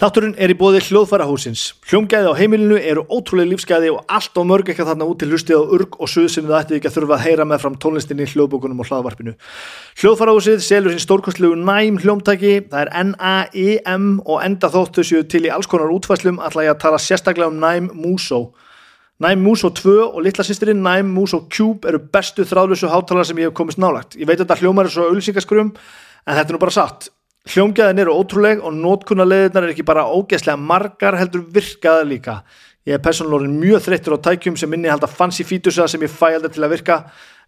Þátturinn er í bóði hljóðfærahúsins. Hljómgæði á heimilinu eru ótrúlega lífsgæði og allt á mörg eitthvað þarna út til hlustið á urg og suð sem það ætti ekki að þurfa að heyra með fram tónlistinni, hljóðbókunum og hlaðvarpinu. Hljóðfærahúsið selur sín stórkostlegu næm hljómtæki, það er N-A-I-M og enda þóttu séu til í alls konar útfæslum ætla ég að tala sérstaklega um næm Muso. Næm Muso 2 og litla sýstirinn Næm Muso Cube eru bestu þráðlösu hátalara sem ég hef komist nálagt. Ég veit að þetta hljómar er svo auðlýsingaskrum en þetta er nú bara satt. Hljómgæðin eru ótrúleg og nótkunnarleðinar er ekki bara ógeðslega margar heldur virkaða líka. Ég er persónulega mjög þreyttur á tækjum sem minni held að fancy fítusa sem ég fæ aldrei til að virka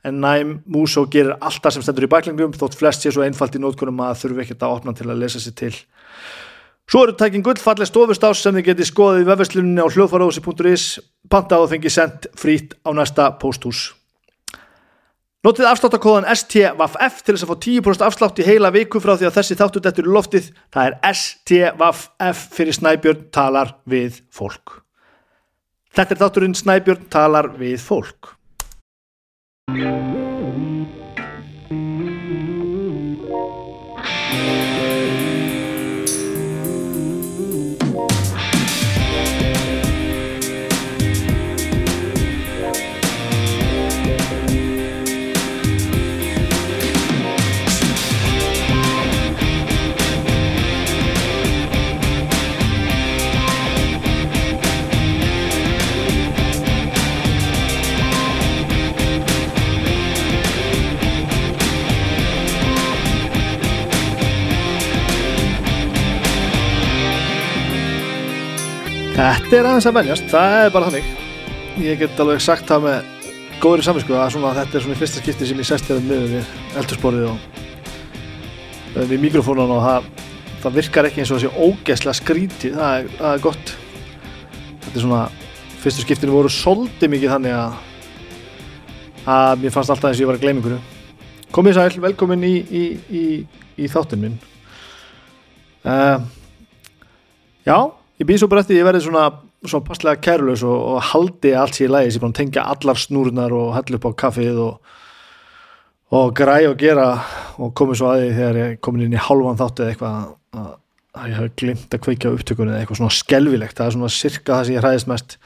en næm Muso gerir alltaf sem stendur í bæklingum þótt flest sé svo einfalt í nótkunnum að þurfi ekkert að opna til að lesa sér til. Svo eru tækin gullfalleg stofustás sem þið getið skoðið í vefversluninni á hljóðfarósi.is pantað og fengið sendt frít á næsta pósthús. Notið afsláttakóðan STVF til þess að fá 10% afslátt í heila viku frá því að þessi þáttur dettur í loftið. Það er STVF fyrir Snæbjörn talar við fólk. Þetta er þátturinn Snæbjörn talar við fólk. Þetta er aðeins að venjast, það er bara þannig. Ég get alveg sagt það með góðri saminsku að svona, þetta er svona í fyrsta skipti sem ég sest hérna með við eldursporið og eh, við mikrofónan og það, það virkar ekki eins og þessi ógeðslega skrítið, það er, það er gott. Þetta er svona, fyrstu skiptinu voru svolítið mikið þannig að að mér fannst alltaf eins og ég var að gleyma einhverju. Komið sæl, velkomin í, í, í, í þáttinn minn. Uh, já, ég býð svo bara eftir ég verði svona, svona passlega kærleus og, og haldi allt sér í lægi sem bara tengja allar snúrunar og hella upp á kaffið og, og græ og gera og komið svo að því þegar ég komin inn í halvan þátt eða eitthvað að, að ég hef glimt að kveikja á upptökunni eða eitthvað svona skelvilegt það er svona cirka það sem ég hræðist mest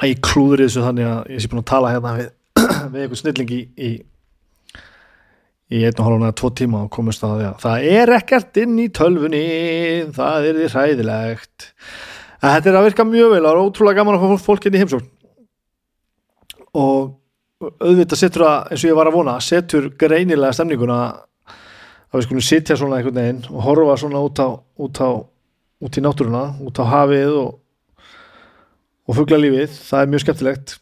að ég klúður þessu þannig að ég sé búin að tala hérna við, við eitthvað snilling í, í í einn og hálfum eða tvo tíma og komist að að það er ekkert inn í tölfunni það er því hræðilegt. En þetta er að virka mjög vel og það er ótrúlega gaman að fá fólk inn í heimsókn. Og auðvitað setur það eins og ég var að vona setur greinilega stemninguna að við skulum sitja svona einhvern veginn og horfa svona út á út, á, út í náttúruna, út á hafið og, og fuggla lífið það er mjög skemmtilegt.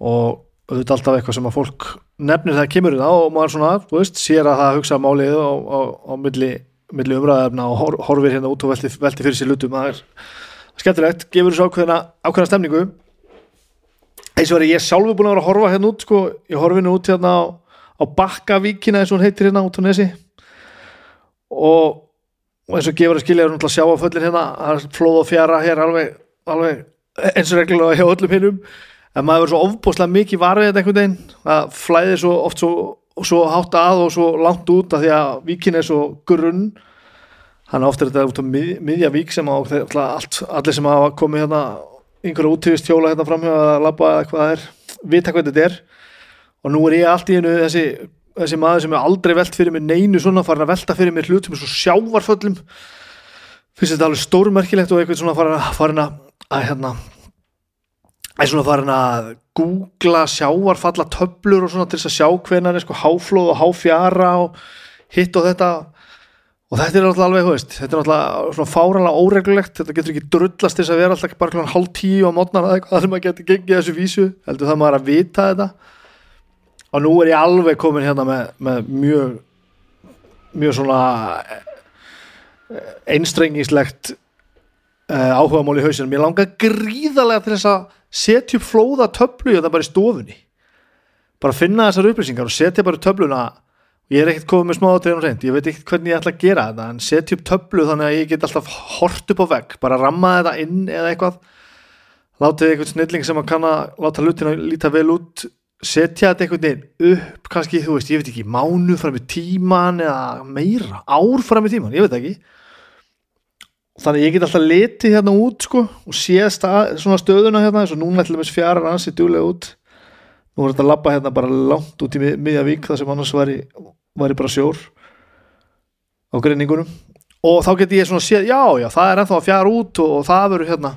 Og auðvitað alltaf eitthvað sem að fólk nefnir það kemur það og maður svona, þú veist, sér að það hugsa málið á, á, á milli, milli umræðarna og hor, horfir hérna út og velti, velti fyrir sér lutum, það er skemmtilegt, gefur þessu ákveðina, ákveðina stemningu. Eins og verið ég sjálfur búin að vera að horfa hérna út, sko, ég horfi hérna út hérna á, á Bakkavíkina eins og hún heitir hérna út á Nesi. Og, og eins og gefur að skilja er hún að sjá að föllin hérna, það er flóð og fjara hér alveg, alveg eins og reglulega hjá öllum hinnum en maður verður svo ofbúslega mikið varfið þetta einhvern veginn að flæðir svo oft svo, svo hátt að og svo langt út af því að víkin er svo grunn. Hann ofta er þetta út á mið, miðja vík sem á allt, allir sem hafa komið hérna einhverja útífist hjóla hérna framhjá að labba eða hvað það er, vita hvað þetta er. Og nú er ég allt í hennu þessi, þessi maður sem er aldrei velt fyrir mig neinu svona farin að velta fyrir mig hlutum svo sjávarföllum. Finnst þetta alveg stórmerkilegt og eitthvað svona farin að, farin að, að hérna er svona farin að googla sjávarfalla töflur og svona til þess að sjá hvenar er sko háflóð og háfjara og hitt og þetta. Og þetta er alltaf alveg, veist, þetta er alltaf svona fáranlega óreglulegt, þetta getur ekki drullast þess að vera alltaf bara kláðan hálf tíu á mótnar eða eitthvað sem maður getur gengið þessu vísu. Heldur það maður að vita þetta. Og nú er ég alveg komin hérna með, með mjög mjög svona einstrengislegt uh, áhuga mál í hausinu, mér langar gríðarlega til þess að setja upp flóða töflu og það bara í stofunni. Bara finna þessar upplýsingar og setja bara töfluna. Ég er ekkert komið með smáðatriðan og reynd ég veit ekkert hvernig ég ætla að gera þetta en setja upp töflu þannig að ég get alltaf hort upp á vegg. Bara ramma þetta inn eða eitthvað. Látið eitthvað snilling sem að kanna láta hlutina líta vel út. Setja þetta einhvern veginn upp kannski, þú veist, ég veit ekki mánu fram í tíman eða meira, ár fram í tíman, ég veit ekki þannig ég get alltaf litið hérna út sko og séð stað, svona stöðuna hérna eins og núna ætlum við fjara ansi djúlega út. Nú er þetta að labba hérna bara langt út í mið- miðja vík það sem annars væri, væri bara sjór á greiningunum. Og þá get ég svona séð, já já það er ennþá að fjara út og, og það verður hérna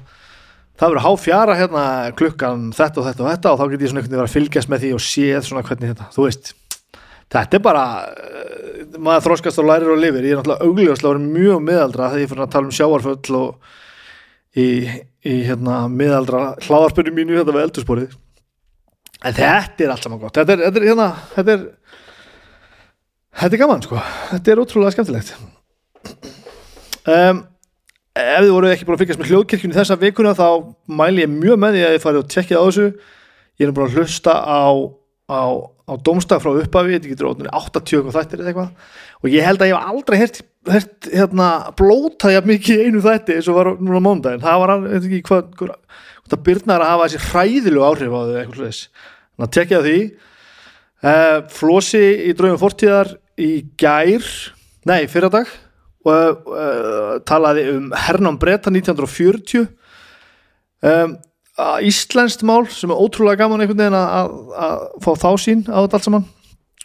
það verður há fjara hérna klukkan þetta og þetta og þetta og þá get ég svona einhvern veginn að fylgjast með því og séð svona hvernig þetta, þú veist þetta er bara uh, maður þroskast og lærir og lifir, ég er náttúrulega augljóslega verið mjög miðaldra þegar ég fyrir að tala um sjávarföll og í, í hérna miðaldra hláðarspunni mínu hérna við eldursporið en þetta er allt saman gott. Þetta er, þetta er hérna þetta er, þetta er gaman sko. Þetta er ótrúlega skemmtilegt. Um, ef þið voru ekki búin að fylgjast með hljóðkirkjunni þessa vikuna þá mæli ég mjög með því að þið farið og tekkið á þessu. Ég er búin að hlusta á, á, á domstag frá upphafi þetta getur ótrúlega 80 og þættir eða eitthvað. Og ég held að ég hef aldrei hert, hert hérna, blóta jafn mikið einu þætti eins og var núna á mándaginn það var, veit ekki hvað, hvað það byrnar að hafa þessi hræðilegu áhrif á þau eitthvað slags þannig að tekja því. Uh, Flosi í draugum fortíðar í gær nei, fyrradag og uh, talaði um hernám breyta 1940 um, að íslenskt mál sem er ótrúlega gaman einhvern veginn að, að, fá þá sín á þetta allt saman.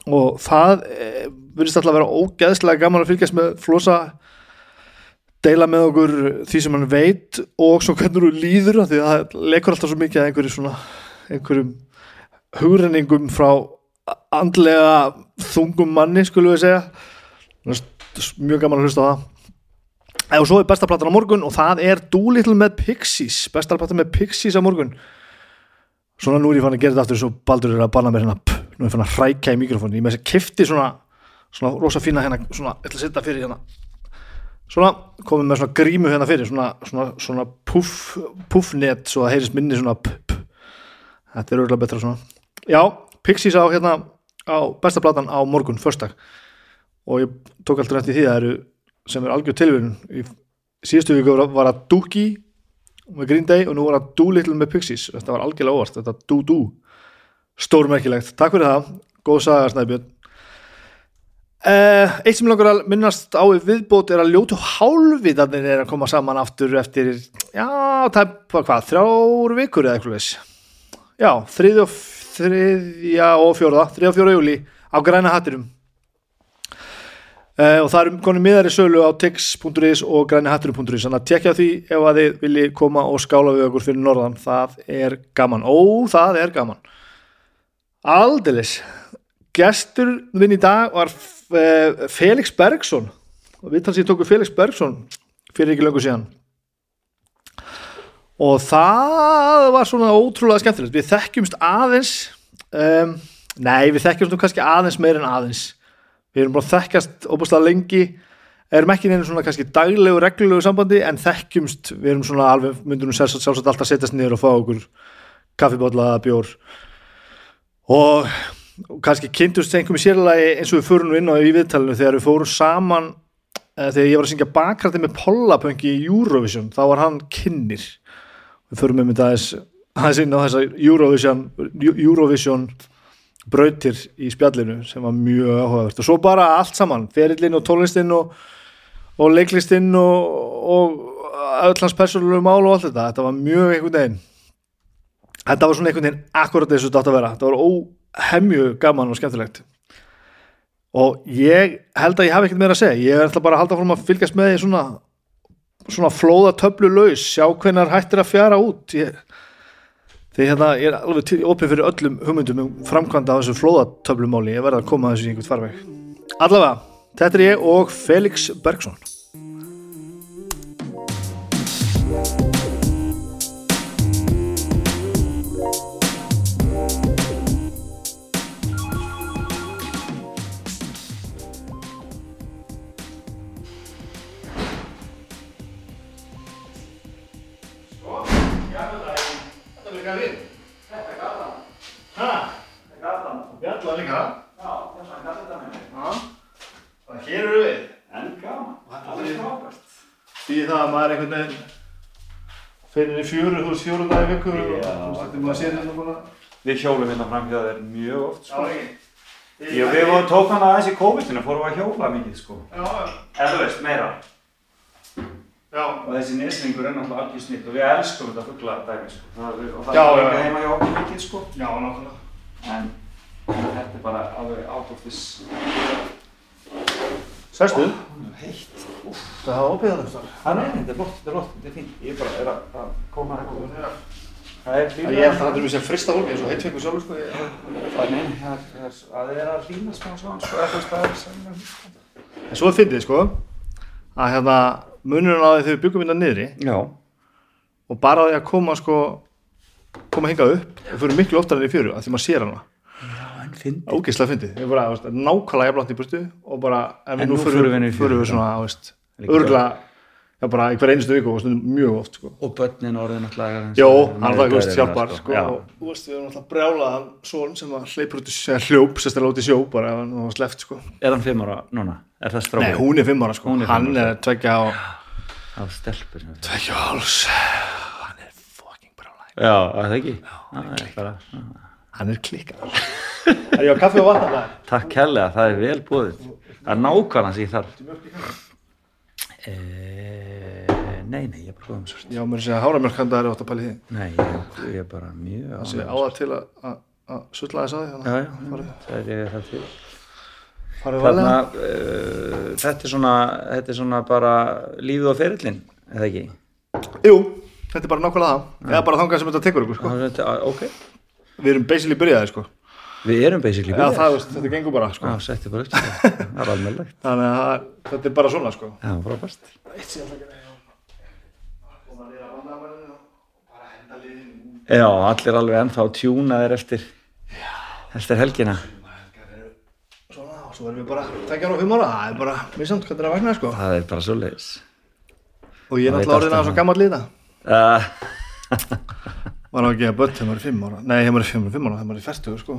Og það e, virðist alltaf að vera ógeðslega gaman að fylgjast með flosa deila með okkur því sem hann veit og svo hvernig þú líður því að það lekur alltaf svo mikið að einhverju svona einhverjum hugrenningum frá andlega þungum manni skulum við segja. Mjög gaman að hlusta á það og svo er besta platan á morgun og það er Doolittle með Pixies. Besta platan með Pixies á morgun. Svona nú er ég fann að gera þetta aftur svo baldur er að banna mér hérna. Pff, nú er ég fann að hrækja í mikrofónu ég með þess að kifti svona svona rosa fína hérna svona, ég ætla að setja fyrir hérna. Svona, komið með svona grímu hérna fyrir svona, svona, svona puff puffnet svo að heyrist minni svona p, p. þetta er örgulega betra svona. Já, Pixies á hérna á besta platan á morgun, förstak og ég tók alltaf eftir því að það eru sem er algjör tilvíðun í síðustu viku var- að Dookie með Green Day og nú var að Doolittle með Pixies. Þetta var algjörlega óvart, þetta Doo-Doo stórmerkilegt, takk fyrir það. Góð saga Snæbjörn. Uh, eitt sem langar að minnast á viðbót er að ljótu hálfiðarnir er að koma saman aftur eftir já, var hvað, þrjár vikur eða eitthvað já, þriði og þriðja og fjórða, þriðja og fjórða júli á græna hattinum Uh, og það eru konið miðar í sölu á tix.is og grænihatturum.is þannig að tekja því ef að þið vilji koma og skála við okkur fyrir norðan. Það er gaman, ó það er gaman. Aldeilis. Gestur minn í dag var uh, Felix Bergson. Og við talsið tóku Felix Bergson fyrir ekki löngu síðan. Og það var svona ótrúlega skemmtilegt. Við þekkjumst aðeins um, nei við þekkjumst nú kannski aðeins meir en aðeins við erum bara að þekkjast óbúslega lengi erum ekki neina svona kannski daglegu reglulegu sambandi en þekkjumst. Við erum svona alveg, myndum við sjálfsagt alltaf setjast niður og fá okkur kaffibólla bjór. Og, og kannski kynntust einhverjum sérlega eins og við fórum nú inn á í viðtalinu þegar við fórum saman eh, þegar ég var að syngja bakrætti með Pollapöngi í Eurovision, þá var hann kynnir. Við fórum með þetta aðeins aðeins inn á þessa Eurovision Eurovision brautir í spjallinu sem var mjög áhugavert. Og svo bara allt saman, ferillin og tónlistinn og, og leiklistinn og, og öll hans persónulegu mál og allt þetta, þetta var mjög einhvern veginn þetta var svona einhvern veginn akkurat þessu þetta átt að vera, þetta var óhemju gaman og skemmtilegt. Og ég held að ég hafi ekkert meira að segja, ég alltaf bara að halda fórum að fylgjast með því svona svona flóða töflu laus, sjá hvenar hættir að fjara út. Ég því hérna ég er alveg opið fyrir öllum hugmyndum um framkvæmda á þessu flóðatöflumáli. Ég verða að koma að þessu í einhvern farveg. Allavega, þetta er ég og Felix Bergson það að maður einhvern veginn fyrir í fjöru, þú veist fjóru dagi viku og Já. þú veist þetta maður sér þetta bara Við hjólum hérna fram hjá þér mjög oft, sko. ekki Já, við vorum tók hana aðeins í COVID-19, fórum við að hjóla mikið, sko. Já, já En þú veist, meira. Já. og þessi neslingur er náttúrulega algjör snitt og við elskum þetta fuggla dæmi sko. það, er- og það Já, er já, já. heima hjá okkur mikið sko. Já, nákvæmlega. en en þetta er bara alveg out Sestu? heitt Það hafa ópíðan eftir það. það er þetta er flott, þetta er flott, þetta er fínt ég bara er að, að koma eitthvað það er Ég held að það er mjög sem frista hólmi eins og heitfengur sjálfur sko. það er neina, það er- er- er að hlýna smá svona sko, þú það er sem En svo er fyndið sko að hérna munurinn á því þegar við byggum hérna niðri já, og bara því að koma sko koma hingað upp og fyrir miklu oftar enn í fjöru að því maður sér hana já, finn ógeðslega fyndið, við bara veist, nákvæmlega jafnlátt í burtu og bara, en, En nú förum við förum við svona, veist, Líka örgulega já bara hver einustu viku og stundum mjög oft sko. og börnin orðin náttúrulega Jó, hann var, þú veist, hjálpar sko, já. og þú veist, við erum alltaf brjálaðan svon sem að hleypur út í hljóp, sérstaklega út í sjó bara ef hann var sleft sko. er hann fimm ára núna? er það strákur? Nei, hún er fimm ára sko, er hann ára, er tveggja og á tveggja og háls hann er fucking brjálaðan já, er það ekki? já, bara, hann er klikkað. Er ég á kaffi og vatna það? takk kærlega, það er vel búið það er nákvæmlega sem ég þarf. E, nei, nei, ég er bara góðum svo Já, mér er að segja háramjölk hann það er átt að pæli því. Nei, ég, ég er bara mjög Það sé á ánægður. það til að- að að sulla þess að því já, þannig já, að það er ég það til. Þarna, valega uh, þetta er svona þetta er svona bara lífið og ferillin eða ekki? Jú, þetta er bara nákvæmlega það. Eða bara þangað sem þetta tekur ykkur sko. Ok, Við erum basically byrjaði sko. við erum basically Já, byrjaðir. það, veist, þetta gengur bara sko. Já, setti bara til það. það er almennilegt Þannig að það- þetta er bara svona sko. Já, frábært það á Já, allir alveg ennþá tjúnaðir eftir eftir helgina Svona, og svo erum við bara og fimm ára Það er bara missamt hvernig það vaknaði sko. Það er bara svo leiðis Og ég er Það náttúrulega orðin allt um að svo það. gammal líða uh, Var á að gefa börn þegar maður er fimm ára Nei, þegar maður er fimm, fimm ára, þegar maður er færtugur sko.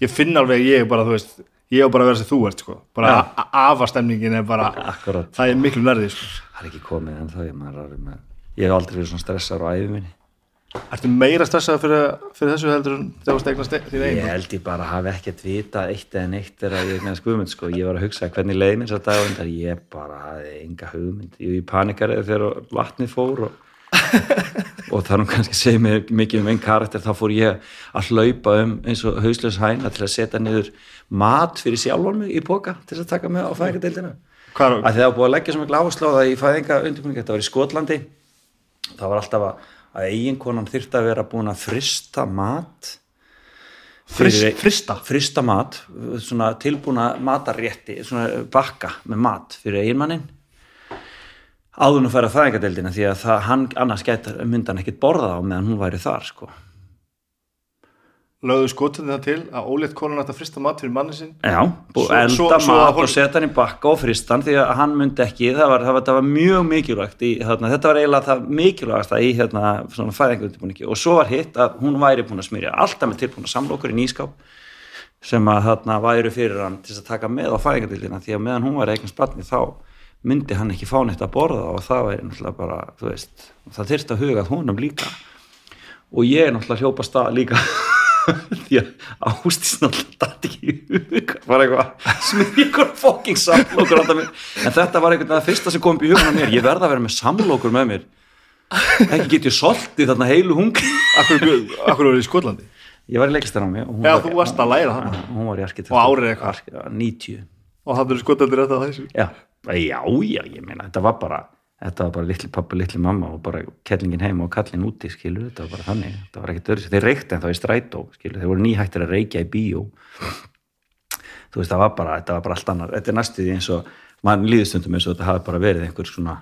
Ég finn alveg, ég er bara, þú veist Ég er bara að vera sem þú ert sko. Bara Já. a- afastemningin er bara Akkurat, Það er miklu nærði sko. það er ekki komið ennþá ég, maður með Ég hef aldrei verið svona stressar á æfi minni Ertu meira stressað fyrir, fyrir þessu heldur en þegar þú stegnast þín Ég eigin? held ég bara hafi ekkert vitað eitt eða neitt er að ég með skuðmynd sko. Ég var að hugsa hvernig leið þess að dag og ég bara hafði enga hugmynd Ég í panikari þegar vatnið fór og, og það er nú kannski að segja mér mikið um einn karakter þá fór ég að hlaupa um eins og hausljós hæna til að setja niður mat fyrir sjálfan mig í boka til að taka mig á fæðingadeildina að það var búið að leggja svo á það í fæðinga undirbúningi, þetta var í Skotlandi. Það var alltaf að, að eiginkonan þyrfti að vera búin að frista mat fyrir- frista? frista mat, svona tilbúna matarrétti, svona bakka með mat fyrir eiginmannin áður en að fæðingadeildina því að það, hann annars gæti myndan ekkit borða á meðan hún væri þar sko. Lögðu skotandi það til að ólétt konan ætti að frista mat fyrir manni sinn Já, búið Svo- að elda svo- svo að mat hol- og setja hann í bakka og fristan því að hann myndi ekki, það var, það var, það var mjög mikilvægt í, þarna, þetta var eiginlega það mikilvægasta í hérna, svona fæðingundirbúningi og svo var hitt að hún væri búin að smyrja alltaf með tilbúin að samla okkur í nýskáp sem að þarna væri fyrir hann til að taka með á fæðingardildina því að meðan hún var þá myndi hann ekki fá neitt að borða og það væri náttúrulega bara, þú veist það þyrst að huga að honum líka. Og ég er náttúrulega hljópa stað líka. Því að ástís náttúrulega dætt ekki í hug. Var eitthvað smið ykkur fokking samlokur en þetta var veginn það fyrsta sem kom upp í hugan á mér. Ég verða að vera með samlokur með mér. Ekki get ég soltið þarna heilu hungri. Akkur, akkur eru í Skotlandi? Ég var í hún Já, þú varst að læra það hún var í arkitekt Og árið eitthvað? 90 Og það eru Skotlandi rétt að þessu? Já, já, já, ég meina þetta var bara þetta var bara litli pappa, litli mamma og bara kettlingin heima og kallin úti skilur, þetta var bara þannig, þetta var ekkert öðru þeir reykti en þá í strætó, skilur, þeir voru nýhættir að reykja í bíó þú veist, það var bara, þetta var bara allt annar þetta er næstu því eins og, mann líðustundum eins og þetta hafi bara verið einhver svona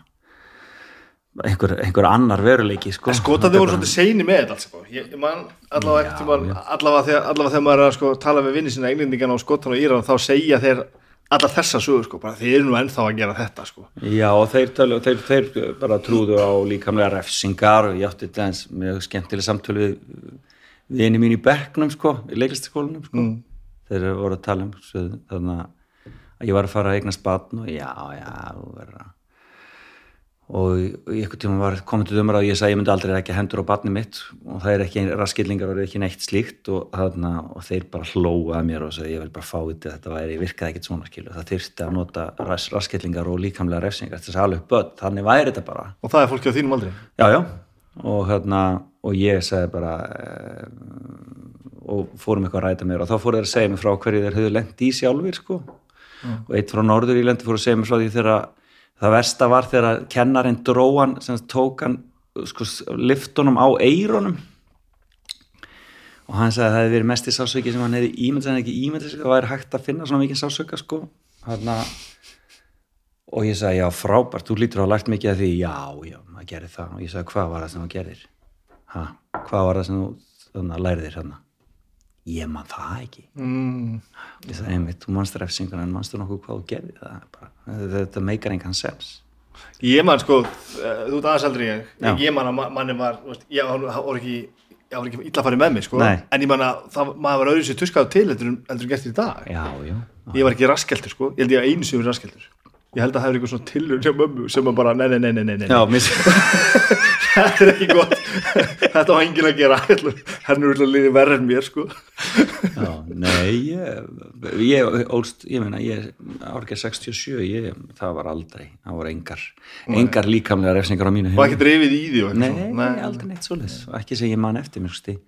einhver, einhver annar veruleiki sko. Skotandi voru svolítið seini með þetta sko. allavega, allavega, þegar, allavega þegar maður er að sko, tala við vinni sína englendingan á Skotan og Íran þá segja þeir allar þessa sögur sko, bara þeir eru nú ennþá að gera þetta sko. Já, og þeir, tölu, þeir, þeir bara trúðu á líkamlega refsingar og ég átti til eins mjög skemmtileg samtölu við vini mín í bekknum sko, í leiklistaskólanum sko. Mm. þeir voru að tala um þannig að ég var að fara að eignast batn og já, já, þú verður að og í einhvern tíma var komið til umræð og ég sagði ég myndi aldrei ekki hendur á barni mitt. Og það er ekki raskillingar og ekki neitt slíkt. Og, þarna, og þeir bara hlóða mér og sagði ég vil bara fá þetta þetta væri, virkaði ekkert svona skilu það þyrfti að nota ras, raskillingar og líkamlega refsingar þess að alveg börn, þannig væri þetta bara. Og það er fólki á þínum aldrei? Já, já, og, þarna, og ég sagði bara e, og fórum eitthvað að ræta mér og þá fóru þeir að segja mér frá hverju þeir höfðu lengt í sjálfur sko. mm. og eitt frá Norður í lendi fóru að segja mér frá því þegar það versta var þegar kennarinn dróan sem tók hann sko, liftunum á eironum og hann sagði að það hefði verið mest í sásöki sem hann hefði ímyndið en ekki ímyndið það væri hægt að finna svona mikið sásöka sko. Hanna, og ég sagði já frábært, þú lítur á að lært mikið af því. Já, já, maður gerir það. Og ég sagði hvað var það sem þú gerir ha, hvað var það sem þú læriðir hérna ég man það ekki. Mm. ég sagði einmitt, þú mannst refsingun en mannstu nokkuð hvað þú gerði það bara, þetta meikar engan sens ég man sko, eh, þú ert aðeins aldrei ég. Já. ég man að manni var ég var ekki, ekki illa fara með mig sko, Nei. en ég man að það, maður var sér tuskað til heldur en gert í dag. Já, já, ég var ekki raskeltur sko, ég held ég að einu sem er raskeltur ég held að það hefur eitthvað svona tilhörn hjá mömmu sem bara nei, nei, nei, nei, nei. Já, þetta er ekki gott. Þetta á engin að gera. Henni er líðið verð en mér sko. Já, nei ég, ég ólst, ég meina ég árgeð 67, ég, það var aldrei það voru engar, engar líkamlega refsingar á mínu og ekki drefið í því nei, nei, aldrei neitt svolítið ekki sem ég man eftir mér sko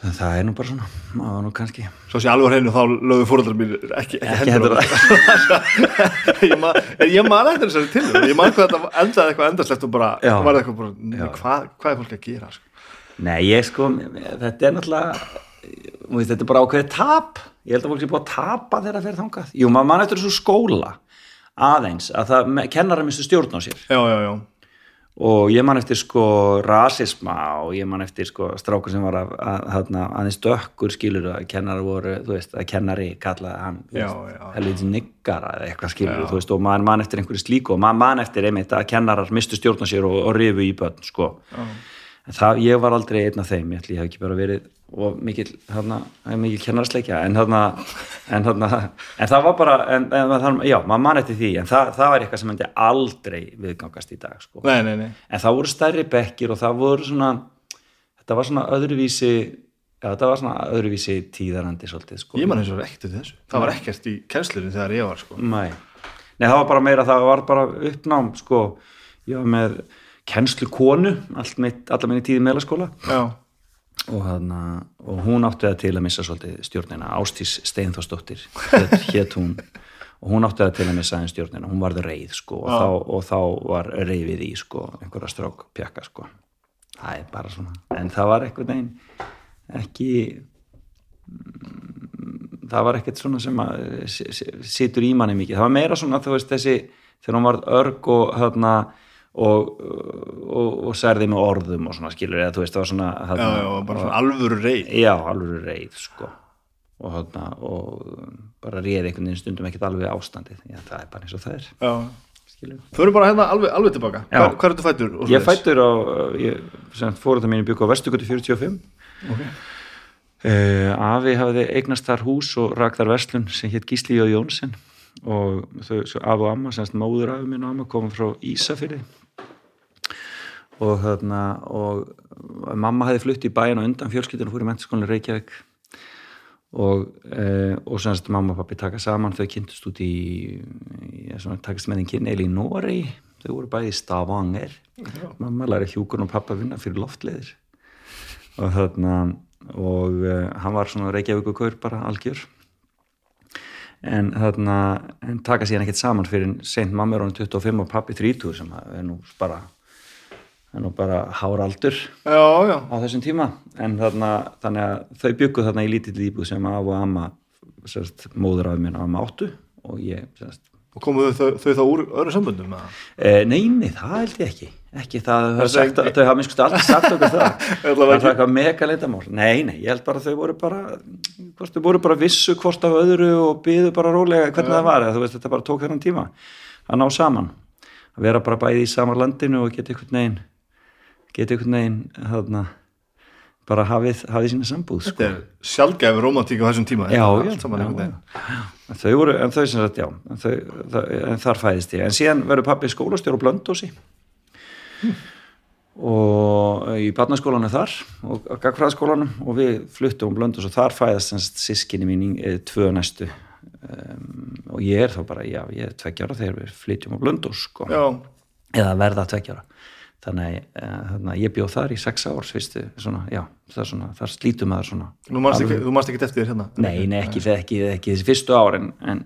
en það er nú bara svona það var nú kannski. Svo sé alveg hreinu þá lögðu fóröldrar mín ekki, ekki, ekki hendur ég man, ég man eftir þessari til ég man hvað þetta endaði eitthvað endarslegt og bara, bara, bara hvað, hvað er fólk að gera sko? Nei, ég sko þetta er náttúrulega þetta er bara ákveðið tap. Ég held að fólk sé búið að tapa það fer þangað. Jú, maður man eftir þessu skóla aðeins að það kennar að mistu stjórn á sér. Já, já, já og ég man eftir sko rasisma og ég man eftir sko strákur sem var að, að, að, aðeins dökkur skilur að kennari voru, þú veist, að kennari kallaði hann, helviti niggara eða eitthvað skilur, já. þú veist, og man, man eftir einhverju slíku og man, man eftir einmitt að kennarar mistu stjórna sér og, og rifu í börn sko, já. en það, ég var aldrei einn af þeim, ég ætli, ég hef ekki bara verið og mikil, hérna, mikil kennarsleikja en hérna, en hérna en það var bara, en, en, já, maður mann eftir því, en það, það var eitthvað sem hefði aldrei viðgangast í dag, sko. Nei, nei, nei. en það voru stærri bekkir og það voru svona þetta var svona öðruvísi já, þetta var svona öðruvísi tíðarandi svolítið, sko. Ég man eins og ekkert þessu. Það var ekkert í kennslunum þegar ég var, sko. Nei, nei það var bara meira, það var bara uppnám, sko. Ég var með kennslu konu, allt mitt, allar minni tíði meðlaskóla Já og, hana, og hún átti það til að missa svolítið stjórnina, Ástís Steinfossdóttir hétt hún. Og hún átti það til að missa einn stjórnina, hún varði reið sko, og, þá, og þá var reivið í sko, einhverja strák pjakka sko. það er bara svona. En það var eitthvað neginn ekki mm, það var ekkert svona sem að situr í manni mikið, það var meira svona þú veist þessi, þegar hún var örg og hérna og, og, og særði með orðum og svona skilur eða þú veist það var svona hana, já, já, bara svona alvöru reið. Já, alvöru reið sko. Og, hana, og bara réði einhvern veginn stundum ekkert alveg ástandið. Já, það er bara eins og það er skilur Föru bara hérna alveg, alveg tilbaka. Hvað, hvað er þetta fættur? Ég fættur á fóruð það mínu byggu á Vestugötu 45 ok. Uh, Afi hafiði eignast þar hús og rakðar vestlun sem hétt Gísli Jóð Jónsson. Og þau, af og amma, semst móður af minn og amma komum frá Ísafyrði og þarna og mamma hefði flutt í bæin og undan fjölskyldinu fór í mentaskólinni Reykjavík. Og, e, og semst mamma og pappi taka saman, þau kynntust út í, í takast með einn kynneil í Nóri þau voru bæði í Stavanger. Já. mamma læri hjúkun og pappa vinna fyrir loftleðir og þarna og e, hann var svona Reykjavík og Kaur bara algjör. En, þarna, en taka síðan ekkert saman fyrir sent mamma er honum 25 og pappi 30 sem er nú bara er nú bara háraldur já, já. á þessum tíma. En þarna, þannig að þau bygguð þarna í lítill íbúð sem af og amma sérst, móður af mér á amma áttu og ég sérst, Og komuðu þau, þau þá úr öðru sambundum? Eh, neini, það held ég ekki. Ekki það, það sagt, þau hafa minnst alltaf sagt okkur það. Það er eitthvað mega leitamál nei, nei, ég held bara að þau voru bara hvort þau voru bara vissu hvort af öðru og byðu bara rólega hvernig ja. það var þú veist, þetta bara tók þennan tíma að ná saman. Að vera bara bæði í samar landinu og geta einhvern veginn geta einhvern veginn þarna bara hafið, hafið sína sambúð sko. Þetta er sjálfgæfi romantík á þessum tíma já, já, já, þau voru, en þau sem sagt, já en, þau, þau, en þar fæðist ég. En síðan verður pappi skólastjór á Blöndósi og í barnaskólanum þar og gagfræðaskólanum og við fluttum um Blöndós og þar fæðast semst sískinni mín e, tvö næstu. Um, og ég er þá bara, já, ég er tveggjára þegar við flytjum á Blöndós sko. Já, eða verða tveggjára þannig að ég bjóð þar í sex ár fyrstu, svona, já, það svona þar slítum maður svona Nú alveg- ekki, þú manst ekki eftir þér hérna? Nei, nei, ekki, ekki, ekki þessi fyrstu ár en, en,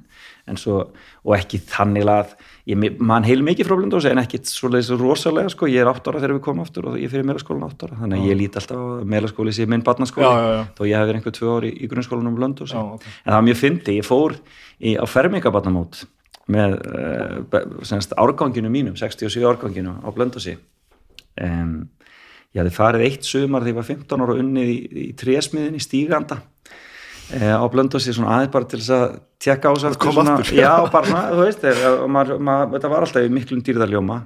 en svo, og ekki þannig að ég man heil mikið frá Blöndósi en ekki svoleiðis rosalega sko, ég er átt ára þegar við komum aftur og ég fyrir meðlaskólan átt ára. Þannig að ég lít alltaf á meðlaskóli sem minn barnaskóli þó ég hef verið einhver tvö ári í grunnskólanum Blöndósi Já, ok. en það var mjög fyndi, ég fór í, á fermingabarnamót með uh, semst árganginu mínum 67 árganginu á Blöndósi um, ég hafði farið eitt sumar þegar ég var 15 ára unnið í, í trésmiðin í stíganda e, á Blöndósi svona aðeins bara til þess að tjekka á þess aftur svona, aftur. já, bara svona, þú veist maður, maður, þetta var alltaf í miklum dýrðarljóma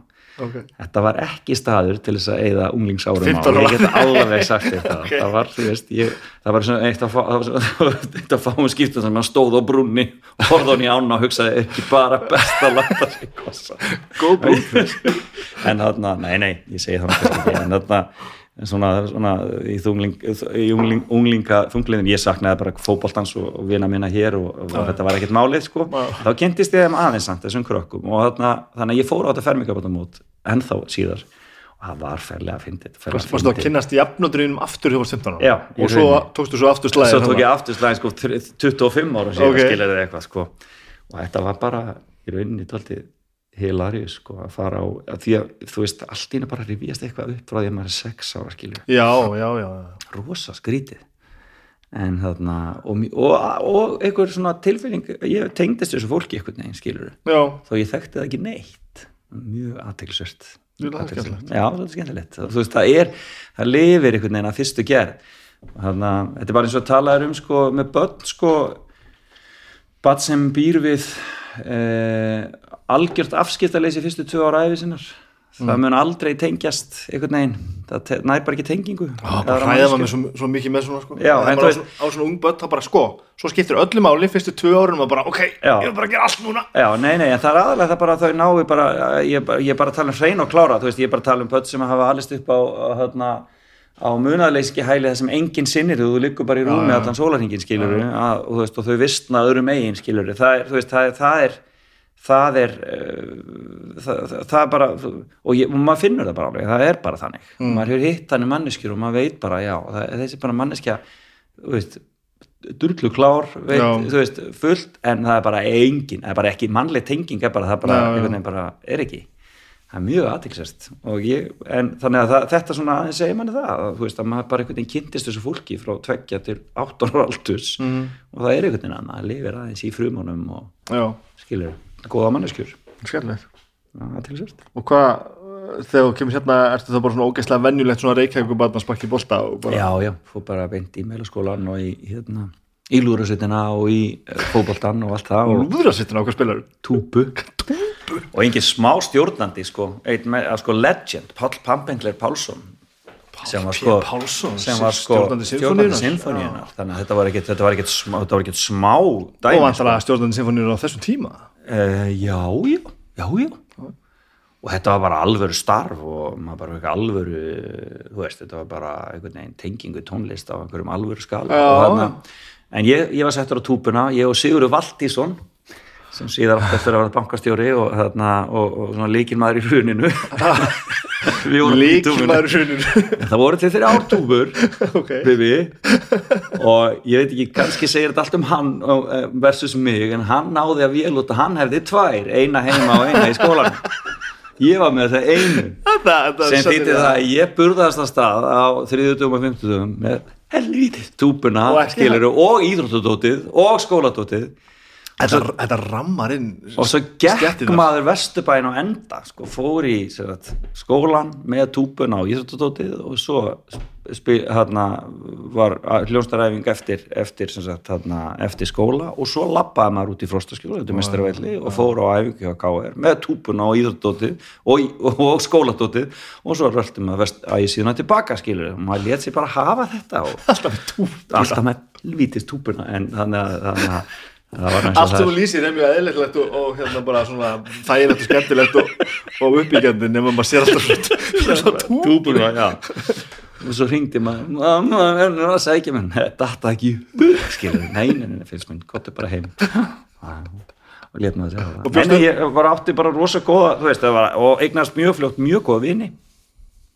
okay. þetta var ekki staður til þess að eigða unglingsárum 15 á, ég ára. get alveg sagt þetta Ok. það var, þú veist, ég, það var eitt að fá, eitt að fáum skiptum sem maður stóð á brunni og horfði hann í ána og hugsaði ekki bara best að láta sig Góð brúð en þarna, nei, nei, ég segi það en þarna svona, svona í, þungling, í ungling, unglinga þungliðin, ég saknaði bara fótboltans og, og vina minna hér og, og þetta var ekkert málið sko, Já. þá kynntist ég þeim aðeins samt þessum krökkum og þarna, þannig að ég fór á þetta fermingabátamót ennþá síðar og það var ferlega fyndið ferlega Varstu þú að fyndið. kynnast jafnöndurinnum aftur þegar þú varst 15 ára? Já, í Og svo tókstu svo aftur slæðir svo tók ég aftur slæðin sko þr- 25 ára síðan Ok. okay. skilur þið eitthvað sko og þetta var bara í rauninni tóltið hilarius sko að fara á að því að þú veist allt í einu bara rifjast eitthvað upp frá því að maður er 6 ára skilur Já, já, já, rosa skrítið. En þarna og, og, og einhver svona tilfinning ég tengdist þessu fólki einhvern veginn skilur Já, þó ég þekkti það ekki neitt. Mjög það er skemmtilegt. já, það er skemmtilegt þú veist, það er, það lifir einhvern veginn að fyrstu gerð. Þannig að þetta er bara eins og talaður um sko, með börn sko börn sem býr við eh, algjört afskiptaleysi fyrstu tvö ára æfi sinnar Mm. það mun aldrei tengjast einhvern veginn, það nær bara ekki tengingu. Á, Það er hræða maður svo, svo mikið með svona sko. Já, en þú á, svona, á svona ung börn, það bara sko Svo skiptir öllu máli. Fyrstu tvö árunum og bara, ok, Já. ég vil bara gera allt núna. Já, nei, nei, en það er aðalega það bara þau nái bara, ég, ég er bara að tala um hrein og klára, þú veist, ég er bara að tala um börn sem hafa alist upp á, hérna, á munaðleyski hæli það sem enginn sinnir. Þú liggur bara í rúmi já. allan sólarhingin skilur að, og, veist, þau vistna öðrum eigin skilur það er, veist, það er það er, það er það, það, það er bara og, ég, og maður finnur það bara alveg, það er bara þannig Mm. maður hefur hitt þannig manneskjur og maður veit bara, já, það, þessi bara manneskja þú veist, durlu klár veit, þú veist, fullt en það er bara engin, það er bara ekki mannleg tenging er bara, það bara, Já, já. bara er ekki það er mjög aðtilsest og en þannig að það, þetta svona aðeins segir manni það, að, þú veist, að maður bara einhvern veginn kynntist þessu fólki frá tveggja til áttur aldurs Mhm. og það er einhvern veginn annað, það lifir aðeins í frumunum og skilur, góða manneskjur. Skemmtilegt. Aðtilsest Og hvað, uh, þegar þú kemur hérna ertu það bara svona ógeðslega venjulegt svona reykjæku barn að spakki bolta og bara já, já, fór bara beint í meðlaskólan og í, hérna, í lúrasveitina og í uh, fótboltan og allt það og Lúðrasittin á hvað spilar túpu. Og engin smá stjórnandi sko, einn með, að sko legend Páll Pampengler Pálsson. Sem var sko, Pálsson, sem var sko stjórnandi sinfoníunar þannig að þetta var ekkit, þetta var ekkit smá, Og dæmi sko. vantalega stjórnandi sinfonir á þessum tíma uh, já, já, já, já. Og þetta var bara alvöru starf og maður bara ekki alvöru þú veist, þetta var bara einhvern veginn tengingu tónlist á einhverjum alvöru skala. En ég, ég var settur á túpuna ég og Sigurður Valtísson sem síðar átt eftir að vera bankastjóri og, þarna, og, og svona líkilmaður í hruninu. Vorum í En það voru til þeirra ártúfur Ok. Bibi og ég veit ekki, kannski segir þetta allt um hann eh, versus mig, en hann náði að vél út og hann hefði tvær, eina heima og eina í skólan ég var með það einu. Þetta, þetta sem þýtti það að ég burðast að stað á þriðjutugum og fymtutugum með helvítið túpuna Og og íþróttudótið og skóladótið þetta, þetta rammar inn og svo gekk stéttirnar. maður vesturbæin á enda sko, fór í sagt, skólan með túpuna og íþróttatótið og svo spil, hana, var hljónstaræfing eftir, eftir, sagt, hana, eftir skóla og svo lappaði maður út í frostaskjóla og fór á æfingu hjá KR með túpuna og íþróttatótið og, og, og skólatótið og svo röldi maður vest, að ég síðan tilbaka skilur og maður let sér bara hafa þetta og alltaf með túpuna alltaf með lítist túpuna en þannig að, þannig að það allt það sem þú lýsir er mjög eðlilegt og, og hérna bara svona þægilegt og skemmtilegt og, og uppbyggjandi nema maður sér alltaf svona, já. Og svo hringdi maður mamma, verður að sækja mér þetta datta ekki upp, skilur nei, nei, nei, fyrst minn, gottu bara heim. Og let maður segja Og það en ég var átti bara rosa góða þú veist, það var, og eignast mjög fljótt mjög góða vini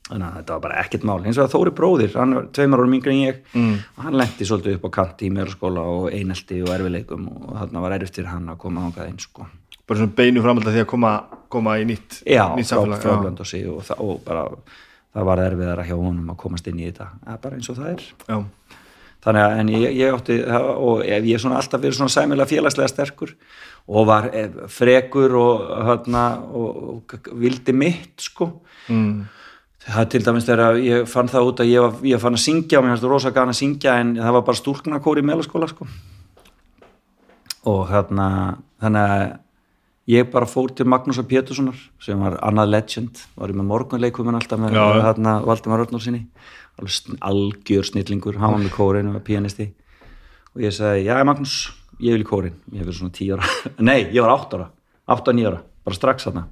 þannig að þetta var bara ekkert mál eins og að Þóri bróðir, hann var tveimur árum yngri en ég mm. og hann lendi svolítið upp á kant í meðurskóla og einelti og erfileikum og þarna var erfitt fyrir hann að koma ángað einn sko bara svona beinu framhald því að koma, koma í nýtt já, nýtt frá, samfélag frá já. Blönduósi og, það- og bara það var erfiðara hjá honum að komast inn í þetta það bara eins og það er Já. þannig að en ég, ég átti og ég er svona alltaf verið svona sæmilega félagslega sterkur og var eh, frekur og, hana, og, og vildi mitt sko mm. Það er til dæmis þegar ég fann það út að ég, var, ég fann að syngja og mér fannst rosa gana að syngja en það var bara stúlknakór í meðlaskóla sko. Og hérna þannig að ég bara fór til Magnúsar Péturssonar sem var annað legend, var ég með morgunleikumin alltaf með Já. hérna Valdimar Örnur sinni algjör snillingur, hann var með kórin og var pianisti og ég sagði, já Magnús ég vil í kórin, ég hefur svona 10 ára. Nei, ég var 8 ára, 8-9 ára. Bara strax þarna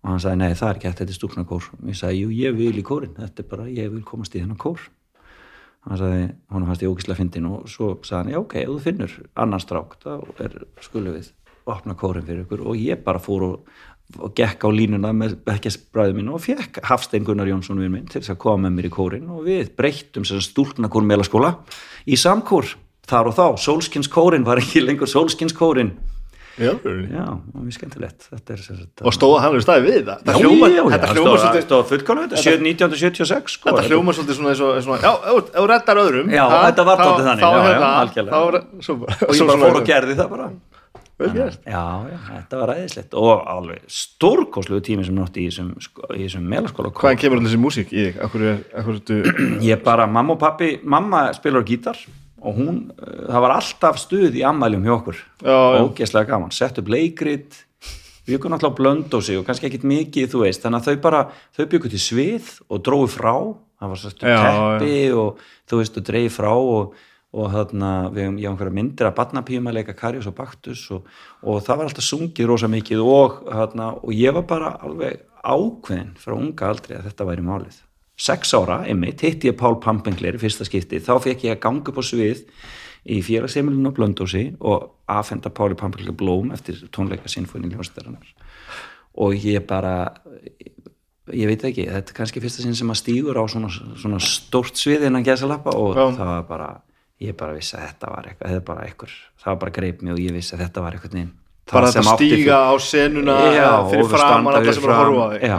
og hann sagði, nei það er ekki hægt, þetta er stúknarkór og ég sagði, jú, ég vil í kórin, þetta er bara ég vil komast í þennan kór. Hann sagði, hann fannst ég ógislega fyndin og svo sagði hann, já ok, þú finnur annan strák, þá er, skulum við opna kórin fyrir ykkur. Og ég bara fór og, og gekk á línuna með bekkjasbræðu mín og fekk Hafstein Gunnar Jónsson við minn til þess að koma með mér í kórin og við breyttum sem stúlknarkór meðlaskóla í samkór, þar og þá. Sólskinskórin var ekki lengur sólskinskórin Já. já, það var mjög skemmtilegt. Er sagt og stóða hann við staði við það? Já, þetta hljómar, já, já, þetta það hljómar svolítið stóð fullkomlega þetta, 1976 sko þetta hljómar svolítið svona, svona, svona já, ef þú- reddar öðrum Já, ha, þetta var dálítið þannig, þá já, já, hérna, þá er- svo- og ég bara fór og gerði það bara. Já, já, þetta var ræðislegt og alveg stórkosluðu tími sem nátti í þessum, sko- í þessum meðlaskóla hvaðan kemur allir þessi músík í þig? Er, ég bara, mamma og pappi mamma spilar á gítar og hún, uh, það var alltaf stuð í ammæljum hjá okkur. Já, já. ógeðslega gaman, sett upp leikrit. Við ykkur náttúrulega blönd og sig og kannski ekkit mikið þú veist, þannig að þau bara þau byggu til svið og dróðu frá. Það var sett upp Já, teppi og þú veist, og dreigi frá og, og þarna, við hefum, hef einhverja myndir að leika Karius og Baktus og, og það var alltaf sungið rosa mikið og, þarna, og ég var bara alveg ákveðin frá unga aldrei að þetta væri málið sex ára, einmitt, hitti ég Pál Pampengler í fyrsta skipti, þá fekk ég að ganga upp á svið í félagsheimilinu á Blöndósi og aðfenda Páli Pampengler blóm eftir tónleika sinfóni ljónstæranar og ég bara ég veit ekki, þetta er kannski fyrsta sinn sem að stígur á svona, svona stórt svið innan gæsalappa og Já. það var bara ég bara vissi að þetta var eitthvað, þetta var bara eitthvað það var bara greip mig og ég vissi að þetta var eitthvað bara þetta stíga á senuna já, fyrir og framan standa alla fyrir sem er að horfa þig.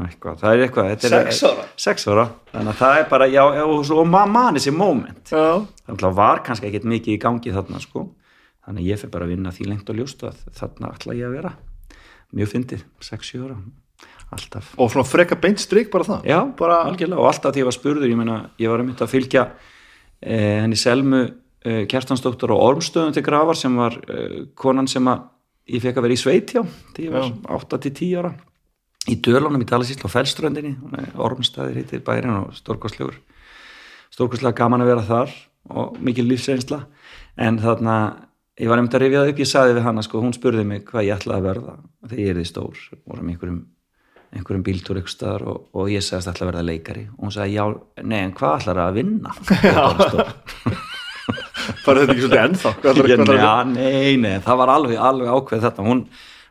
Eitthvað, það er eitthvað þetta Sex ára? sex ára, þannig að það er bara já, og, og maður man þessi moment. Já. þannig að var kannski ekkert mikið í gangi þarna sko, þannig að ég fyrir bara að vinna því lengt og ljóst að þarna ætla ég að vera. Mjög fyndið, 6-7 ára. Alltaf. Og svona freka beint strik bara það? Já, bara, algjörlega. Og alltaf því ég var spurður, ég meina, ég var einmitt að fylgja eh, henni Selmu eh, Kjartansdóttur og Ormstöðum til grafar sem var eh, konan sem að ég fekk að vera í sveit hjá því ég var 8-10 ára í Dölunum í Dalasísla á Fellströndinni Ormstæðir heitir bærin og stórkostlegur stórkostlega gaman að vera þar og mikil lífsreynsla. En þarna ég var einmitt að rifja það upp, ég saði við hana sko, hún spurði mig hvað ég ætlaði að verða þegar ég er því stór, vorum einhverjum einhverjum bíltúr ykkur staðar og, og ég sagðist ætla að verða leikari. Og hún sagði já, nei en hvað ætlar að vinna? Bara þetta ekki svolítið ennþá? Að já, nei, nei, það var alveg, alveg ákveð þetta, hún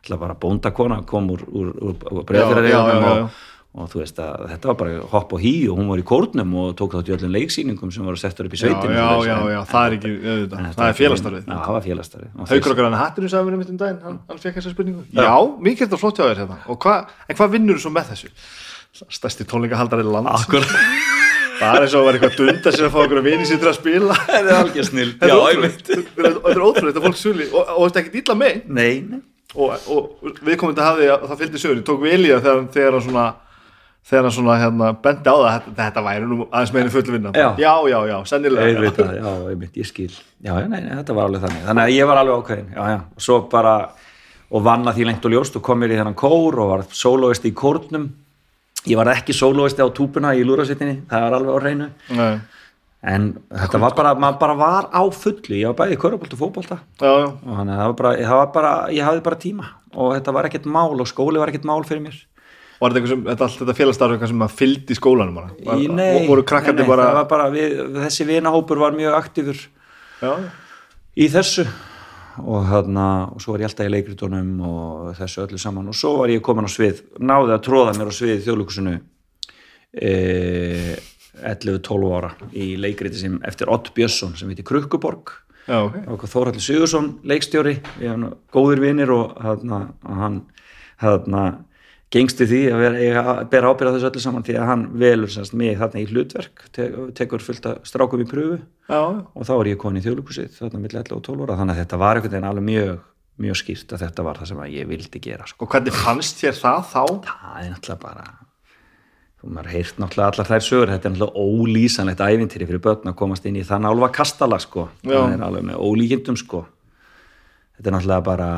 ætla bara bóndakona kom úr, úr, úr, Já, já, já, já. og, og þú veist að þetta var bara hopp og hí og hún var í kórnum og tók þátt í öllum leiksýningum sem voru settur upp í já, sveitinu já, já, já, það er ekki auðvitað, það er var- félagstarfið já, það var félagstarfið Og Haukur okkar hann hattur í sagði mitt um daginn hann, hann fekk þessa spurningu já, mikið er þetta flott hjá þér hérna. Og hva, en hvað vinnur þú svo með þessu? Stærsti tónleikahaldari land Akkur bara eins og var eitthvað dunda sér að fá okkur að vini sér til að spila. Þetta er algjör snill Þetta já, er ótrúlegt. þetta er ótrúlega, fólk suli og, og þetta er ekkert illa með nei, nei og, og við komum til að hafi það fylgdi sögur, ég tók það þegar, þegar hann svona þegar hann svona hérna bendi á það þetta, þetta væri nú aðeins meðin full vinna. Já. já, já, já, sennilega. Auðvitað, já, einmitt, ég skil. Já, já, nei, nei, þetta var alveg þannig. Þannig að ég var alveg ákveðin já, já, og svo bara og vann að því lengt og ljóst og kom mér í þennan kór og var sólóist í kórnum. Ég var ekki sólóist á túpuna í lúrasittinni, það var alveg á reynu Nei. En þetta var bara, maður bara var á fullu. Ég var bæði í körubólta og fótbolta. Já, já, og þannig að það var bara, það var bara ég hafði bara tíma. Og þetta var ekkert mál og skóli var ekkert mál fyrir mér. Var þetta eitthvað sem þetta, allt þetta félagsstarf eitthvað sem að fylgdi í skólanum bara? Var, nei, voru nei, krakkandi nei, bara það var bara við, þessi vinahópur var mjög aktífur já, í þessu. Og þarna, og svo var ég alltaf í leikritunum og þessu öllu saman. Og svo var ég komin á svið, náði að tróða mér á svið í þjóðlíkusinu e, 11-12 ára í leikriti sem eftir Ott Björnsson sem heitir Krukkuborg já, ok og Þórhaldur Sigursson leikstjóri við erum góðir vinir og og hann þarna, gengst í því að vera, bera ábyrða þessu öllu saman því að hann velur semst mig þarna í hlutverk te tekur fullt að strákum í pröfu já, og þá er ég komin í þjóðlíkusið þarna milli 11 og 12 ára þannig að þetta var einhvern veginn alveg mjög, mjög skýrt að þetta var það sem ég vildi gera sko. og hvernig fannst þér það þá? það er náttúrulega bara maður heyrt náttúrulega allar þær sögur þetta er náttúrulega ólýsanlegt ævintýri fyrir börn að komast inn í þann álfa kastala sko. Já. það er alveg með ólíkindum sko. þetta er náttúrulega bara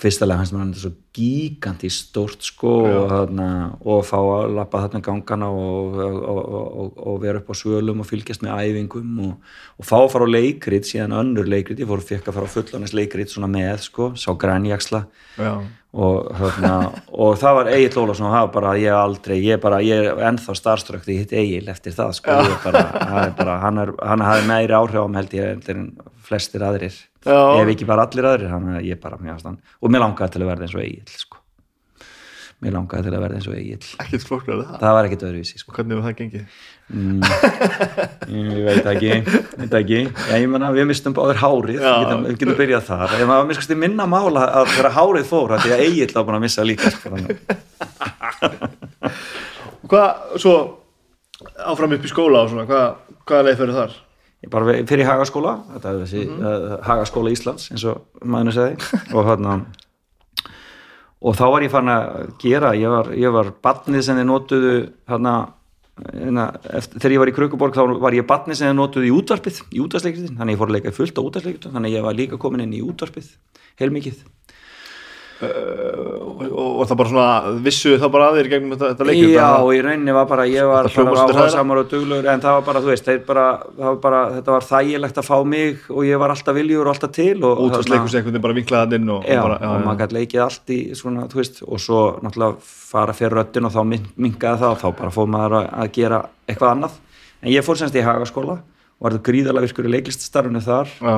fyrstulega hans maður svo gigantist stórt sko og, þarna, og fá að lappa þarna gangana og, og, og, og vera upp á svölum og fylgjast með æfingum og, og fá að fara á leikrit síðan önnur leikrit, ég fór fekk að fara á fullanest leikrit svona með sko, sá grænjaksla og, þarna, og það var Egil Ólafsson og það var bara ég aldrei, ég bara, ég er ennþá starströkt ég hitt Egil eftir það sko, er bara, það er bara, hann, er, hann hafði meiri áhrif á mig held ég en flestir aðrir. Ef ekki bara allir aðrir hann, ég bara, mjög aðstann, og mér langaði til að verða eins og Egil sko. mér langaði til að verða eins og Egil ekkert flóknar það það var ekkit öðruvísi sko. hvernig hefur það gengið? Mm, ég veit ekki, veit ekki. Já, ég menna, við mistum báður hárið við getum, við getum byrjað þar en maður miskast í minna mála að þegar hárið fór að því að Egil var búin að missa líka sko, þannig. hvað, svo áfram upp í skóla og svona, hvað, hvaða leið fyrir þar? Bara fyrir Hagaskóla þetta er þessi uh, Hagaskóla Íslands eins og maðurinn segi og hérna og þá var ég fann að gera ég var, ég var batnið sem þið notuðu hérna, hérna eftir, þegar ég var í Krökuborg þá var ég batnið sem þið notuðu í útvarpið í útvarsleikritin, þannig ég fór að leika fullt á útvarsleikritin þannig ég var líka komin inn í útvarpið heilmikið og, og, og það bara svona vissu það bara aðeir gegnum þetta, þetta leikir Já, í rauninni var bara, ég var bara áhersamur og duglegur en það var bara, þú veist, bara, var bara þetta var þægilegt að fá mig og ég var alltaf viljur og alltaf til og útvarsleikus einhvern veginn bara vinklaðan inn og, já, og bara, og maður gæti leikið allt í svona, þú veist, og svo náttúrulega fara fyrir röddin og þá min- minnkaði það og þá bara fór maður að, að gera eitthvað annað. En ég fór semst í Hagaskóla og var það gríðarlega virkur í leiklistastarfinu þar. Já,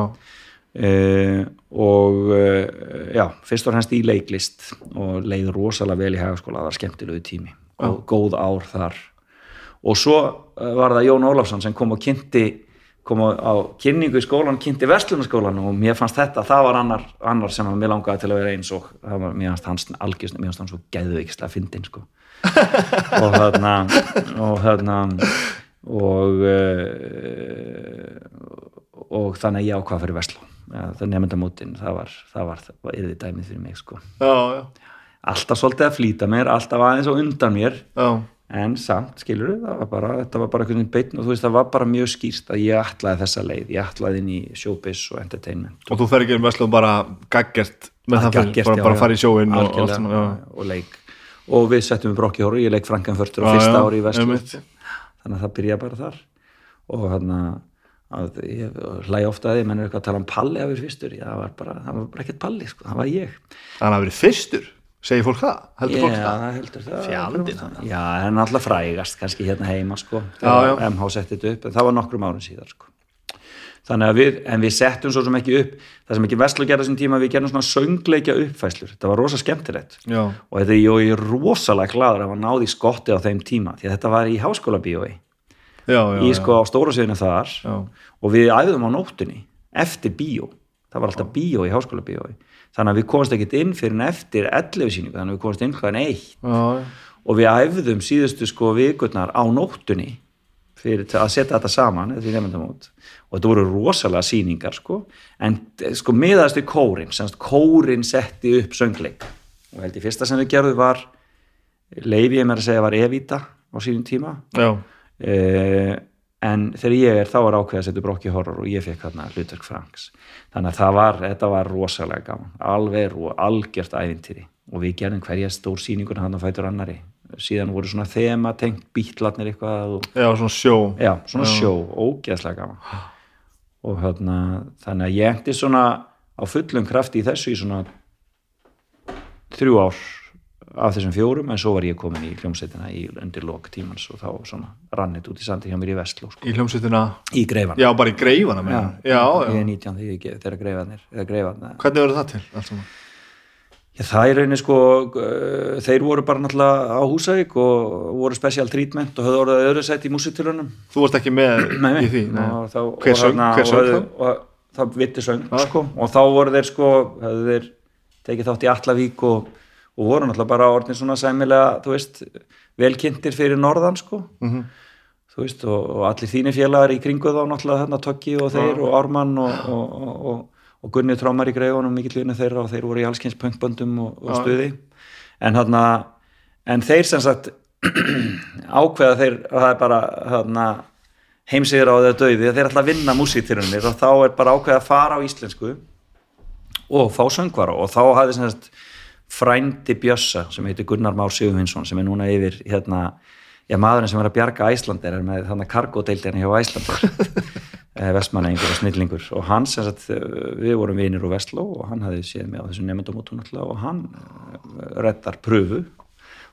uh, og uh, já, fyrst og fremst í leiklist og leið rosalega vel í Hagaskóla það var skemmtilegu tími og góð ár þar. Og svo uh, var það Jón Ólafsson sem kom og kynnti kom á, kynningu í skólan kynnti verslunarskólan og mér fannst þetta það var annar, annar sem að mér langaði til að vera eins og það var, mér fannst hans algjörst mér fannst hann svo geðveikislega fyndin sko. og þarna og þarna og uh, og þannig að ég ákvað fyrir Vestló ja, það nefndamótin, það var það var, það var yfir dæmið fyrir mig sko. já, já, alltaf svolítið að flýta mér alltaf aðeins og undan mér. Já. en samt, skilur það var bara, þetta var bara einhvern veginn beinn og þú veist, það var bara mjög skýrst að ég ætlaði þessa leið ég ætlaði inn í showbiz og entertainment. Og þú fer ekki um Veslu og bara gaggert með það fyrir, Gagngert, bara, bara fara í sjóin og, og, og leik. Og við settum við brokki hóru, ég leik Frankenfurtur á Já, fyrsta ári í Veslu þannig að það byrja bara þar. Og hann að ég hlæði ofta að því, menn er eitthvað að tala um palli af þér fyrstur, já, það var bara, það var bara ekkert palli sko, það var ég. Þannig að verið fyrstur, segir fólk það? Heldur fólk Já, það? það heldur það. Fjandinn Já, það er náttúrulega frægast kannski hérna heima sko, Já, já. þegar MH setti þetta upp en það var nokkrum árum síðar sko. þannig að við, en við settum svo sem ekki upp það sem ekki Veslu gerði þessum tíma við gerðum svona söngleikja uppfæslur, þetta var rosa skemmtilegt. Já, og þetta ég er rosalega gladur að hafa náði skotti á þeim tíma því að þetta var í háskóla bíói já, já, í sko á stóra sviðinu þar Já. og við æfðum á nóttunni eftir bíó, það var alltaf bíó í háskóla bíói, þannig að við komast ekkit inn fyrir en eftir 11 síningu, þannig að við komast inn hvaðan eitt. Og við æfðum síðustu sko vikurnar á nóttunni fyrir að setja þetta saman og þetta voru rosalega sýningar sko. En sko miðaðast við kórin semst kórin setti upp söngleik. Og held ég fyrsta sem við gerðum var leifi ég mér að segja var Evita á sínum tíma. Já, uh, en þegar ég er þá var ákveð að setja brokki horror og ég fekk þarna hlutverk Franks. Þannig að það var, þetta var rosalega gaman alveg og algjört ævintýri. Og við gerðum hverja stór sýningur hann á fætur annari síðan voru svona þema tengt bítlarnir eitthvað og, já, svona sjó. Já, svona sjó, ógeðslega gaman. Og hérna þannig að ég endi svona á fullum krafti í þessu í svona þrjú ár af þessum fjórum en svo var ég komin í hljómsveitina í undir lok tímans og þá svona rannit út í sandi hjá mér í Vestló sko. í hljómsveitina, í greifan já, bara í greifana já, já, ég já. er 19 því ekki þegar greifanir hvernig verður það til? allt saman? Já, það er reyni sko, þeir voru bara náttúrulega á Húsavík og voru special treatment og höfðu orðið öðru sætt í músitilunum þú varst ekki með í því Hver söng- þá? það vitti söng sko, og þá voru þeir sko þeir tekið þátt í Allavík og, og voru náttúrulega bara orðin svona sæmilega, þú veist, velkynntir fyrir norðan sko. Mhm. þú veist, og, og allir þínir félagar í kringu þá náttúrulega þarna Toggi og þeir og Ármann og, og, og, Gunni Trómar í greifunum mikill vinnu þeirra og þeir voru í allskins punkböndum og, stuði. En þarna en þeir sem sagt ákveða þeir að það er bara þarna heimsigur á þeirra döiði þeir ætla að vinna músíktirunir og þá er bara ákveða að fara á íslensku og fá söngvara. Og þá hafði sem sagt frændi Bjössa sem heitir Gunnar Már Sigurvinsson sem er núna yfir hérna, já maðurinn sem er að bjarga Æslandir er með þannig kargodeildina hjá Æslandir vestmannaengur og snillingur. Og hann sem sagt, eh, við vorum vinir úr Vestló og hann hafði séð mig á þessu nefndamótun og hann eh, reddar pröfu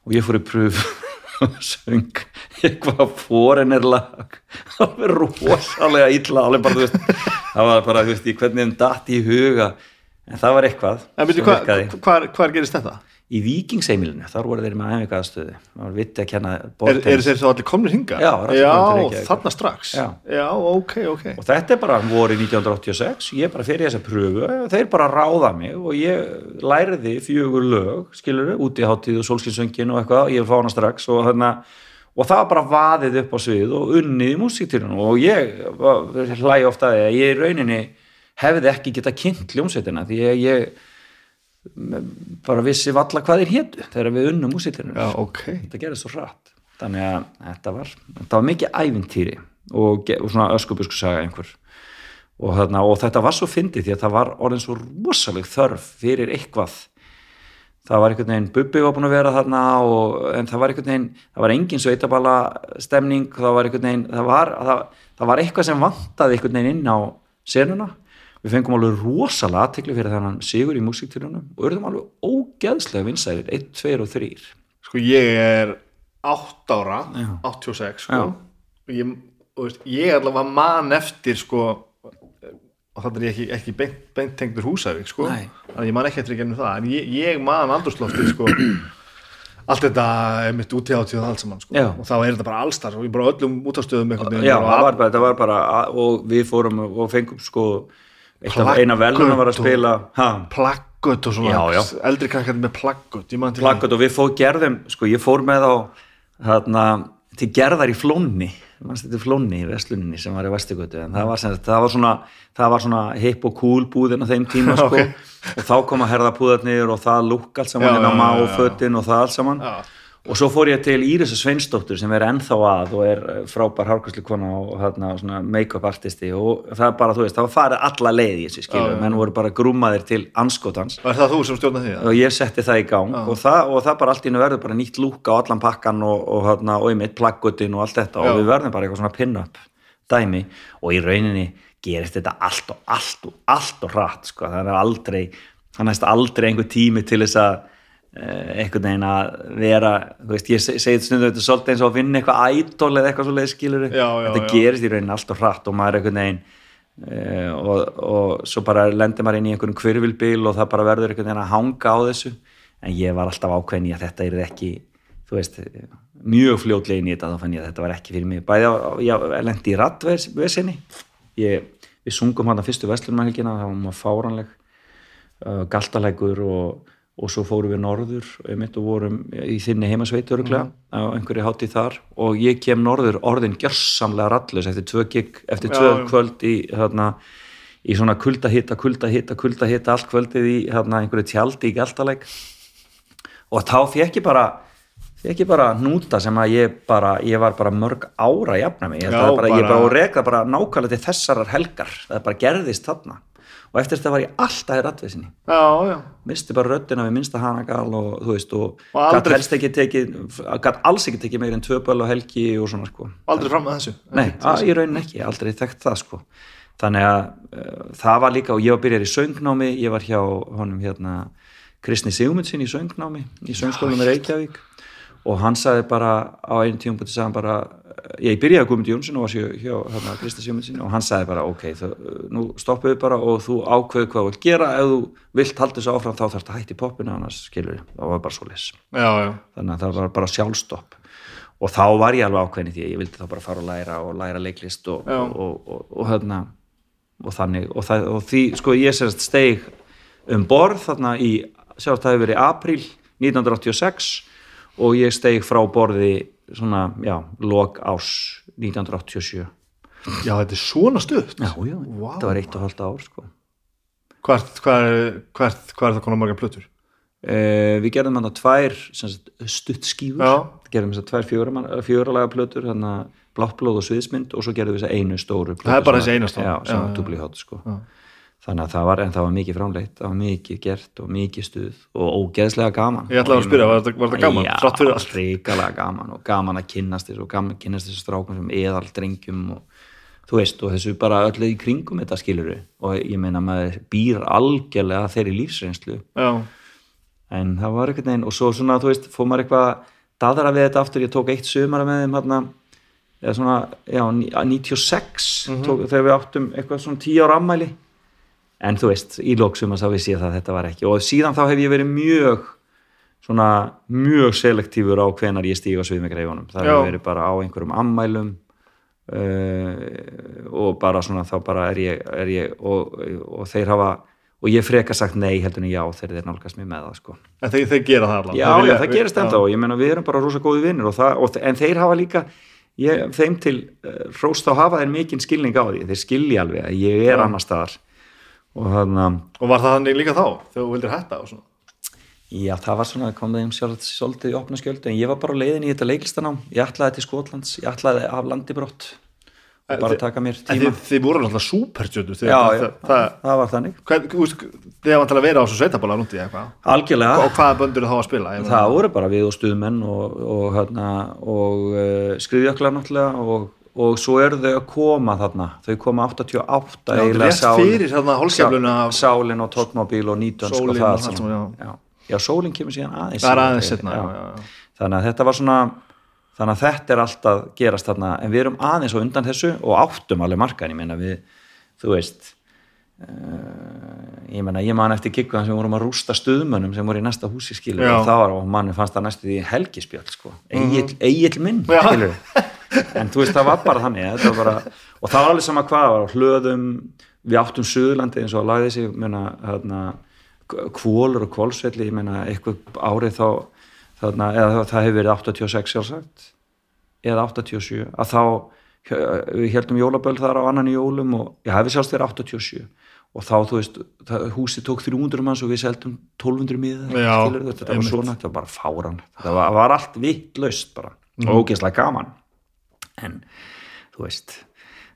og ég fór í pröfu og söng eitthvað fórenirlag það var rosalega illa það var bara, þú veist, í hvernig þeim datt í huga en það var eitthvað hvar, hvar gerist þetta? í Víkingsheimilinu, þar voru þeir með æfinga aðstöðu það var vitti að kenna Er, eru þeir þá allir komnir hinga? Já, já þarna strax Já. ok, ok og þetta er bara voru 1986 ég bara fyrir þessa pröfu þeir bara ráða mig og ég læriði fjögur lög, skilur út í hátíð og sólskinsöngin og eitthvað, ég fá hana strax og þarna og það var bara vaðið upp á svið og unnið í músíktilunum og ég hlægi ofta að ég í rauninni hefði ekki geta kynnt ljómsveitina því ég, ég bara vissi valla hvað þeir hétu þegar við unnum músíktilunum já, ok. Þetta gerði svo hratt. Þannig að þetta var, þetta var mikið ævintýri og, og svona öskubusku saga einhver. Og, þarna, og þetta var svo fyndið því að það var orðin svo rosaleg þörf fyrir eitthvað. Það var einhvern veginn Bubbi var búin að vera þarna og, en það var einhvern veginn það var engin sveitabala stemning það var einhvern veginn það var, það, það var eitthvað sem vantaði einhvern veginn inn á senuna við fengum alveg rosalega aðtekli fyrir þannig sigur í músiktilunum og urðum alveg ógeðslega vinsælir 1, 2 og 3 sko ég er 8 ára Já. 86 sko Já. og ég, veist, ég allavega man eftir sko og þannig er ég ekki, ekki beint, beint tengdur húsavík sko Nei. þannig að ég man ekki eftir ekki ennum það en ég, ég man andurslóftið sko allt þetta er mitt út í átíð og allt saman sko Já. og þá er þetta bara allstar og ég bara öllum útastöðum Já, var, bara, það var bara og við fórum og fengum sko eina veluna var að spila ha, plaggött og svona Já, já. eldri krakkar með til plakkot og við fóð gerðum sko ég fór með á þarna, til gerðar í flónni mannst þetta flónni í Vestluninni sem var í Vestigötu en það var, sem, það var svona svona hip og cool búðin á þeim tíma sko, Ok. og þá kom að herða púðarnir og það lúk allt saman Já, inn á já, má já, og já. fötin og það allt saman Já. Og svo fór ég til Írisa Sveinsdóttur sem er ennþá að og er eh, frábær hárkvæslu kona og svona make-up artisti. Og það er bara, þú veist, það var farið alla leið í þessi Já, skilur, já. menn voru bara grúmaðir til anskotans var það þú sem stjórnaði því? og ég setti það í gang. Og það, og það bara allt í einu verður bara nýtt lúk á allan pakkan og, og, og, og einmitt plaggutin og allt þetta. Já. og við verðum bara eitthvað svona pin-up dæmi. Og í rauninni gerist þetta allt og allt og allt og hratt sko, það er aldrei það næst aldrei einhver tími til þess að einhvern veginn að vera veist, ég segi þetta stundum þetta er svolítið eins og að vinna eitthvað ædol eða eitthvað svo leið skilur Já, já, þetta já. gerist í rauninni allt og hratt og maður er einhvern veginn uh, og, og svo bara lendir maður inn í einhvern kvirvilbíl og það bara verður einhvern veginn að hanga á þessu. En ég var alltaf ákveðin í að þetta er ekki þú veist, mjög fljótlega inn í þetta þá fann ég að þetta var ekki fyrir mig. Bæði að ég lendi í rattvesinni við sungum hann að fyrstu vestlunumhelgina það var maður fáranleg uh, galtalækur og, og svo fórum við norður einmitt og vorum í þinni heimasveit öruglega á einhverju hátíð þar. Og ég kem norður orðin gjörsamlega rallus eftir tvö gig, eftir tvö Já, kvöld í hérna í svona kuldahitta, kuldahitta, kuldahitta allt kvöldið í hérna einhverju tjaldi í gæltaleg og þá fekk ég bara fekk ég bara núta sem að ég bara ég var bara mörg ára jafna mig. Já, að bara, ég bara- bara reka bara nákvæmlega til þessarar helgar. Það bara gerðist þarna og eftir þetta var ég alltaf í rattvesinni já, já, misti bara röddina við minnsta hanagal og þú veist og, Og aldrei- helst ekki tekið gat alls ekki tekið meir en tvö böl á helgi og svona sko. Aldrei fram með þessu. Nei, að, í raunin ekki, aldrei þekkt það sko. Þannig að uh, það var líka og ég var byrjar í söngnámi, ég var hjá honum hérna Kristni Sigmundsin í söngnámi í söngskólum í Reykjavík. Og hann sagði bara á einu tíum búti sagði hann bara, ég byrjaði að Guðmund Jónsson og var hjá, hjá hérna, Kristni Sigmundsin og hann sagði bara ok, það, nú stoppuðu bara og þú ákveðu hvað þú vilt gera. Ef þú vilt halda þessu áfram þá þarf þetta hætti poppinu annars skilur það var bara svo les þannig að það var bara sjálfstopp. Og þá var ég alveg ákveðin í því að ég vildi þá bara fara og læra og læra leiklist og, og, og, og, hérna og þannig og, það, og því sko ég sérst steig um borð þarna í sjálf það hefur verið apríl 1986 og ég steig frá borði svona, já, lok ás 1987 já, þetta er svona stutt já, já, Vá. það var eitt og halvt ár sko hvert, er, hvert, hvað er það konar margar plötur Uh, við gerðum hann tvær sem sagt, stuttskífur Já. gerðum þess að tvær fjóralega plötur þannig að bláttblóð og sviðsmynd og svo gerðum við þess að einu stóru plötu Það er bara að- eina stóra. já, sem Já, var já. dubli hot sko. Þannig að það var, en það var mikið framleitt það var mikið gert og mikið stuð og ógeðslega gaman. Ég ætlaði að spyrja, var þetta- var þetta gaman, Já, ríkalega gaman og gaman að kynnast þessu og gaman að kynnast þessu strákum sem eðal drengjum og þú veist, og þessu bara öllu í kringum þetta skiluru og ég meina maður býr algjörlega þeirri lífsreynslu. Já, en það var einhvern veginn og svo svona, þú veist, fór maður eitthvað daðra við þetta aftur, ég tók eitt sumara með þeim hérna, eða svona já, ní- 96, tók, þegar við áttum eitthvað svona 10 ára ammæli en þú veist, í lóksum að sá við séð að þetta var ekki. Og síðan þá hef ég verið mjög svona mjög selektífur á hvenar ég stíg á svið með greifunum, það hefur verið bara á einhverjum ammælum uh, og bara svona þá bara er ég, er ég og, og þeir hafa og ég freka sagt nei heldur en já þegar þeir nálgast mér með það sko. En þeir, þeir gera það allan já, Þeir já, vilja- það gerist ennþá. Og ég meina við erum bara rosa góði vinnir og það, og, en þeir hafa líka ég, þeim til uh, hróst þá hafa þeir mikinn skilning á því, þeir skilja alveg að ég er Já. annar staðar og þannig að og var það þannig líka þá, þegar þú vildir hætta og svona? Já, það var svona, kom það um sjálf svolítið í opna skjöldu, en ég var bara leiðin í þetta leiklistanám, ég ætlaði til Skotlands ég ætlaði af landi brott. Og En bara taka mér en tíma. þið, þið voru náttúrulega súpertjötu Já, já, það, það, það var þannig. Hvað, þú veist, þið til að vera á þessu sveitabóla núti eitthvað Algjörlega, og hvaða böndur þá að spila? Það voru bara við og stuðmenn og, og, hérna, og uh, skriðjöklar náttúrulega og, og svo eru þau að koma þarna þau koma 88 Já, eiginlega Sálin- Sálin og Tóttmobil og Nýtönsk og Sólin það og saman. saman, já. Já, Sólin kemur síðan aðeins aðeins setna já. já, já, já. þannig að þetta var svona þannig að þetta er alltaf gerast þarna en við erum aðeins á undan þessu og áttum alveg markaðin, ég meina við þú veist uh, ég meina, ég man eftir kikkuðan sem vorum að rústa stuðmönnum sem voru í næsta húsi skilur Já. og það var, og manni fannst það næstu því helgispjöld sko, eigill, eigill minn Mhm. Já. skilur en þú veist, það var bara þannig þetta var bara, og það var alveg sama hvað það var hlöðum, við áttum Suðurlandi eins og að lagði sig, ég meina hérna, kvólur og kvólsvelli eitthvað árið þá þarna, eða það hefur verið 86 sjálfsagt eða 87 að þá við heldum jólaböll þar á annan jólum og ég hefði sjálfst verið 87 og þá þú veist, það, húsi tók 300 manns og við seldum 1200 miðar Já, skilurðu, þetta var svona, þetta var bara fáran þetta var, var allt vittlaust bara. Mhm. og ógeðslega gaman en þú veist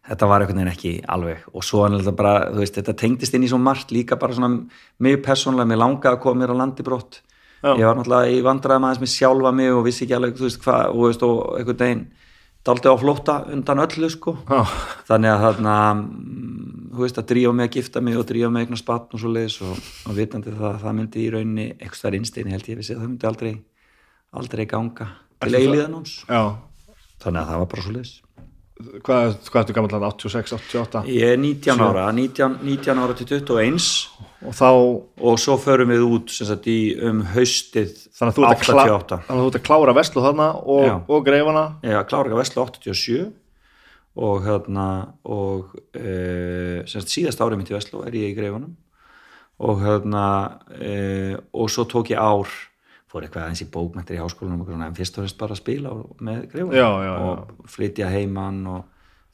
þetta var einhvern veginn ekki alveg og svo er þetta bara, þú veist, þetta tengdist inn í svo margt líka bara svona, mig persónlega mig langaði að koma mér á landi brott Já. ég var náttúrulega í vandræðum aðeins með sjálfa mig og vissi ekki alveg, þú veist, hvað og, og einhvern veginn daldi á flótta undan öllu, sko Já. þannig að þarna mm, þú veist, að drífa mig að gifta mig og drífa mig eignar spatt og svo leiðis og, og vitandi það, það myndi í rauninni eitthvað stær innstein, held ég vissi að það myndi aldrei aldrei ganga til eilíðanóns Já. Þannig að það var bara svo leiðis hvað, hvað ertu gammal þarna, 86, 88 Ég er 19 ára, 19, 19 ára til 21 og þá, og svo förum við út sem sagt, í, um haustið þannig að þú ert að, klá, 88. þannig að þú ert að klára veslu þarna og, Já. og greifana? Ég klára vesla 87 og hérna og e, sem sagt, síðast árið mitt í Veslu er ég í greifunum. Og hérna e, og svo tók ég ár fór eitthvað aðeins í bókmæntir í háskólanum og svona, en fyrst og fremst bara að spila og- með greifunum Já, já, og flytja heimann og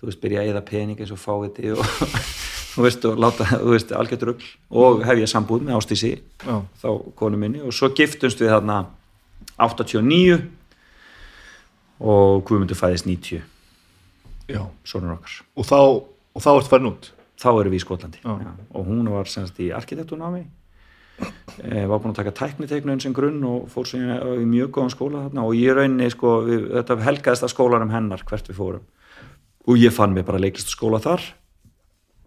þú veist, byrja að eða pening eins og fáiði og þú veist, og láta, þú veist, algjört rugl og hef ég sambúð með Ástísi Já. þá konu minni. Og svo giftumst við þarna 89 og Guðmundur fæðist 90 Já. sonur okkar. Og þá, og þá ertu farin út? Þá erum við í Skotlandi og hún var semst í arkitekturnámi var búin að taka tækniteiknun sem grunn og fór svo í, mjög góðan skóla þarna. Og ég rauninni sko, við, þetta helgaðist að skólanum hennar hvert við fórum. Og ég fann mig bara leiklistu skóla þar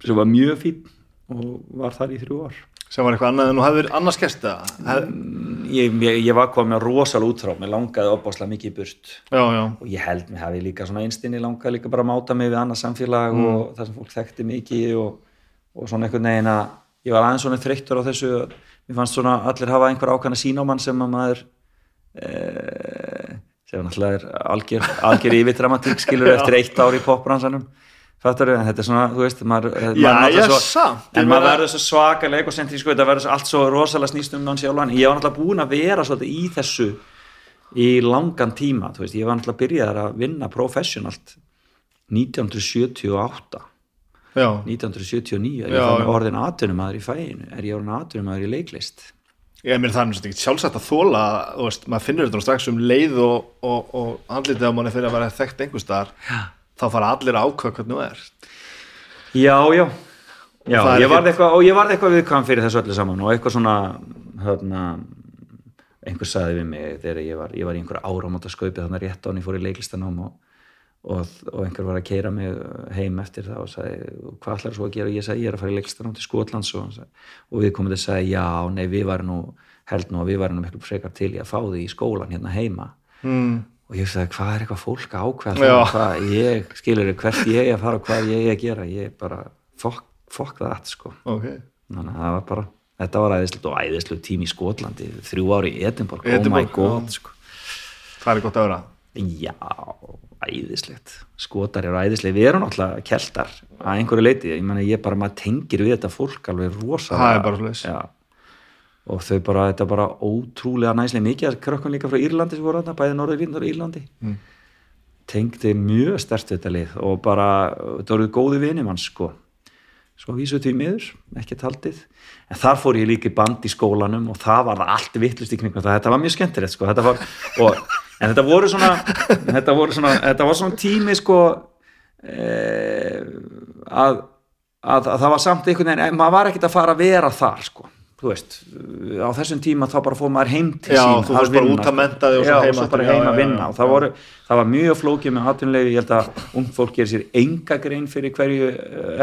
sem var mjög fín og var þar í þrjú ár. Sem var eitthvað annað en hefði verið annars gert það? Hef... ég, ég, ég var komið með rosalega útrá mér langaði opbáslega mikið í burt. Já, já, og ég held mér hafi líka svona einstinni langaði líka bara að máta mig við annað samfélag og það sem fólk þekkti mikið og, og svona einhvern veginn að ég var aðeins svona þreyttur á þessu mér fannst svona allir hafa einhver ákvæmna sín á mann sem að maður e, sem náttúrulega er algjör, algjör yfirdramatík skilur eftir eitt ár í popbransanum fattar en þetta er svona, þú veist maður, Já, maður náttúrulega já, svo, en maður verður svo svakaleg og sentri, sko, þetta verður allt svo rosalega snýst um mann sjálfan, ég var náttúrulega búin að vera svolítið í þessu í langan tíma, þú veist, ég var náttúrulega byrjaðar að vinna professionalt 1978 já, 1979, er ég fann já. orðin atvinnumæður í fæinu, er ég orðin atvinnumæður í leiklist? Ég meina það er náttúrulega ekki sjálfsagt að þóla þú veist, maður finnur þetta strax um leið og, og, og andlitið á manni fyrir að vera þekkt einhvers staðar, þá fara allir að ákveða hvernig þú er Já, já, já ég varð ekkert- eitthvað, og ég varð eitthvað viðkvæm fyrir þessu öllu saman og eitthvað svona hérna, einhver saði við mig þegar ég var, ég var í einhver áramóta skaupið þannig rétt án ég fór í leiklistanám og, og, og einhver var að keira mig heim eftir það og sagði, hvað ætlar svo að gera? Ég sagði, ég er að fara í leiklistanám til Skotlands og, og við komum til að segja, já, nei, við varum nú held nú að við varum nú miklu frekar til í að fá því í skólan hérna heima. Mm. og ég sagði hvað er eitthvað fólk það, hvað ég, skilur hvert ég er að fara og hvað ég er að gera? Ég bara, fokk, fokk það allt sko. Ok, þannig að það var bara þetta var æðislegt og æðislegt tími í Skotlandi þrjú ári í Edinborg, oh my Edinborg, god já. sko. það er gott að vera. Já, æðislegt. Skotar eru æðislega, við erum náttúrulega keltar að einhverju leiti, ég menna ég bara maður tengir við þetta fólk alveg rosalega. Og þau bara, þetta er bara ótrúlega næslega mikið. Að krökkum líka frá Írlandi sem voru þarna, bæði Norður og Írlandi. Mm. tengdi mjög stert þetta lið og bara, þetta voru góði vinni mann sko. Svo vísu því miður, ekki taldið. En þar fór ég líka band í skólanum og það var allt vittlust í kringum. Þetta var mjög skemmtilegt sko. Þetta var, og, en þetta voru svona þetta voru svona, þetta var svona tími sko eh, að, að, að það var samt einhvern veginn, maður var ekkert að fara að vera þar sko, þú veist á þessum tíma þá bara fór maður heim til Já, sín þú fórst bara út að mennta þig og já, svo heim og svo aftur, bara já, heim að já, vinna já, og það, já. voru, það var mjög flókið með atvinnulegi, ég held að ung fólk gerir sér enga grein fyrir hverju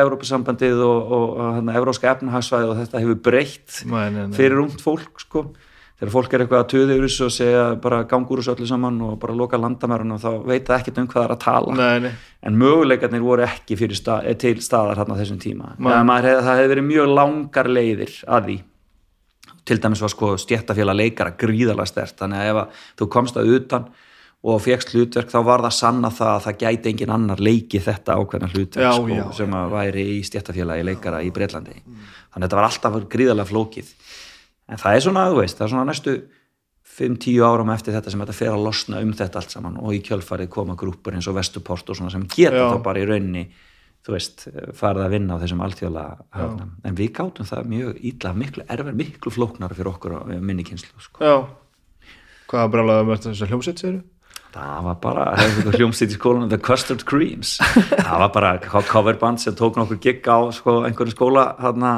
Evrópusambandið og, og, og hérna, Evróska efnahagsvæði og þetta hefur breytt fyrir ungt fólk sko. Þegar fólk er eitthvað að töða yfir þessu og segja bara gangur þessu öllu saman og bara loka landamærun og þá veit það ekkert um hvað það er að tala. Nei, nei. en möguleikarnir voru ekki stað, eh, til staðar hérna þessum tíma. Hef, það hefði verið mjög langar leiðir að því. Til dæmis var sko stjættafélag leikara gríðalega stert þannig að ef að þú komst að utan og fegst hlutverk þá var það sanna það að það gæti engin annar leiki þetta ákveðna hlutverk Já, sko, já, sem að væri í stjættafélagi leikara í Breitlandi þannig að þetta var alltaf gríðalega flókið en það er svona, þú veist, það er svona næstu 5-10 árum eftir þetta sem þetta fer að losna um þetta allt saman og í kjölfarið koma grúpur eins og Vestuport og svona sem geta þá bara í rauninni þú veist, farið að vinna á þessum höfnum, en við gátum það mjög ítla, miklu erfur, miklu flóknara fyrir okkur minni kynslu, sko. já. Hvað með þessu hljómsveit séru? það var bara, það er eitthvað hljómsýtt í skólanum The Custard Creams. Það var bara coverband sem tók nokkur gig á sko, einhverjum skóla hérna,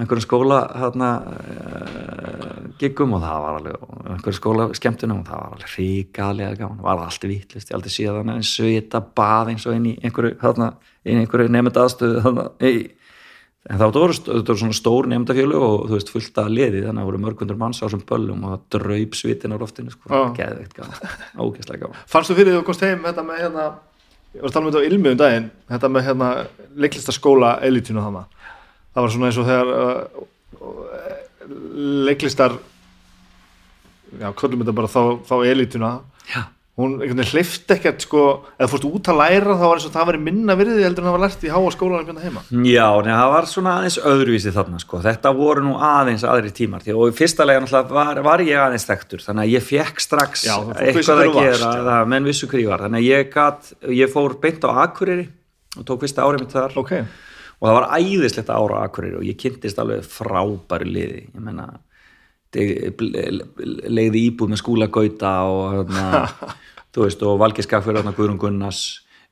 einhverjum skóla hérna, uh, giggum og það var alveg einhverjum skóla skemmtunum og það var alveg ríkalega gaman, það var allt vitlist ég aldrei síðan en svita bað eins og inn í einhverju, hérna, einhverju nefnd aðstöðu hérna, en það voru, voru svona stór nefndafjölu og þú veist fullt að liði þannig að það voru mörgundur manns á þessum böllum og það draup svitin á loftinu sko, geðveikt gaman, ógeðslega gaman. Fannst þú fyrir því að komst heim þetta með hérna ég var að tala með þetta á ilmi um daginn þetta með hérna leiklistaskóla elitinu þarna það var svona eins og þegar uh, uh, leiklistar já, kvöldum þetta bara þá, þá elituna Já. hún hleyft ekkert sko, eða fórst út að læra þá var eins og það væri minna virði heldur en það var lært í háa skólanum hérna heima Já, neða, það var svona aðeins öðruvísi þarna sko. þetta voru nú aðeins aðri tímar því, og í fyrsta lega náttúrulega var, var ég aðeins þekktur þannig að ég fekk strax Já, eitthvað að varst, gera já. það, menn vissu hver ég var þannig að ég, gat, ég fór beint á Akureyri og tók fyrsta árið mitt þar ok, og það var æðislegt ára á Akureyri og ég kynntist alveg frábæru liði. Ég menna leiði íbúð með skúla gauta og hérna, þú veist og Valgeir Skagfjörð, hérna, Guðrún Gunnars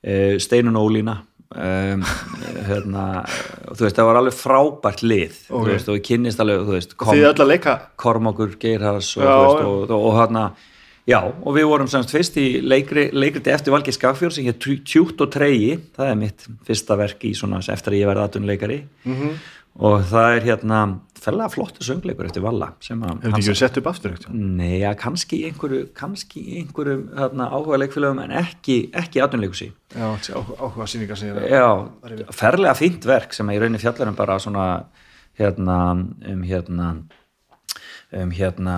eh, Steinun Ólína um, hérna, þú veist það var alveg frábært lið þú Ok. veist, og ég kynnist alveg þú veist, Kormákur Geirhars og, þú og, og, og hérna já, og við vorum semst fyrst í leikri, leikriti eftir Valgeir Skagfjörð sem hér Tjút og Tregi, það er mitt fyrsta verk í svona eftir að ég verði aðtunleikari mm. -hmm. og það er hérna fellega flottu söngleikur eftir Valla að hefur þetta ekki sett upp aftur ekkert Nei, ja, kannski einhverju kannski einhverju hérna, áhuga leikfélögum en ekki, ekki aðtunleikusi já, áhuga sýningar sem ég er Já, ferlega fínt verk sem að í rauninni fjallar um bara svona hérna um hérna um hérna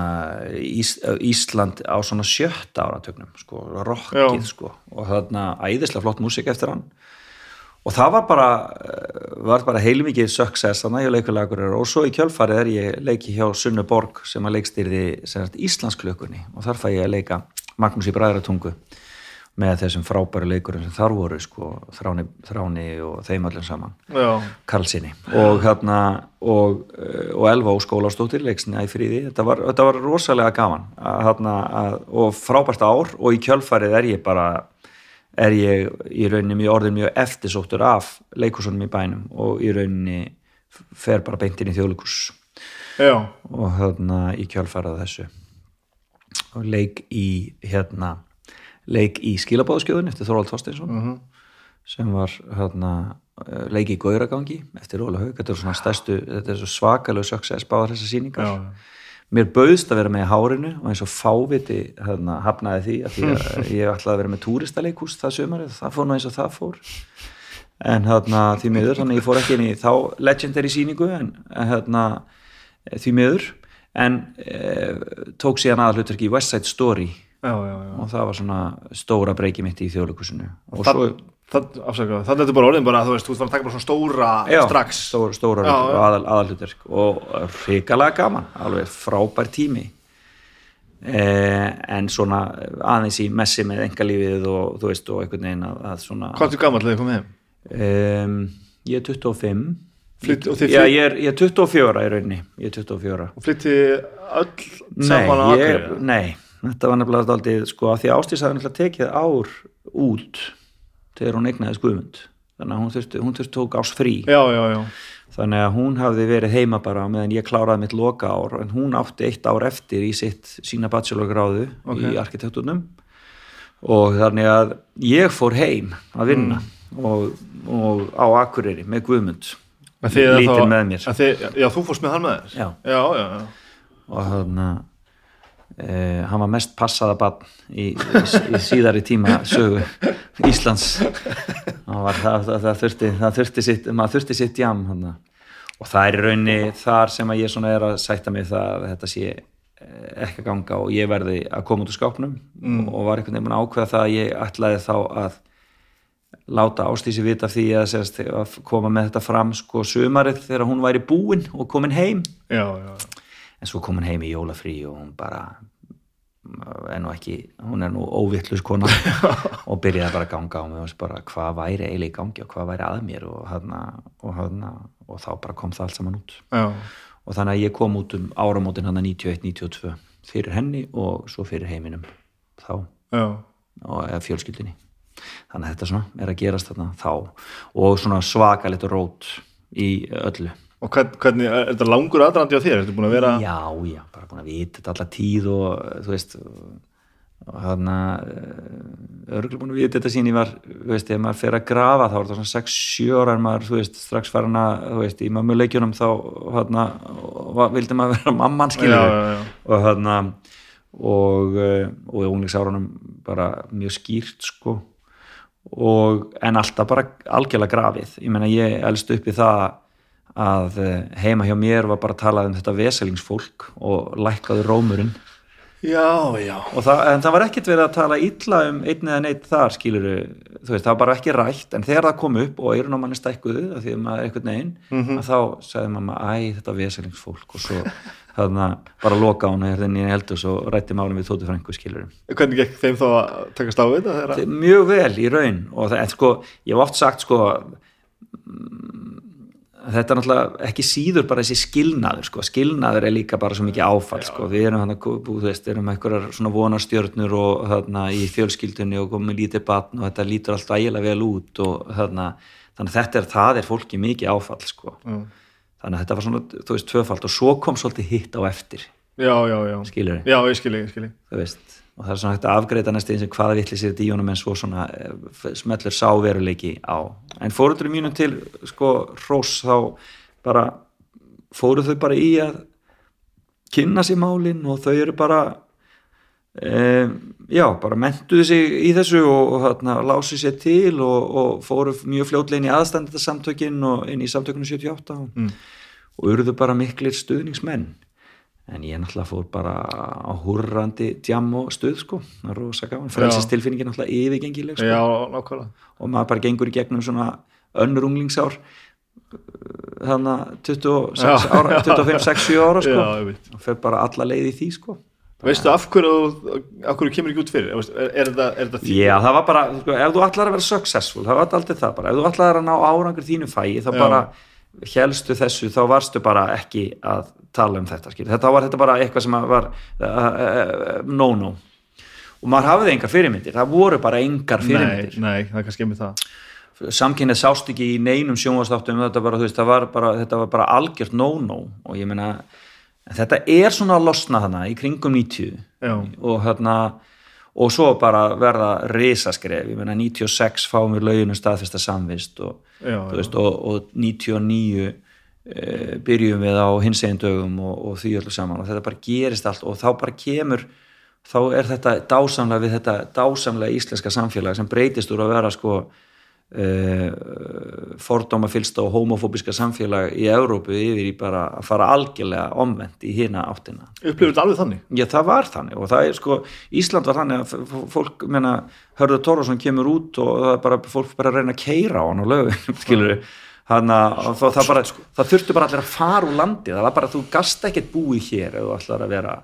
Ís, Ísland á svona sjötta áratögnum sko, rockið sko og þarna æðislega flott músik eftir hann. Og það var bara eh, var bara heilmikið success þannig að ég leikulegur og svo í kjölfarið er ég leiki hjá Sunnu Borg sem að leikstýrði Íslandsklökunni og þar fæ ég að leika Magnús í Bræðratungu með þessum frábæru leikurum sem þar voru sko, þráni, þráni og þeim öllum saman. Já, Karlsinni og hérna og, eh, og Elva og skólastóttir leiksni í fríði, þetta var, þetta var rosalega gaman. Að, hérna, að, og frábært ár og í kjölfarið er ég bara er ég í rauninni mjög orðin mjög eftirsóttur af leikusunum í bænum og í rauninni fer bara beintin í þjóðleikus já, og hérna í kjölfarið þessu. Og leik í hérna leik í skilabóðskjöðun eftir Þorvald Þorsteinsson sem var hérna eh, leik í Gauragangi eftir Óla Haug, þetta er svona stærstu þetta er svo svakalegu success báðar þessar sýningar. Já. mér bauðst að vera með í hárinu og eins og fáviti hérna, hafnaði því að, að ég ætlaði að vera með túristaleikús það sömarið, það fór nú eins og það fór. En hérna því miður þannig ég fór ekki inn í þá legendary sýningu en hérna því miður. En e, tók síðan aðalhutverki í West Side Story já, já, og það var svona stóra breyki mitt í þjóðleikusinu og Það, svo þannig er þetta bara orðin bara, þú veist, þú ert að taka bara svona stóra strax. stóra, stóra aðal, aðalhutverk og hrikalega gaman, alveg frábær tími. Eh, en svona aðeins í messi með engalífið og þú veist og einhvern veginn að, að svona Hvað er þú gammal þegar þið komið heim? um, ég er 25 Flytt- og þið Já, ég er, ég er 24 í rauninni. Ég er 24 Og flytti öll saman á Akureyri? nei, þetta var nefnilega daldið sko að því Ástís hafði nefnilega tekið ár út þegar hún eignaði skuðmund þannig að hún þurfti, hún þurfti tók ás frí Já, já, já. þannig að hún hafði verið heima bara meðan ég kláraði mitt loka ár en hún átti eitt ár eftir í sitt sína bachelorgráðu Ok. í arkitekturnum og þannig að ég fór heim að vinna Mm. og, og á Akureyri með Guðmund lítinn þá- með mér Þið, já, þú fórst með hann með þér? Já. Já, já, já. og þannig að Eh, hann var mest passaða barn í, í, síðari tíma sögu Íslands var, það, það, það, þurfti, það þurfti sitt maður þurfti sitt jam hana. og það er raunni þar sem ég er að sætta mig það að þetta sé eh, ekki að ganga og ég verði að koma út úr skápnum mm. og var einhvern veginn ákveða það að ég ætlaði þá að láta Ástísi vita því að, sérst, að koma með þetta fram sko sumarið þegar hún væri búin og komin heim Já, já, já. En svo kom hún heim í jólafrí og hún bara er nú ekki, hún er nú óvittlust kona. Og byrjaði bara að ganga á mig og veist bara hvað væri eiginlega í gangi og hvað væri að mér? Og, hana, og, og þá bara kom það allt saman út. Já. og þannig að ég kom út um áramótin hann 91-92 fyrir henni og svo fyrir heiminum þá. Já. og eða fjölskyldinni þannig að þetta svona er að gerast þarna þá. Og svona svakalegt rót í öllu Og hvern, hvernig, er þetta langur aðrandi á þér? Ertu búin að vera... já, já, bara búin að vita þetta alla tíð og þú veist og hann að örgulega búin að vita þetta sín ég var, þú veist, ef maður fer að grafa þá er þetta svona 6-7 ára en maður, þú veist, strax farin að, þú veist, í mömmuleikjunum þá, hann að vildi maður vera mamman já. og hann að og, eh, og í unglingsárunum bara mjög skýrt sko og en alltaf bara algjörlega grafið, ég meina ég elst upp í það að eh, heima hjá mér var bara að tala um þetta veselingsfólk og lækkaði rómurinn. Já, já. Það, en það var ekkert verið að tala illa um einn eða neitt þar skilur þú veist, það var bara ekki rætt en þegar það kom upp og eirun á manni stækkuðu af því að maður er einhvern veginn Mhm. að þá sagði mamma, æ, þetta veselingsfólk. Og svo þarna bara loka á hana hérna í eldus og rætti málum við Tóti Frængu skilur hvernig gekk þeim þá að takast á við þetta að- mjög vel í raun. Og það, en sko, ég hef oft sagt sko mm, þetta er náttúrulega ekki síður bara þessi skilnaður sko, skilnaður er líka bara svo mikið áfall sko, við erum hann að þú veist, erum einhverjar svona vonarstjörnur og þarna í fjölskyldunni og komum lítið batn og þetta lítur allt ægilega vel út og þarna, þannig að þetta er, það er fólki mikið áfall sko, Já. þannig að þetta var svona, þú veist, tvöfald og svo kom svolítið hitt á eftir, já, já, já, skilur já, ég skil ég, ég skil. Ég þú veist og það er svona hægt að afgreita næstu eins og hvaða vittli sér í honum en svo svona eh, smellur sáveruleiki á en fóröldur mínum til sko hrós þá bara fóru þau bara í að kynna sér málin og þau eru bara um, já, bara mentuðu sig í þessu og, og þarna lásu sér til og, og fóru mjög fljótlega inn í aðstandita samtökin og inn í samtökunum 78 og, Mm. og urðu bara miklir stuðningsmenn en ég náttúrulega fór bara á hurrandi djam og stuð sko, það er rosa gaman. Frelsistilfinningin náttúrulega yfirgengileg sko. já, og maður bara gengur í gegnum svona önnur unglingsár þannig að 26 Já. ára 25, 6, 7 ára sko. Já, og fer bara alla leið í því sko. Veistu af hverju, af hverju kemur ekki út fyrir? Er, er, er þetta, er þetta því Já, það var bara, sko, ef þú ætlar að vera successful, það var aldrei það bara, ef þú ætlar að ná árangur þínu fæi, þá bara helstu þessu, þá varstu bara ekki að tala um þetta, skil. Þetta var þetta bara eitthvað sem var uh, uh, no-no. Og maður hafði engar fyrirmyndir, það voru bara engar nei, fyrirmyndir. nei, það er kannski með það Samkynnið sást ekki í neinum sjónvastáttum, þetta, bara, veist, var bara, þetta var bara algjört no-no og ég meina, þetta er svona að losna þarna í kringum 90 já, og hérna og svo bara verða risaskref. Ég meina 96 fáum við lauginu staðfesta samvist og, já, þú veist, og, og 99 e, byrjum við á hins einn dögum og, og því öllu saman. Og þetta bara gerist allt og þá bara kemur þá er þetta dásamlega við þetta dásamlega íslenska samfélag sem breytist úr að vera sko fordóma fylsta og homofóbiska samfélag í Evrópu yfir í bara að fara algjörlega omvend í hina áttina. Upplifur þetta alveg þannig? Já, það var þannig og það er sko, Ísland var þannig að fólk, menna, Hörður Tórason kemur út og það er bara, fólk bara að reyna að keira á hann og lögum, skilur þannig að það, bara, það þurftu bara allir að fara úr landi, það var bara, þú gast ekkert búið hér ef þú ætlar að vera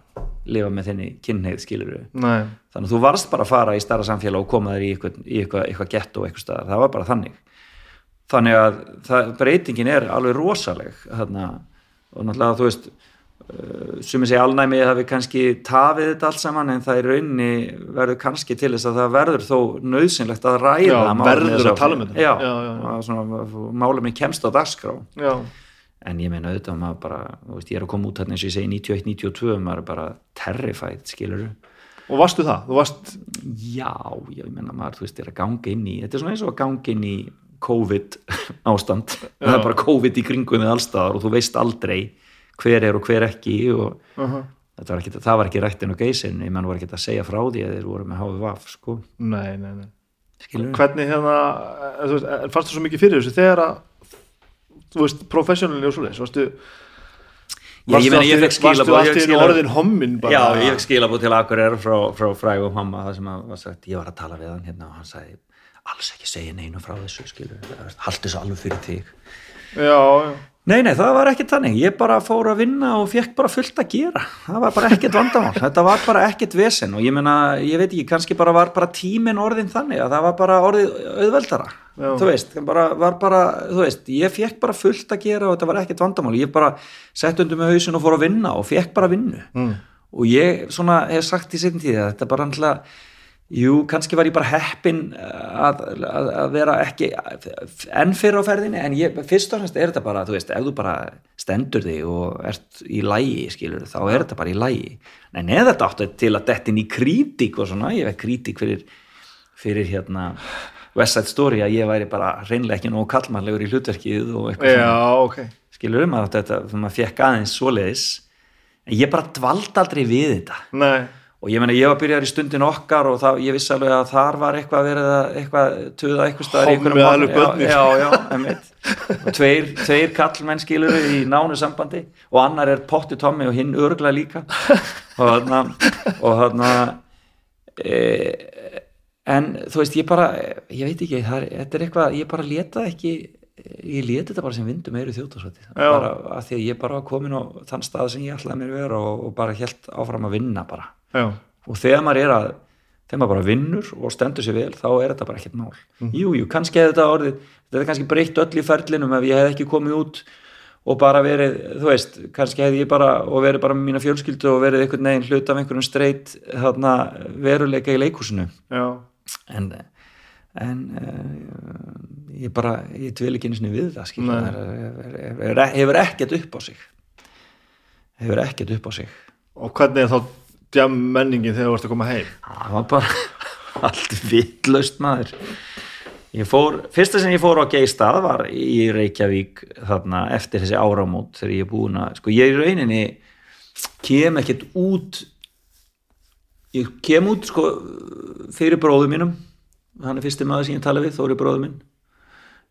lifa með þenni kynneið, skilur nei, þannig að þú varst bara að fara í starra samfélag og koma þér í eitthvað, eitthvað, gett og eitthvað staðar, það var bara þannig. Þannig að það, breytingin er alveg rosaleg og náttúrulega þú veist sem ég segi alnæmi hafi kannski tafið þetta allt saman en það í rauninni verður kannski til þess að það verður þó nöðsynlegt að ræða Já, verður að tala um þetta. já, Já, já, já. að svona, málefni kemst á dagskrá. Já, en ég meina auðvitað maður bara veist, ég er að koma út hérna eins og ég segi 91-92 maður er bara terrified skilur og varstu það, þú varst Já, ég meina maður, þú veist, er að ganga inn í þetta er svona eins og að ganga inn í COVID ástand, það er bara COVID í kringum við allstaðar og þú veist aldrei hver er og hver ekki og uh -huh. þetta var ekki, það var ekki rættin og geisin, ég menn var ekki að segja frá því að þeir voru með HVV, sko. Nei, nei, nei. Skilur hvernig hérna, eh, þú veist, en fannst þú svo mikið fyrir þessu þegar að þú veist, professionally og svoleiðis, varstu Já, ég meina, ég fekk varstu skilaboð- allt ég í orðin hommin bara? Já, ég fekk skilabúð til Akureyrar frá, frá frægum mamma það sem að, var sagt, ég var að tala við hann hérna og hann sagði, alls ekki segja neinu frá þessu, skilur, haldi þessu alveg fyrir þig. Já, já, Nei, nei, það var ekkert þannig. Ég bara fór að vinna og fekk bara fullt að gera. Það var bara ekkert vandamál. Þetta var bara ekkert vesen og ég meina, ég veit ekki, kannski bara var bara tíminn orðin þannig að það var bara orðið auðveldara. Já. Þú veist, bara, var bara, þú veist, ég fekk bara fullt að gera og þetta var ekkert vandamál. Ég bara sett undir með hausin og fór að vinna og fekk bara vinnu. mm. Og ég svona hef sagt í sinn tíð að þetta bara handla Jú, kannski var ég bara heppin að, að, að vera ekki enn fyrir á ferðinni, en ég, fyrst og fremst er þetta bara, þú veist, ef þú bara stendur þig og ert í lægi, skilur, þá er þetta bara í lægi. En eða þetta áttu til að dettin í krítik og svona, ég veit krítik fyrir, fyrir hérna West Side Story að ég væri bara reynlega ekki nógu kallmannlegur í hlutverkið og eitthvað já, ok. Skilur um að þetta, þegar maður fekk aðeins svoleiðis, en ég bara dvald aldrei við þetta. Nei, og ég meina ég var byrjar í stundin okkar og það, ég vissi alveg að þar var eitthvað verið að eitthvað tuða eitthvað staðar í einhverjum já, já, já, einmitt. og tveir, tveir kallmenn skilur í nánu sambandi. Og annar er potti Tommy og hinn örgla líka. Og þarna og þarna e, en þú veist ég bara ég veit ekki, það þetta er eitthvað ég bara leta ekki ég leti þetta bara sem vindu meiri þjóttasvætti Já. bara að því að ég bara var komin á þann stað sem ég ætlaði mér vera og, og bara helt áfram að vinna bara. Já, og þegar maður er að þegar maður bara vinnur og stendur sér vel þá er þetta bara ekkert mál. Jú, jú, kannski hefði þetta orðið þetta er kannski breytt öll í ferlinum ef ég hef ekki komið út og bara verið þú veist, kannski hefði ég bara og verið bara með mína fjölskyldu og verið einhvern veginn hlut af einhverjum streyt veruleika í leikhúsinu. Já, en, en uh, ég bara, ég tvil ekki einu sinni við það Nei. það hefur ekkert upp á sig. Hefur ekkert upp á sig. Og hvernig er þá djam menningin þegar þú ert að koma heim? Það var bara allt vittlaust maður. Ég fór, fyrsta sem ég fór á geistað var í Reykjavík þarna eftir þessi áramót þegar ég er búin að, sko ég í rauninni kem ekkert út ég kem út sko fyrir bróðu mínum hann er fyrsti maður sem ég tala við, Þóri bróðu minn.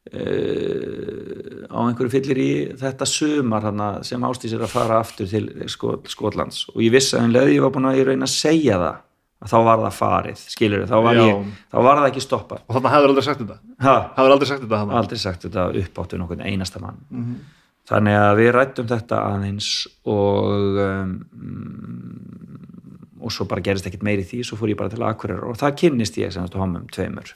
Uh, á einhverju fyllir í þetta sumar hana, sem ástýs er að fara aftur til Skot, Skotlands. Og ég vissi að ég var búin að ég reyna að segja það að þá var það farið, skilur þá var, Já. ég, þá var það ekki stoppað. Og þannig hefur aldrei sagt þetta? Ha, hefur aldrei sagt þetta hann aldrei sagt þetta uppáttu nokkurn einasta mann. Þannig að við rættum þetta aðeins og um, og svo bara gerist ekkert meiri því, svo fór ég bara til Akureyrar og það kynnist ég sem þetta homum tveimur.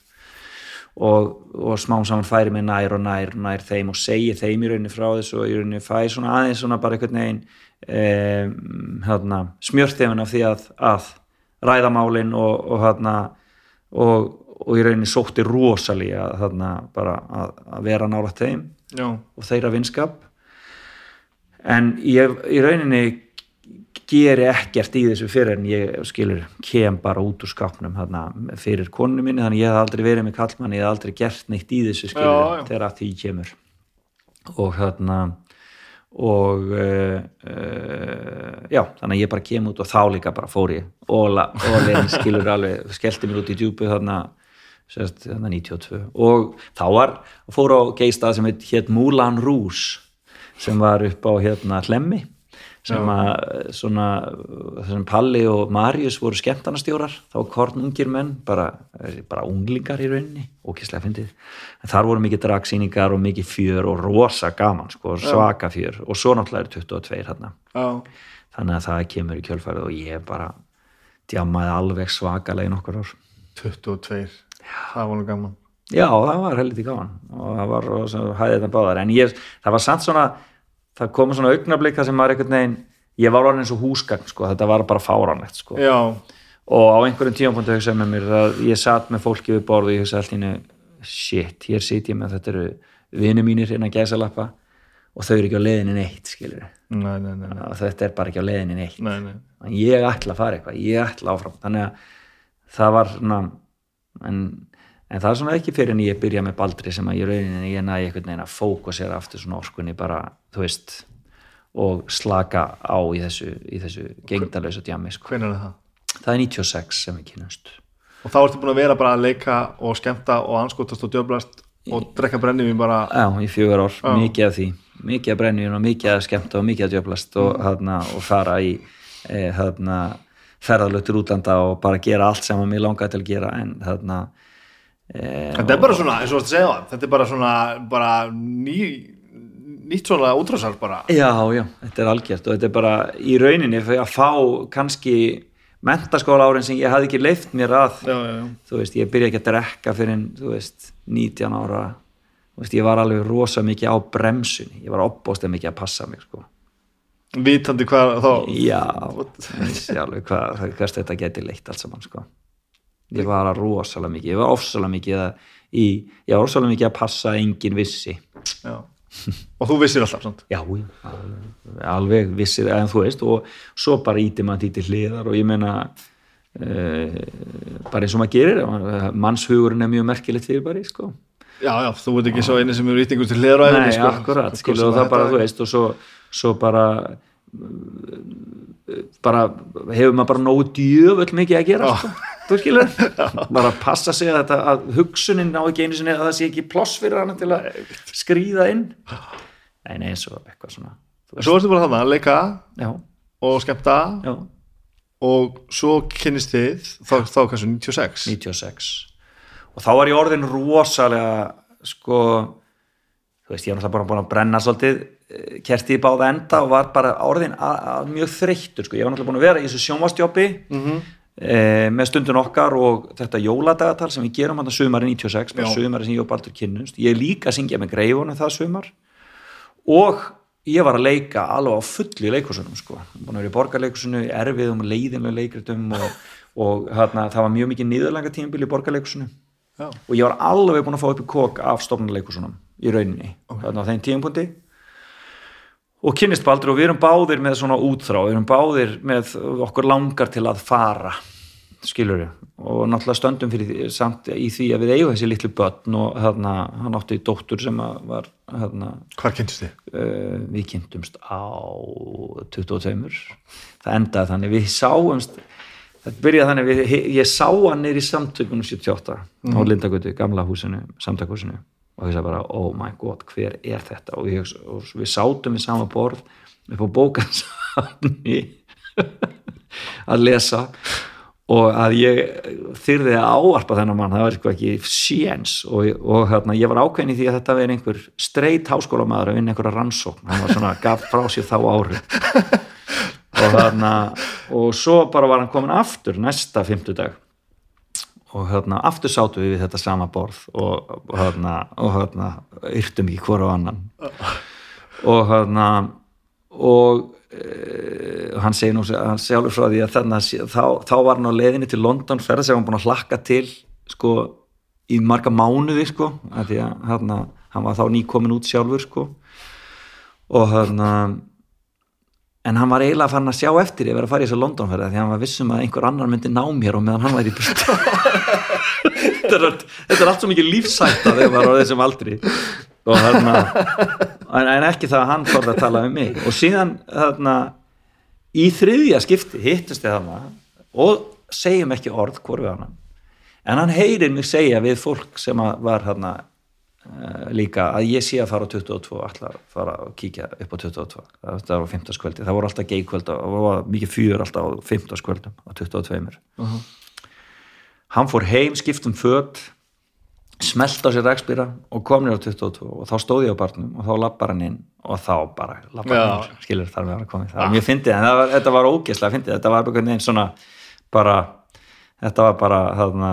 Og, og smám saman færi mig nær og nær, nær þeim og segi þeim í rauninni frá þessu og í rauninni fæ svona aðeins svona bara einhvern veginn um, hérna, smjörþefin af því að, að ræða málin og, og hérna og, og í rauninni sótti rosalega þarna bara að, að vera nála þeim já, og þeirra vinskap. En ég í rauninni geri ekkert í þessu fyrir en ég skilur kem bara út úr skapnum þarna, fyrir konu minni þannig ég hef aldrei verið með kallmann ég hef aldrei gert neitt í þessu skilur þegar að því kemur. Og þarna og uh, uh, já, þannig að ég bara kem út og þá líka bara fór ég. Og leðin skilur alveg skellti mér út í djúpu þarna sérst, þarna 92 og þá var, fór á geistað sem heit Moulin Rouge sem var upp á hérna Hlemmi sem að svona sem Palli og Marius voru skemmtanastjórar þá kornungir menn bara, bara unglingar í rauninni ókíslega fyndið, en þar voru mikið dragsýningar og mikið fjör og rosa gaman sko, svaka fjör. Og svo náttúrulega er 22 hérna þannig að það kemur í kjölfærið og ég bara djammaði alveg svakalega í nokkur ár. 22 það nú gaman. Já, það var helviti gaman. Og það var, og svo hæði þetta báðar. En ég, það var samt svona það kom svona augnablik það sem var einhvern veginn ég var orðin eins og húsgagn, sko, þetta var bara fáránlegt, sko, já, og á einhverjum tímapunktu hugsaði með mér að ég satt með fólki við borð og ég hugsaði allt í einu shit, hér sit ég með þetta eru vini mínir innan gæsalappa og þau eru ekki á leiðinni neitt, skilur nei, nei, nei, nei, og þetta er bara ekki á leiðinni neitt. Nei, nei. en ég ætla að fara eitthvað, ég ætla áfram. Þannig að það var svona en, en það er svona ekki fyrir en ég byrja með Baldri sem að ég rauninni ég næði einhvern veginn að fókusera aftur svona orkunni bara, þú veist og slaka á í þessu, í þessu gengdalösa djami sko. hvernig er það? það er 96 sem við kynast og þá ertu búin að vera bara að leika og skemmta og anskotast og djöblast og drekka brennivín bara já, í fjögur ár, Já. mikið af því mikið af brennjum og mikið af skemmta og mikið af djöflast og, þarna, og fara í e, þarna, ferðalötur útlanda og bara gera allt sem mér langaði til að gera en þarna e, þetta er bara svona, eins og þú ert að segja það þetta er bara svona, bara ný nýtt svona útrásar bara. Já, já, þetta er algjört og þetta er bara í rauninni fyrir að fá kannski mentaskóla árin sem ég hafði ekki leift mér að. Já, já, já, þú veist, ég byrja ekki að drekka fyrir þú veist, 19 ára. Þú veist, ég var alveg rosa mikið á bremsunni. Ég var opbóstið mikið að passa mig sko. vitandi hvað þá Já, alveg hvað, hvers þetta geti leitt allt saman sko. ég var að rosalega mikið, ég var ofsalega mikið að, í, ég var ofsalega mikið að passa að enginn vissi. Já. Og þú vissir alltaf sant? Já, alveg, vissir en þú veist og svo bara íti maður því til hliðar og ég meina uh, bara eins og maður gerir mannshugurinn er mjög merkilegt fyrir bara sko. já, já, þú veit ekki svo eini sem eru ítingur til hliðaræðinni Nei, sko. akkurat, Hvort skilu og það bara, þú veist og svo, svo bara bara hefur maður bara nógu djöfull mikið að gera sko. Þú skilur, bara passa sig að, þetta, að hugsunin á ekki einu sinni að það sé ekki ploss fyrir hann til að skrýða inn. Nei, nei, eins og eitthvað svona þú svo ertu bara þannig að leika já, og skemmta já, og svo kynnist þið þá, þá kannski 96 96 og þá var ég orðin rosalega sko þú veist ég var náttúrulega bara búin að brenna svolítið eh, kerti í báða enda og var bara orðin að, að mjög þreyttur sko. Ég var náttúrulega búin að vera í þessu sjónvastjópi mm -hmm. e, með stundin okkar og þetta jóladagatal sem við gerum hann að sumari 96, bara Já. sumari sem ég og Baldur kynnumst ég líka að syngja með greifunum það sumar og ég var að leika alveg á fullu í leikursunum sko. búin að vera í borgarleikusunu, í erfiðum leiðinlega leikritum og, og hérna, það var mjög mikið niðurlega tímabil í borgarleikusunu Já. og ég var alveg búin að fá upp í kók af stofnuleikusunum í rauninni þarna á þeim tímapunkti og kynnist Baldur og við erum báðir með svona útþrá, við erum báðir með okkur langar til að fara skilur við og náttúrulega stöndum fyrir því, samt í því að við eigum þessi litlu börn og hérna, hann átti dóttur sem var hérna, Hvar kynntist þið? uh, við kynntumst á 22 það endaði þannig, við sáumst þetta byrjaði þannig, við, ég sá hann í samtökunum 78 á Lindagötu, gamla húsinu, samtökuhúsinu og ég sagði bara, oh my god, hver er þetta? Og, ég, og við sátum við sama borð upp á bókansafni að lesa. Og að ég þyrði að áarpa þennan mann, það var eitthvað ekki séns. Og, og hérna, ég var ákveðin í því að þetta verið einhver streit háskólamæður að vinna einhverja rannsókn, hann var svona gaf frá sér þá ári. Og hérna og svo bara var hann komin aftur næsta fimmtudag og hérna aftur sátum við við þetta sama borð og, og hérna og hérna yrtum ekki hvora á annan. Og hérna og uh, hann segir nú hann sjálfur frá því að þannig að þá, þá var hann á leiðinni til London ferða sem hann búin að hlakka til sko í marga mánuði sko að því að hérna, hann var þá nýkomin út sjálfur sko. Og hérna en hann var eiginlega fann að sjá eftir ég verið að fara í þessu Londonferða því að hann var vissum að einhver annar myndi ná mér og meðan hann væri í burtu. Þetta, er, þetta er allt svo mikið lífsætta þegar maður er á þessum aldri. Og hérna en, en ekki það að hann fórði að tala um mig. Og síðan hérna í þriðja skipti hittust ég þarna og segjum ekki orð hvort við hann en hann heyrir mig segja við fólk sem að var uh, líka að ég sé að fara á 22 og að fara að kíkja upp á 22 það var á 15. kvöldi, það voru alltaf geikvöld og það var mikið fjör alltaf á 15. kvöldum á 22 hann fór heim, skipt um föt smelt á sér rækspýra og kom nýr á 22 og þá stóð ég á barnum og þá lappar hann inn og þá bara lappar hann inn, skilur þar með hann komið það var mjög fyndið, en var, þetta var ógeðslega fyndið. Þetta var einhvern veginn svona bara, þetta var bara þarna,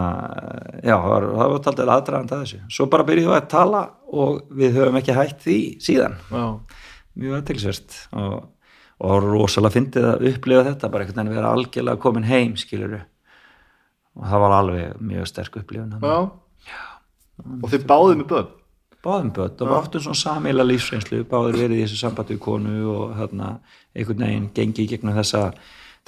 já, það var, það var taldið aðdraðan að þessu, svo bara byrjuðum við að tala og við höfum ekki hætt því síðan Já. mjög aðtilsvert og, og rosalega fyndið að upplifa þetta bara einhvern veginn að vera algjörlega komin heim skilur og það var alveg mjög sterk upplifun þarna. Já. Og þið báðið með börn báðum börn og áttum svona samíla lífsreynslu báður verið í þessu sambandi við konu og hérna, einhvern veginn gengi í gegnum þessa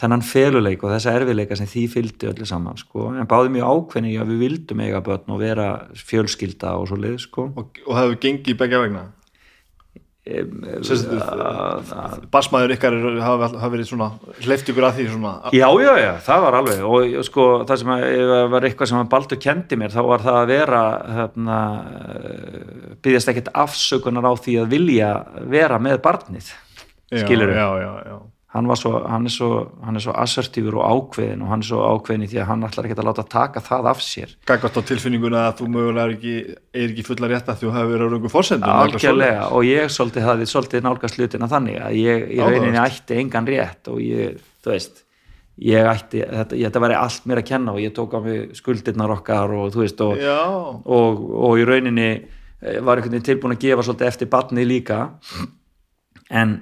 þennan feluleik og þessa erfileika sem því fylgdi öllu saman sko. en báðum mjög ákveðni að við vildum eiga börn og vera fjölskylda og svo leið sko. og, og það hefur gengið í begja vegna Basmaður ykkar hafa, verið svona hleyft ykkur að því svona Já, já, já, það var alveg og sko, það sem að, var eitthvað sem að Baldur kendi mér, þá var það að vera hérna, byggjast ekkert afsökunar á því að vilja vera með barnið skilur já, já, já. Hann, svo, hann, er svo, hann er svo assertífur og ákveðin og hann er svo ákveðin í því að hann ætlar ekki að láta taka það af sér. Gagvart á tilfinninguna að þú mögulega er ekki, er ekki fulla rétt að þú hefur verið á röngu fórsendum algjörlega og ég svolítið hafði svolítið nálgast hlutina þannig að ég í rauninni ætti engan rétt og ég, þú veist ég ætti, þetta, þetta væri allt mér að kenna og ég tók á mig skuldirnar okkar og þú veist og, Já, og, og í rauninni eh, var einhvern veginn tilbúin að gefa svolítið eftir barni líka. En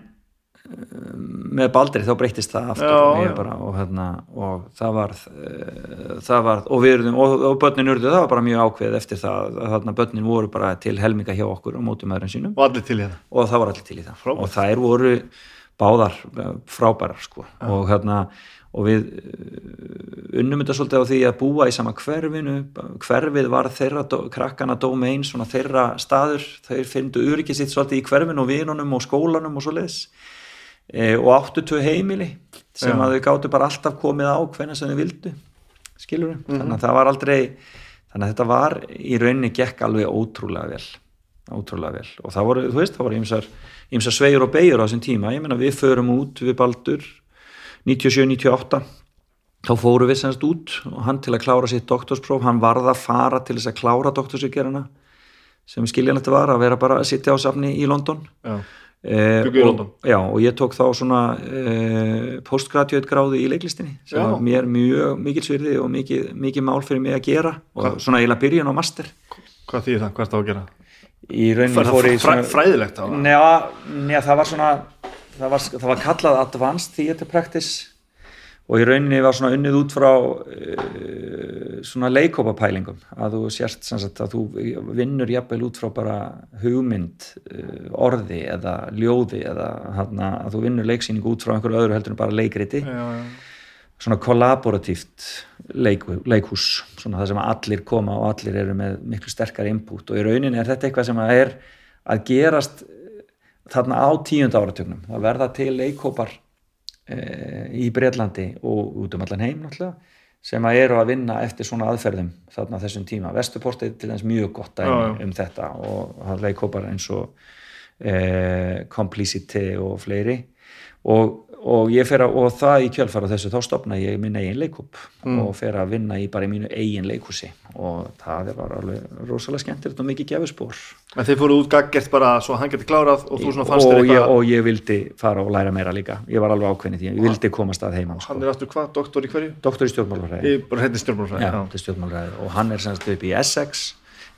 með Baldri þá breytist það aftur Já, og, já. bara, og, hérna, og það var það var, og erum og, og börnin urðu, það var bara mjög ákveð eftir það að þarna börnin voru bara til helminga hjá okkur á mótum öðrum sínum. Og og það var allir til í það. Frábært. og þær voru báðar eh, frábærar sko. Og hérna og við eh, unnum þetta svolítið á því að búa í sama hverfinu. Hverfið var þeirra dó- krakkana dómein svona þeirra staður. Þeir fyndu öryggið sitt svolítið í hverfinu og vinunum og skólanum og svo leis e, og áttu tvö heimili sem Já. að þau gáttu bara alltaf komið á hvernig sem þau vildu skilur við, þannig að það var aldrei þannig að þetta var í rauninni gekk alveg ótrúlega vel ótrúlega vel. Og það voru, þú veist, það voru ýmsar svegjur og beigur á þessum tíma, ég meina við förum út við Baldur 97-98 þá fóru við semst út og hann til að klára sitt doktorspróf, hann varð að fara til þess að klára doktorsvíkjöruna sem skiljanlegt var að vera bara að sitja á safni í London. Já. Eh, og, já, og ég tók þá svona eh, postgraduate gráði í leiklistinni sem Já. var mér mjög mikil svirði og mikið, mikið mál fyrir mig að gera og Hvað? svona eiginlega byrjun á master Hvað þýðir það? Hvað er það að gera? Það fór ég fræ, svona fræðilegt á það njá, það var svona það var, það var kallað advanced theater practice og í rauninni var svona unnið út frá uh, svona leikópapælingum að þú sérst sagt að þú vinnur jafnvel út frá bara hugmynd uh, orði eða ljóði eða hana, að þú vinnur leiksýningu út frá einhverju öðru heldur en bara leikriti. Já, já. svona kollaboratíft leik, leikhús svona það sem allir koma og allir eru með miklu sterkar input. Og í rauninni er þetta eitthvað sem að er að gerast þarna á tíund áratögnum það verða til leikhópar e, í Breitlandi og út um allan heim náttúrulega sem að eru að vinna eftir svona aðferðum þarna þessum tíma. Vestuport er til þess mjög gott Já, já. um þetta og það leikhópar eins og e, Complicity og fleiri og, og ég fer að, og það í kjölfara þessu þá stopna ég minn eigin leikhóp og fer að vinna í bara í mínu eigin leikhúsi. Og það var alveg rosalega skemmtilegt og mikið gefurspor En þeir fóru út gaggert bara svo hann geti klárað og þú svona fannst þér eitthvað og ég vildi fara og læra meira líka. Ég var alveg ákveðin því, ég vildi komast að heima sko. Hann er aftur hvað, doktor í hverju? doktor í stjórnmálafræði. Í bara hérna stjórnmálfræði og hann er semst upp í Essex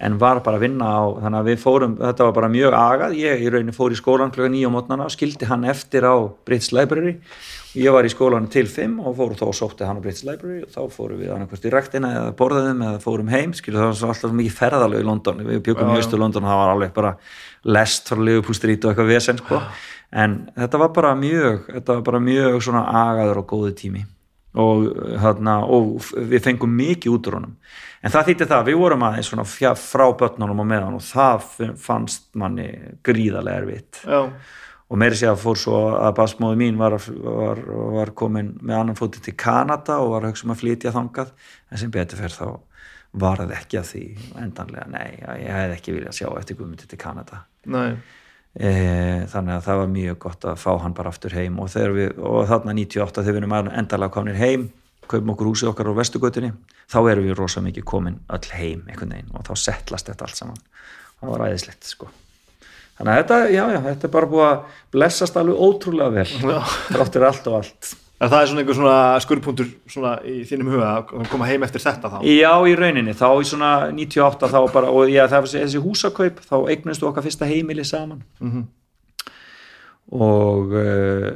en var bara að vinna á þannig að við fórum, þetta var bara mjög agað. Ég í rauninni fór í skólan klukka nýja á mótnana og skildi hann eftir á Brits Library. Og ég var í skólan til fimm og fór þá og sótti hann á Brits Library og þá fórum við annarkvæmst í rektina eða borðaðum eða fórum heim skilur það var alltaf mikið ferðalög í London. Við byggum í Östu London og það var alveg bara lest frá Liverpool Street og eitthvað vesen sko. en þetta var bara mjög þetta var bara mjög svona agaður og góði tími. Og, þarna, og f- við fengum mikið út úr honum en það þýtti það, við vorum aðeins svona frá börnunum og með hann og það fannst manni gríðarlega erfitt. Já, og meiri sé að fór svo að basmóði mín var, var, var komin með annan fótið til Kanada og var að hugsa um að flytja þangað. En sem betur fyrir þá var það ekki að því endanlega, nei, ég hefði ekki viljað sjá eftir guðmyndi til Kanada. Nei. E, þannig að það var mjög gott að fá hann bara aftur heim. Og, við, og þarna 98 þegar við erum endalega komnir heim kaupum okkur húsið okkar á vestugötunni þá erum við rosa mikið komin öll heim einhvern veginn og þá settlast þetta allt saman. Það var æðislegt sko. Þannig að þetta, já, já, þetta er bara búið að blessast alveg ótrúlega vel Já. þráttur allt og allt. En það er svona einhver svona skurðpunktur svona í þínum huga að koma heim eftir þetta þá? Já, í rauninni, þá í svona 98 þá bara, og já, þessi húsakaup þá eignustu okkar fyrsta heimili saman. Mhm. Og uh,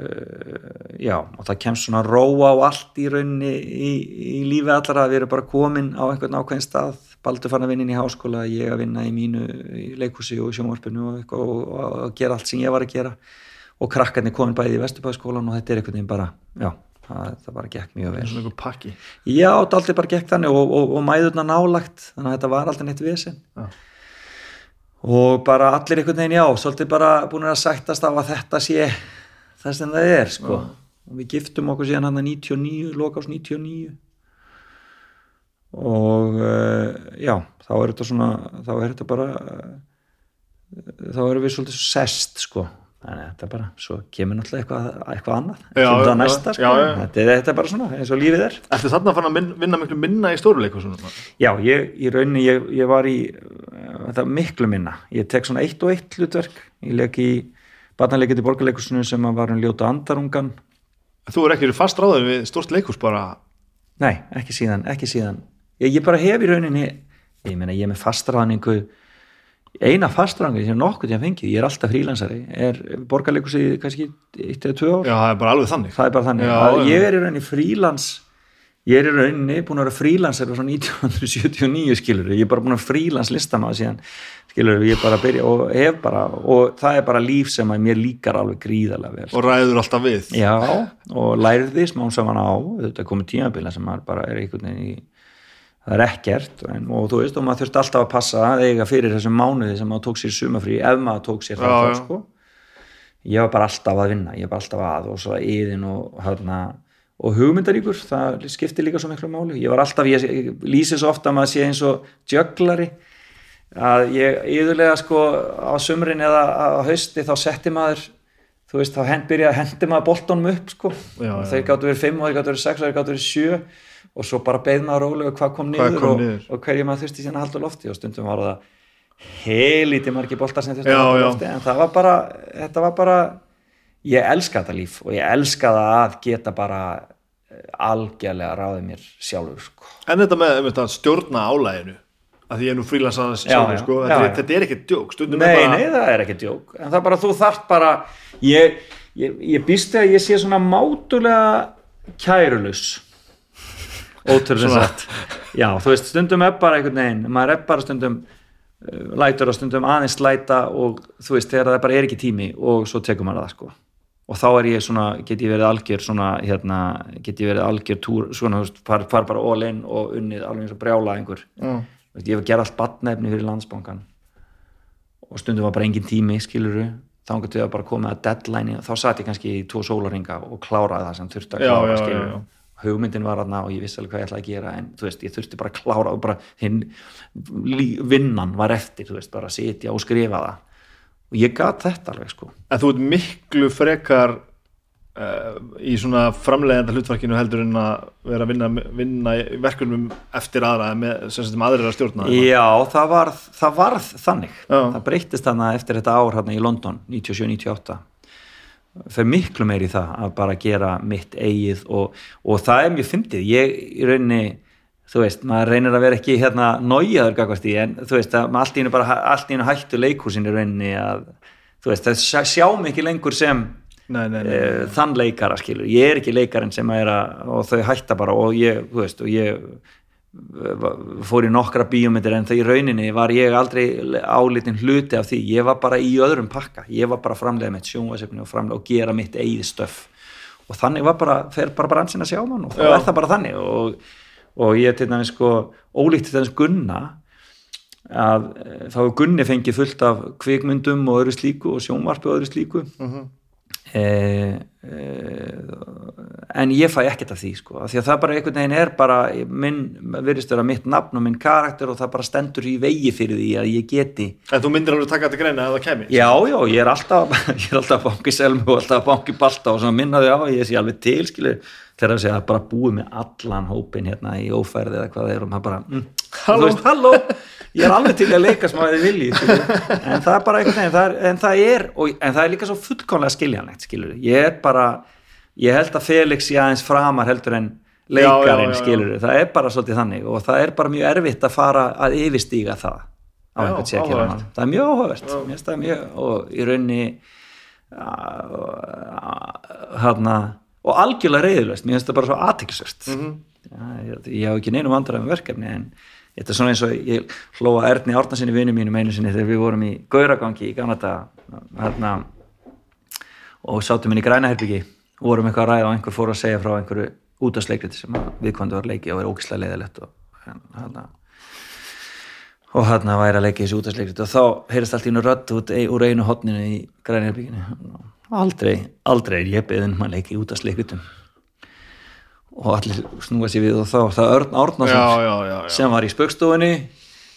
já, og það kemst svona róa á allt í rauninni í, í lífi allra að við erum bara komin á einhvern ákveðin stað. Baldur fann að vinna inn í háskóla, ég að vinna í mínu í leikhúsi og sjónvarpinu og, eitthvað, og, og, og gera allt sem ég var að gera. Og krakkarnir komin bæði í Vesturbæðskólan og þetta er einhvern veginn bara, já, það, það bara gekk mjög vel. Svona einhver pakki. Já, þetta aldrei bara gekk þannig og, og, og mæðurna nálagt þannig að þetta var aldrei neitt vesen. Já. Og bara allir einhvern veginn já, svolítið bara búin að sættast á að þetta sé það sem það er sko. og við giftum okkur síðan hann að 99, lokás 99 og uh, já, þá er þetta svona þá er þetta bara uh, þá erum við svolítið sest sko þannig að þetta bara, svo kemur náttúrulega eitthvað, eitthvað annað, Já, kemur já, það næsta sko. já, já. Þetta, er, þetta er bara svona eins og lífið er Ertu þarna að fara að vinna miklu minna í stóruleikursunum? Já, ég, í rauninni, ég, ég var í uh, þetta miklu minna. Ég tek svona eitt og eitt hlutverk. Ég leik í barnaleikið í borgarleikusinu sem var um ljóta andarungan. Þú er ekki fast ráður við stórt leikus bara Nei, ekki síðan, ekki síðan. Ég, ég bara hef í rauninni, ég meina ég er með fastræðningu, eina fastræðningu sem nokkuð ég fengið, ég er alltaf frílansari, er borgarleikusi kannski eitt eða tvö ár. Já, það er bara alveg þannig það er bara þannig já. ég er í rauninni frílans ég er í rauninni búin að vera frílansar frá 1979 skilur ég er bara búin að frílans listamaður síðan skilur ég er bara að byrja og hef bara og það er bara líf sem að mér líkar alveg gríðarlega vel og ræður alltaf við. Já og lærði smá saman á þetta komið tímabila sem maður bara er einhvern veginn í það er ekkert en, og þú veist og maður þurfti alltaf að passa að eiga fyrir þessum mánuði sem maður tók sér sumafrí ef maður tók sér það sko. Ég var bara alltaf að vinna, ég var bara alltaf að og svo yðin og og hugmyndaríkur, það skiptir líka svo miklu máli. Ég var alltaf, ég, ég lýsi svo ofta að maður sé eins og jöglari að ég yðurlega sko á sumrin eða á hausti þá setti maður þú veist, þá hend, byrja að hendi maður boltanum upp sko, Já, og já, þeir gáttu verið 5 og þeir gáttu verið 6 og þeir gáttu verið 7 og svo bara beð maður rólega hvað kom niður, kom og, niður. og hverju maður þurfti síðan að halda lofti. Og stundum var það helítið margir boltar sem þurfti að halda lofti en það var bara, þetta var bara ég elska þetta líf og ég elska það að geta bara eh, algjörlega ráðið mér sjálfur sko. En þetta með um, þetta, stjórna álæginu að því ég er nú já. sko, þetta, er- ekki djók. Stundum Nei, bara, nei, það er ekki djók. En það er bara, þú þarft bara ég, ég, ég býst þegar ég sé svona mátulega kærulus ótrúlega satt. Já, þú veist, stundum er bara einhvern veginn maður er bara stundum uh, lætur og stundum aðeins læta og þú veist, þegar það bara er ekki tími og svo tekur maður það sko og þá er ég svona, get ég verið algjör svona, hérna, get ég verið algjör túr, svona, þú veist, far, far bara all in og unnið alveg eins og brjála einhver. Þú veist, ég hef gerð allt batnefni fyrir landsbankan og stundum var bara engin tími skiluru, þá engur til að bara koma að deadline þá satt ég kannski í tvo sólaringa og kláraði það sem þurfti að klára já. hugmyndin var aðna og ég vissi alveg hvað ég ætlaði að gera en þú veist, ég þurfti bara að klára og bara hinn vinnan var eftir, þú veist, bara að sitja og skrifa það og ég gat þetta alveg sko. En þú ert miklu frekar uh, í svona framleiðenda hlutverkinu heldur en að vera að vinna, vinna verkunum eftir aðra með, sem sem aðrir er að stjórna Já, það varð, það varð þannig. Já. það breyttist þannig eftir þetta ár hérna í London 97-98 fyrir miklu meir í það að bara gera mitt eigið og, og það er mjög fyndið, ég í rauninni þú veist, maður reynir að vera ekki hérna nájaður gagvast í, en þú veist að allt í einu bara, allt í einu hættu leikursin í rauninni að, þú veist, það sjá, sjá mig ekki lengur sem Nei, nei, nei, uh, þann leikara skilur, ég er ekki leikarinn sem er að, og þau hætta bara og ég, þú veist, og ég eh, fór í nokkra bíómyndir en það í rauninni var ég aldrei álitin hluti af því, ég var bara í öðrum pakka, ég var bara að framlega mitt sjónvæsefni og framlega og gera mitt eigið stöf og þannig var bara, fer bara bransin að sjá mann og þá er það bara þannig. Og, og ég til dæmis sko ólíkt til dæmis Gunna að eh, þá er Gunni fengið fullt af kvikmyndum og öðru slíku og sjónvarpi og öðru slíku Mhm. Eh, eh, en ég fæ ekkert af því sko, af því að það bara einhvern veginn er bara minn, virðist vera mitt nafn og minn karakter og það bara stendur í vegi fyrir því að ég geti En þú myndir alveg taka þetta greina ef það kemi já, já, ég er alltaf ég er alltaf að banki selmu og alltaf að banki balta og svona minnaði á, að ég sé alveg til skilu þegar það sé að bara búið með allan hópin hérna í ófærði eða hvað er og maður bara, mm, Halló, halló ég er alveg til að leika sem að þið vilji skilur. en það er bara einhvern veginn er, en, það er, og, en það er líka svo fullkomlega skiljanlegt skilur. ég er bara ég held að Felix sé aðeins framar heldur en leikarinn skilur það er bara svolítið þannig og það er bara mjög erfitt að fara að yfirstíga það á einhvern sé að gera áhugavert. hann það er mjög áhugavert og í raunni hérna og algjörlega reyðilöst, mér finnst það bara svo aðteklisvert Mhm. ég, ég hef ekki neinum vandræðum verkefni en þetta er svona eins og ég hlóa Erni Árnarsinni vinnu mínum einu sinni þegar við vorum í Gauragangi í Ganata hérna, og sátum inn í grænaherbyggi og vorum eitthvað að ræða og einhver fór að segja frá einhverju útastleikriti sem viðkvæmdu var leiki og er ógislega leiðilegt og hérna og hérna væri að leika í þessu útastleikriti og þá heyrist allt í einu rödd út úr einu hotninu í grænaherbygginu aldrei, aldrei er ég beðin um að leika í útastleikritum og allir snúa sér við og þá það Örn já. sem var í spöggstofunni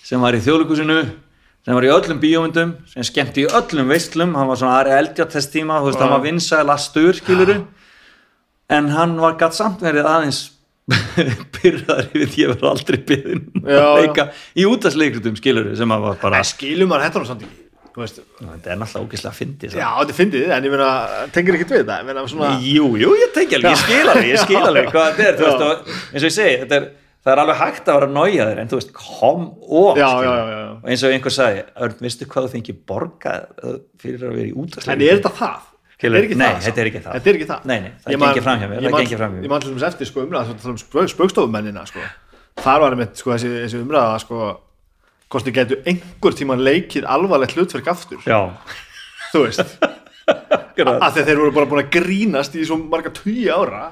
sem var í þjóðleikusinu sem var í öllum bíómyndum sem skemmti í öllum veistlum hann var svona Ari Eldjátt þess tíma þú veist, hann var vinsæl að stur skiluru en hann var gatt samt verið aðeins byrðar yfir því að vera aldrei beðin um í útastleikrutum skiluru sem hann var bara, skilum maður þetta nú samt ekki veist, þetta er náttúrulega ógislega fyndið Já, þetta er fyndið, en ég meina, tengir ekkert við það meina, svona Jú, jú, ég tengi alveg, ég skil alveg, ég skil alveg hvað þetta er, veist, og eins og ég segi, er, það er alveg hægt að vera nájaður, en þú veist, kom og, Já, skilur. já, já, já. og eins og einhver sagði, Örn, veistu hvað þú fengið borgað fyrir að vera í En útastlega? er þetta það? Nei, þetta er ekki það. Þetta er ekki það Nei, nei, það Ég man- gengið framhjá mér, ég það man- gengið framhjá mér. Ég man til dæmis eftir sko umræða um spöggstofumennina sko. Þar var einmitt sko, þessi, þessi umræða sko, hvort þið getur einhver tíman leikið alvarlegt hlutverk aftur? Já, þú veist. Að þeir voru bara búin að grínast í svo marga tugi ára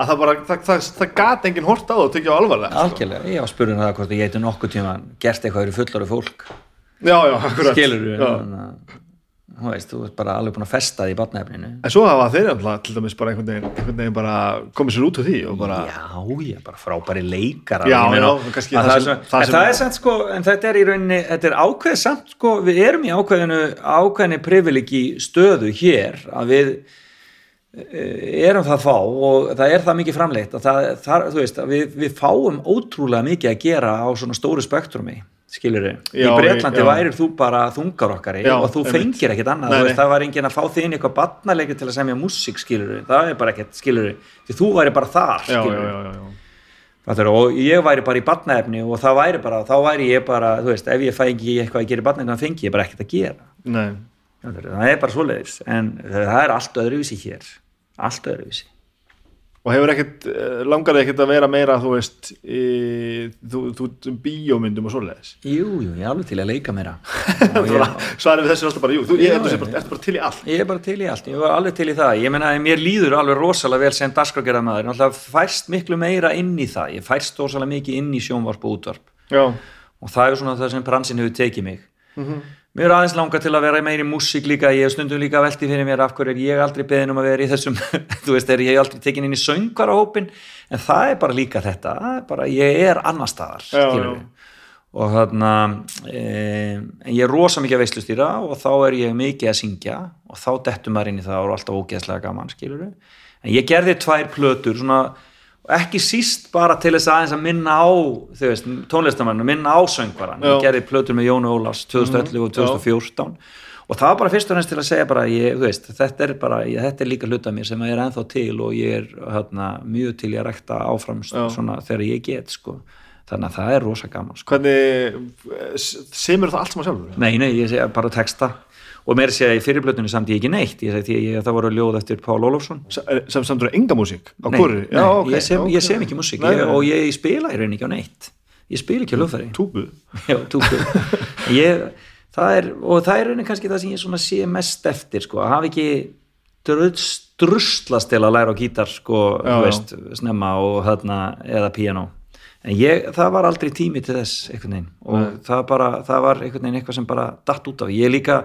að það bara, það, það, það gat enginn hort á það og tekja á alvarlega sko. algjörlega, ég var spurðin það hvort ég geti nokkuð tíma gert eitthvað fyrir fullari fólk, já, já, akkurat. Skilur já. Þú veist, þú ert bara alveg búin að festa því í barnaefninu. En svo hafa þeir alltaf til dæmis bara einhvern veginn, einhvern veginn bara komið sér út úr því og bara, já, ég bara frábæri leikar Já, já, kannski það það, sem- það sem- það er samt sko en þetta er í rauninni, þetta er ákveð samt sko, við erum í ákveðinu ákveðinu privilegi stöðu hér að við eh, erum það fá og það er það mikið framleitt að það, það, veist, að við, við fáum ótrúlega mikið að gera á svona stóru spektrumi skilur við, í Breitlandi værir þú bara þungar okkari Já, og þú fengir ekkert annað, Nei, veist, það var enginn að fá þín eitthvað barnaleiki til að semja músík skilur við, það er bara ekkert skilur við, því þú væri bara þar já, já. Fattur, og ég væri bara í batnaefni og það væri bara, þá væri ég bara þú veist, ef ég fæ ekki eitthvað að gera í batnaefni þá fengi ég bara ekkert að gera. Nei, það er bara svoleiðis, en það er allt öðruvísi hér, allt öðruvísi og hefur ekkert, eh, langar þig ekkert að vera meira, þú veist, í, þú, þú, bíómyndum og svoleiðis. Jú, jú, ég er alveg til að leika meira. Svarið við þessu er alltaf bara, jú, þú, ég sem bara, ertu bara til í allt. ég er bara til í allt, ég var alveg til í það. Ég meina, mér líður alveg rosalega vel sem dagskrágerða maður, náttúrulega færst miklu meira inn í það, ég færst rosalega mikið inn í sjónvarp og útvarp. Já, og það er svona það sem bransin hefur tekið mig mér er aðeins langa til að vera meiri músík líka, ég hef stundum líka velti fyrir mér af hverju er ég aldrei beðin um að vera í þessum þú veist, er ég aldrei tekin inn í söngvarahópin en það er bara líka þetta bara, ég er annar staðar skilurðu. já. og þarna e, en ég er rosa mikið að veislustýra og þá er ég mikið að syngja og þá dettur maður inn í það og er alltaf ógeðslega gaman skilur en ég gerði tvær plötur svona og ekki síst bara til þess aðeins að minna á þú veist, tónlistamann, minna á söngvaran ég Já. gerði plötur með Jónu Ólafs 2011 og 2014 og það var bara fyrst og næst til að segja bara ég, veist, þetta er bara, ég, þetta er líka hluta mér sem er ennþá til og ég er hérna, mjög til ég að rekta áfram Já. svona þegar ég get sko. þannig að það er rosa gaman sko. hvernig, semur það allt saman sjálfur? Nei, nei, ég segi bara texta og meira segja í fyrirblötunni samt ég ekki neitt. Ég því að það voru ljóð eftir Pál Ólafsson. Sem, sem samtur enga músík? Á Nei, hvori? nei ok, ég, sem, ok. ég sem ekki músík. Og ég spila í rauninni ekki á neitt. Ég spila ekki á lögfæri Túbu? Já, túku ég, það er, og það er rauninni kannski það sem ég sé mest eftir sko, að hafa ekki druslast til að læra á gítar sko, Já, þú já. veist, snemma og þarna, eða piano en ég, það var aldrei tími til þess og það, bara, það var eitthvað sem bara datt út af ég líka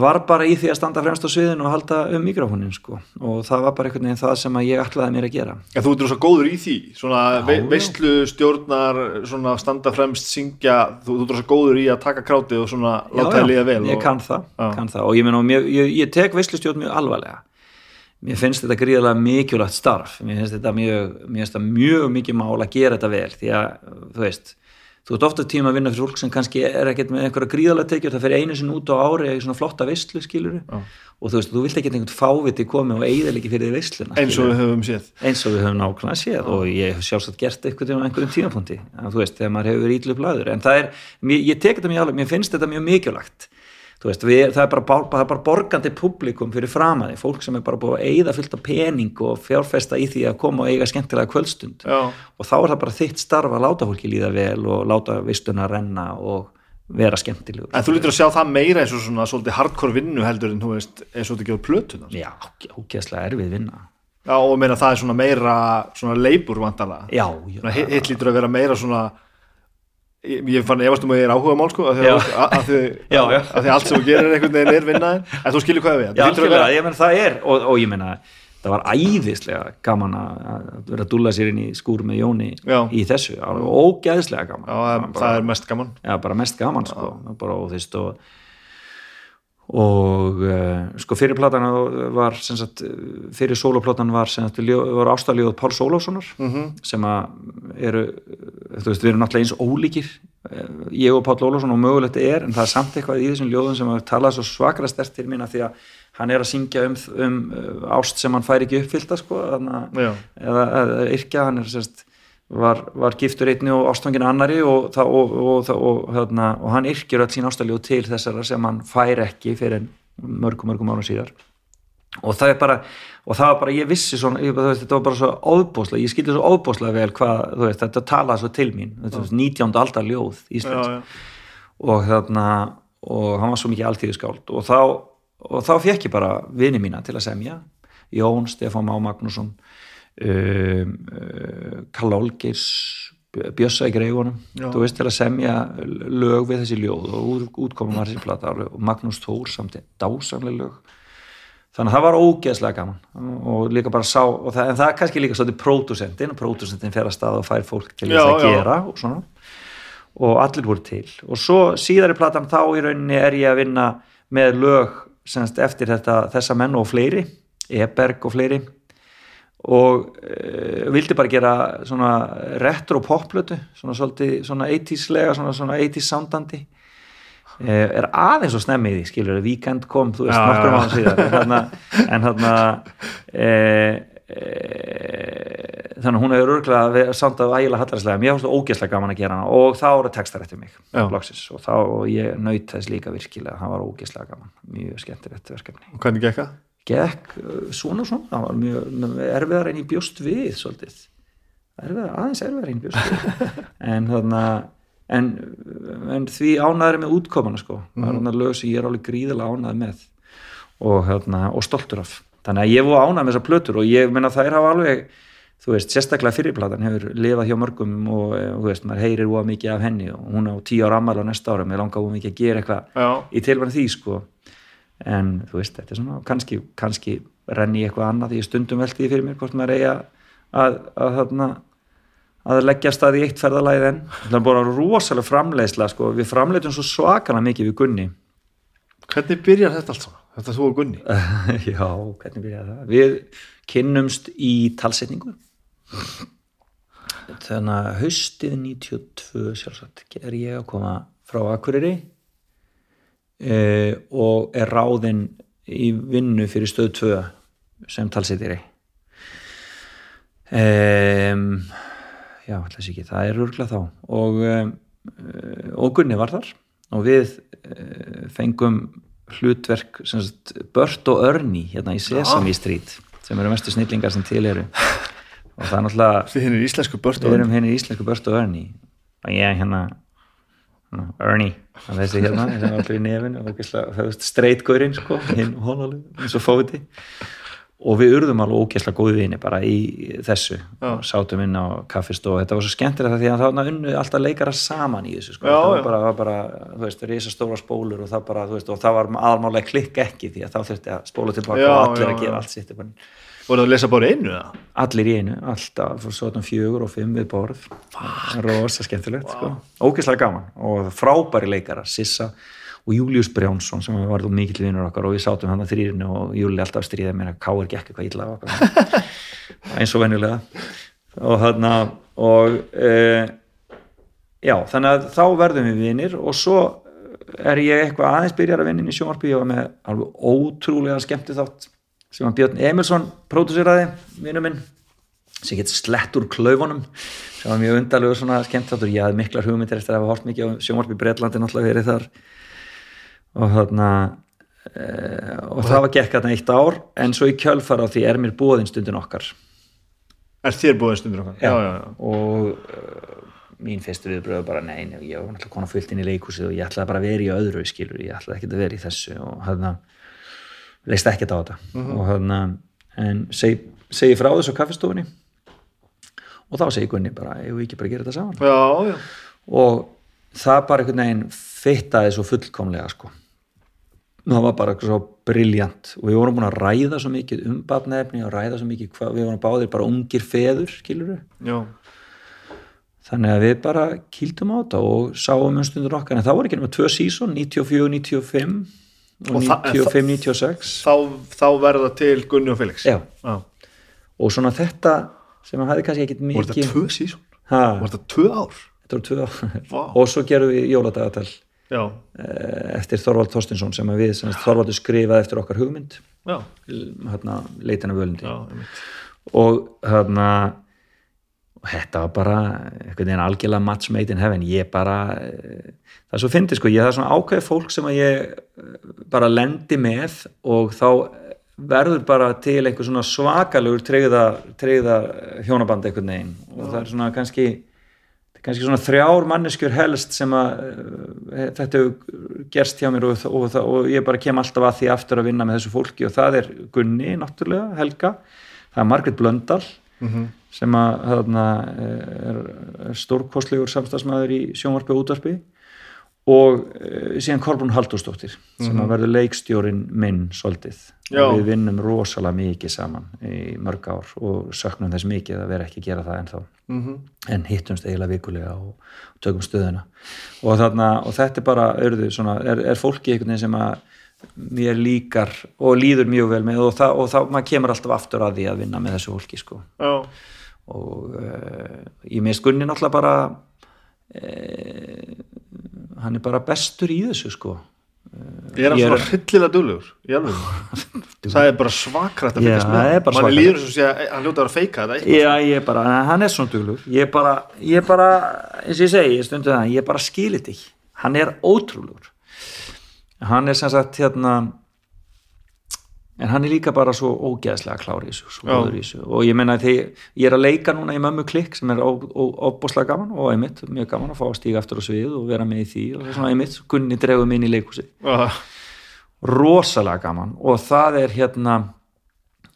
var bara í því að standa fremst á sviðinu og halda um mikrofónin sko. og það var bara einhvern veginn það sem ég ætlaði mér að gera En þú ert svo góður í því, svona ve veistlu stjórnar, svona standa fremst, syngja, þú, þú ert svo góður í að taka krátið og svona láta það líða vel. ég og, kann það, Já. kann það og ég, og mér, ég, ég tek veislustjórn mjög alvarlega mér finnst þetta gríðarlega mikilvægt starf mér finnst þetta mjög, þetta mjög mikið mál að gera þetta vel því að þú veist, þú ert ofta tíma að vinna fyrir fólk sem kannski er ekkert með einhverja gríðarlega tekjur það fer einu sinni út á ári eða svona flotta veistlu skilur og þú veist, þú vilt ekki einhvern fáviti komi og eigðalegi fyrir því veisluna Eins og við höfum séð. eins og við höfum nákvæmlega séð og ég hef sjálfsagt gert eitthvað á einhverjum tímapunkti. En þú veist, þegar maður hefur ítlu blæður en það er, mér, ég tek þetta mjög alveg, mér finnst þetta mjög mikilvægt veist, við, það, er bara, það er bara borgandi publikum fyrir framaði, fólk sem er bara búið að eigða fullt af pening og fjárfesta í því að koma og eiga skemmtilega kvöldstund Já. og þá er það bara þitt starf að láta fólki líða vel og láta vistuna renna og vera skemmtilegur En þú lítur að sjá það meira eins og svona svolítið hardcore vinnu heldur en þú veist eins og þetta gefur plötuna. Já, ógeðslega erfið vinna Já, og meina það er svona meira svona leibur vantala. Já, hitt lítur að vera meira svona ég, ég fann efast um að ég er áhuga mál sko að því, allt sem þú gerir einhvern veginn er vinnaðin en þú skilur hvað við Já, vera- ég menn það er og, og ég menna, það var æðislega gaman að vera að dúlla sér inn í skúr með Jóni Já. í þessu. Alveg ógæðislega gaman. Já, það, bara, það er mest gaman. Já, bara mest gaman sko, bara og þú veist og og uh, sko fyrir platan var sagt, fyrir sóloplatan var, var ástaljóð Pál Sólófssonar -hmm. sem að eru þú veist, við erum náttúrulega eins ólíkir eh, ég og Pál Ólafsson og mögulegt er en það er samt eitthvað í þessum ljóðum sem að tala svo svakra stert til mín að því að hann er að syngja um, um uh, ást sem hann fær ekki uppfyllta sko, Já. eða, eða yrkja hann er sérst var, var giftur einni og ástfangin annari og, og, og, og, og, hann yrkir öll sín ástaljóð til þessara sem hann fær ekki fyrir mörgum mörgum árum síðar. Og það er bara og það var bara, ég vissi svona, ég, veist, þetta var bara svo óbúslega, ég skildi svo óbúslega vel hvað, þú veist, þetta talaði svo til mín. Þetta var 19. aldar ljóð já. og þarna og hann var svo mikið alltíðiskáld og þá, og þá fekk ég bara vini mína til að semja. Jón, Stefán Má Magnússon um, uh, Kalla Olgeirs bjössa í greifunum Já. þú veist til að semja lög við þessi ljóð og út- útkomum var þessi plata og Magnús Þór samt dásamlega lög. Þannig að það var ógeðslega gaman. Og líka bara sá það, en það er kannski líka svolítið pródúsentin og pródúsentin fer að stað og fær fólk til þess Já, að já. gera og svona. Og allir voru til. Og svo síðari platan þá í rauninni er ég að vinna með lög semst, eftir þetta, þessa menn og fleiri Eberg og fleiri og e, vildi bara gera svona retro popplötu svona svolítið svona 80s-lega svona, svona 80s soundandi. E, er aðeins og snemmi í því skilur Weekend kom, þú veist, nokkrum já. ára síðar. En þarna, en þarna e, e, þannig að hún hefur örgulega sándað ægilega hallarslega, mér fannst það ógeðslega gaman að gera hana og þá eru textar eftir mig Já. loksins, og þá og ég naut þess líka virkilega, það var ógeðslega gaman. Mjög skemmtilegt verkefni. Og hvernig gekk það? Gekk uh, svona svona, það var mjög erfiðar en í bjóst við svolítið. Erfiðar, aðeins erfiðar en í bjóst við. En þarna en, en því ánæður með útkomana sko, það er þarna lög sem ég er alveg gríðilega ánæður með. Og, þarna, og stoltur af. Þannig að ég voru ánæður með þessar plötur og ég menna þær hafa alveg þú veist, sérstaklega fyrirplatan hefur lifað hjá mörgum og eh, þú veist, maður heyrir óa mikið af henni og hún á tíu ára ammæli á næsta ára, mér langar óa mikið að gera eitthvað í tilvæðan því sko en þú veist, þetta er svona kannski, kannski renni ég eitthvað annað því ég stundum velti því fyrir mér hvort maður eigi að að, að, að, að leggja stað í eitt ferðalagið en það er bara rosalega framleiðsla sko, við framleitum svo svakana mikið við Gunni. Hvernig byrjar þetta allt svona? Þetta þú og Gunni? já, hvernig byrjaði það? Við kynnumst í talsetningu. Þannig að haustið 92 sjálfsagt er ég að koma frá Akureyri e, og er ráðinn í vinnu fyrir stöð 2 sem talsetiri. E, já, ætla sér ekki. Það er örgla þá. Og, um, og Gunni var þar. Og við e, fengum hlutverk sagt, Bört og Örni hérna í Sesame Street sem eru mestu snillingar sem til eru. Og það er náttúrulega við erum hérna í íslensku Bört og Örni og ég hérna hérna, Ernie, það er þessi hérna sem er allir í nefinu og það veist streitgurinn sko, hinn og hún alveg eins og fóti. Og við urðum alveg ógeðslega góði vini bara í þessu. Já. og sátum inn á kaffistó og þetta var svo skemmtilegt því að það unnu alltaf leikara saman í þessu sko. Já, það var bara, var bara þú veist, risastóra spólur og það bara, þú veist, og það var aðalmálega klikk ekki því að þá þurfti að spóla tilbaka Já, og allir að gera allt sitt bara, Voruð að lesa bara einu eða? allir í einu, alltaf svo þetta fjögur og fimm við borð. Rosa skemmtilegt sko. ógeðslega gaman og frábæri leikara Sissa og Július Brjánsson sem var þú mikill vinnur okkar og við sátum hann að þrýrinu og Júli alltaf stríðið mér að káir gekk eitthvað illa okkar eins og venjulega. Og hann og e, já, þannig að þá verðum við vinnir og svo er ég eitthvað aðeins byrjar að vinna inn í sjónvarpi ég var með alveg ótrúlega skemmti þátt sem hann Björn Emilsson próduseraði, vinnu minn sem getur slett úr klaufunum sem var mjög undarlegur svona skemmt þáttur ég hafði miklar hugmyndir eftir að hafa hort mikið á sjónvarpi Breitlandi náttúrulega verið þar. Og þarna e, og það var gekk þarna eitt ár en svo í kjölfar á því er mér búðin stundin okkar. Er þér búin stundur okkar? Já, já, já. og uh, mín fyrstu viðbröðu bara nei, nei, ég var náttúrulega konar fullt inn í leikhúsið og ég ætlaði bara að vera í öðru skilur, ég ætlaði ekki að vera í þessu. Og hann leist ekkert á þetta. Og hann en segi, segi frá þessu á kaffistofunni og þá segi Gunni bara, ég vil ekki bara gera þetta saman? Já, já. og það bara einhvern veginn fittaði svo fullkomlega sko. Það var bara svo briljant og við vorum búin að ræða svo mikið um batnefni og ræða svo mikið hvað við vorum báðir bara ungir feður skilur Já. þannig að við bara kýldum á þetta og sáum um stundur okkar en það voru ekki nema tvö sísón 94, 95 og, Og það- 95, 96 Þá, þá verða til Gunni og Felix. já, já. og svona þetta sem að hafði kannski ekkit Voru mikið þetta tvö sísón? Voru þetta tvö ár? þetta voru tvö ár Vá. og svo gerum við jóladagatal Já. eh, eftir Þorvald Þorstinsson sem við Þorvaldur skrifaði eftir okkar hugmynd Já. hérna, leitina völundi Já, einmitt. og hérna og þetta var bara einhvern veginn algjörlega match made in heaven ég bara, eh, það er svo fyndið sko ég það er svona ákveðið fólk sem að ég bara lendi með og þá verður bara til einhver svona svakalegur treyða, hjónaband einhvern veginn. Og það er svona kannski kannski svona þrjár manneskjur helst sem að uh, þetta gerst hjá mér og, og, og, og ég bara kem alltaf að því aftur að vinna með þessu fólki. Og það er Gunni náttúrulega, Helga. Það er Margrét Blöndal sem að þarna, er, er stórkostlegur samstagsmaður í sjónvarpi og útvarpi og uh, síðan Kolbrún Halldórsdóttir sem að verður leikstjórin minn svolítið Já. og við vinnum rosalega mikið saman í mörg ár og söknum þess mikið að vera ekki að gera það ennþá Mhm. en hittumst eiginlega vikulega og, tökum stöðuna og, þarna, og þetta er bara örðu, svona, er, er fólki einhvern veginn sem að mér líkar og líður mjög vel með og, og þá maður kemur alltaf aftur að því að vinna með þessu fólki sko. Já, og uh, ég minnst Gunni náttúrulega bara uh, hann er bara bestur í þessu sko. Er hann Ég er- svona hryllilega alveg það er bara svakrætt að fylgjast er með mann svakalegt. líður og sé að hann ljóta að vera feika. Já, ég er bara, hann er svona duglur ég er bara, ég er bara eins og ég segi, ég stundu það, ég er bara skilit ekki. Hann er ótrúlegur. Hann er sem sagt hérna en hann er líka bara svo ógeðslega klár í þessu, svo Já. góður í þessu. Og ég meina því, ég er að leika núna í mömmu klikk sem er óbúslega gaman og einmitt, mjög gaman að fá að stíga aftur á svið og vera með í því og svona einmitt, Gunni dregur mig inn í leikhúsi Já, rosalega gaman. Og það er hérna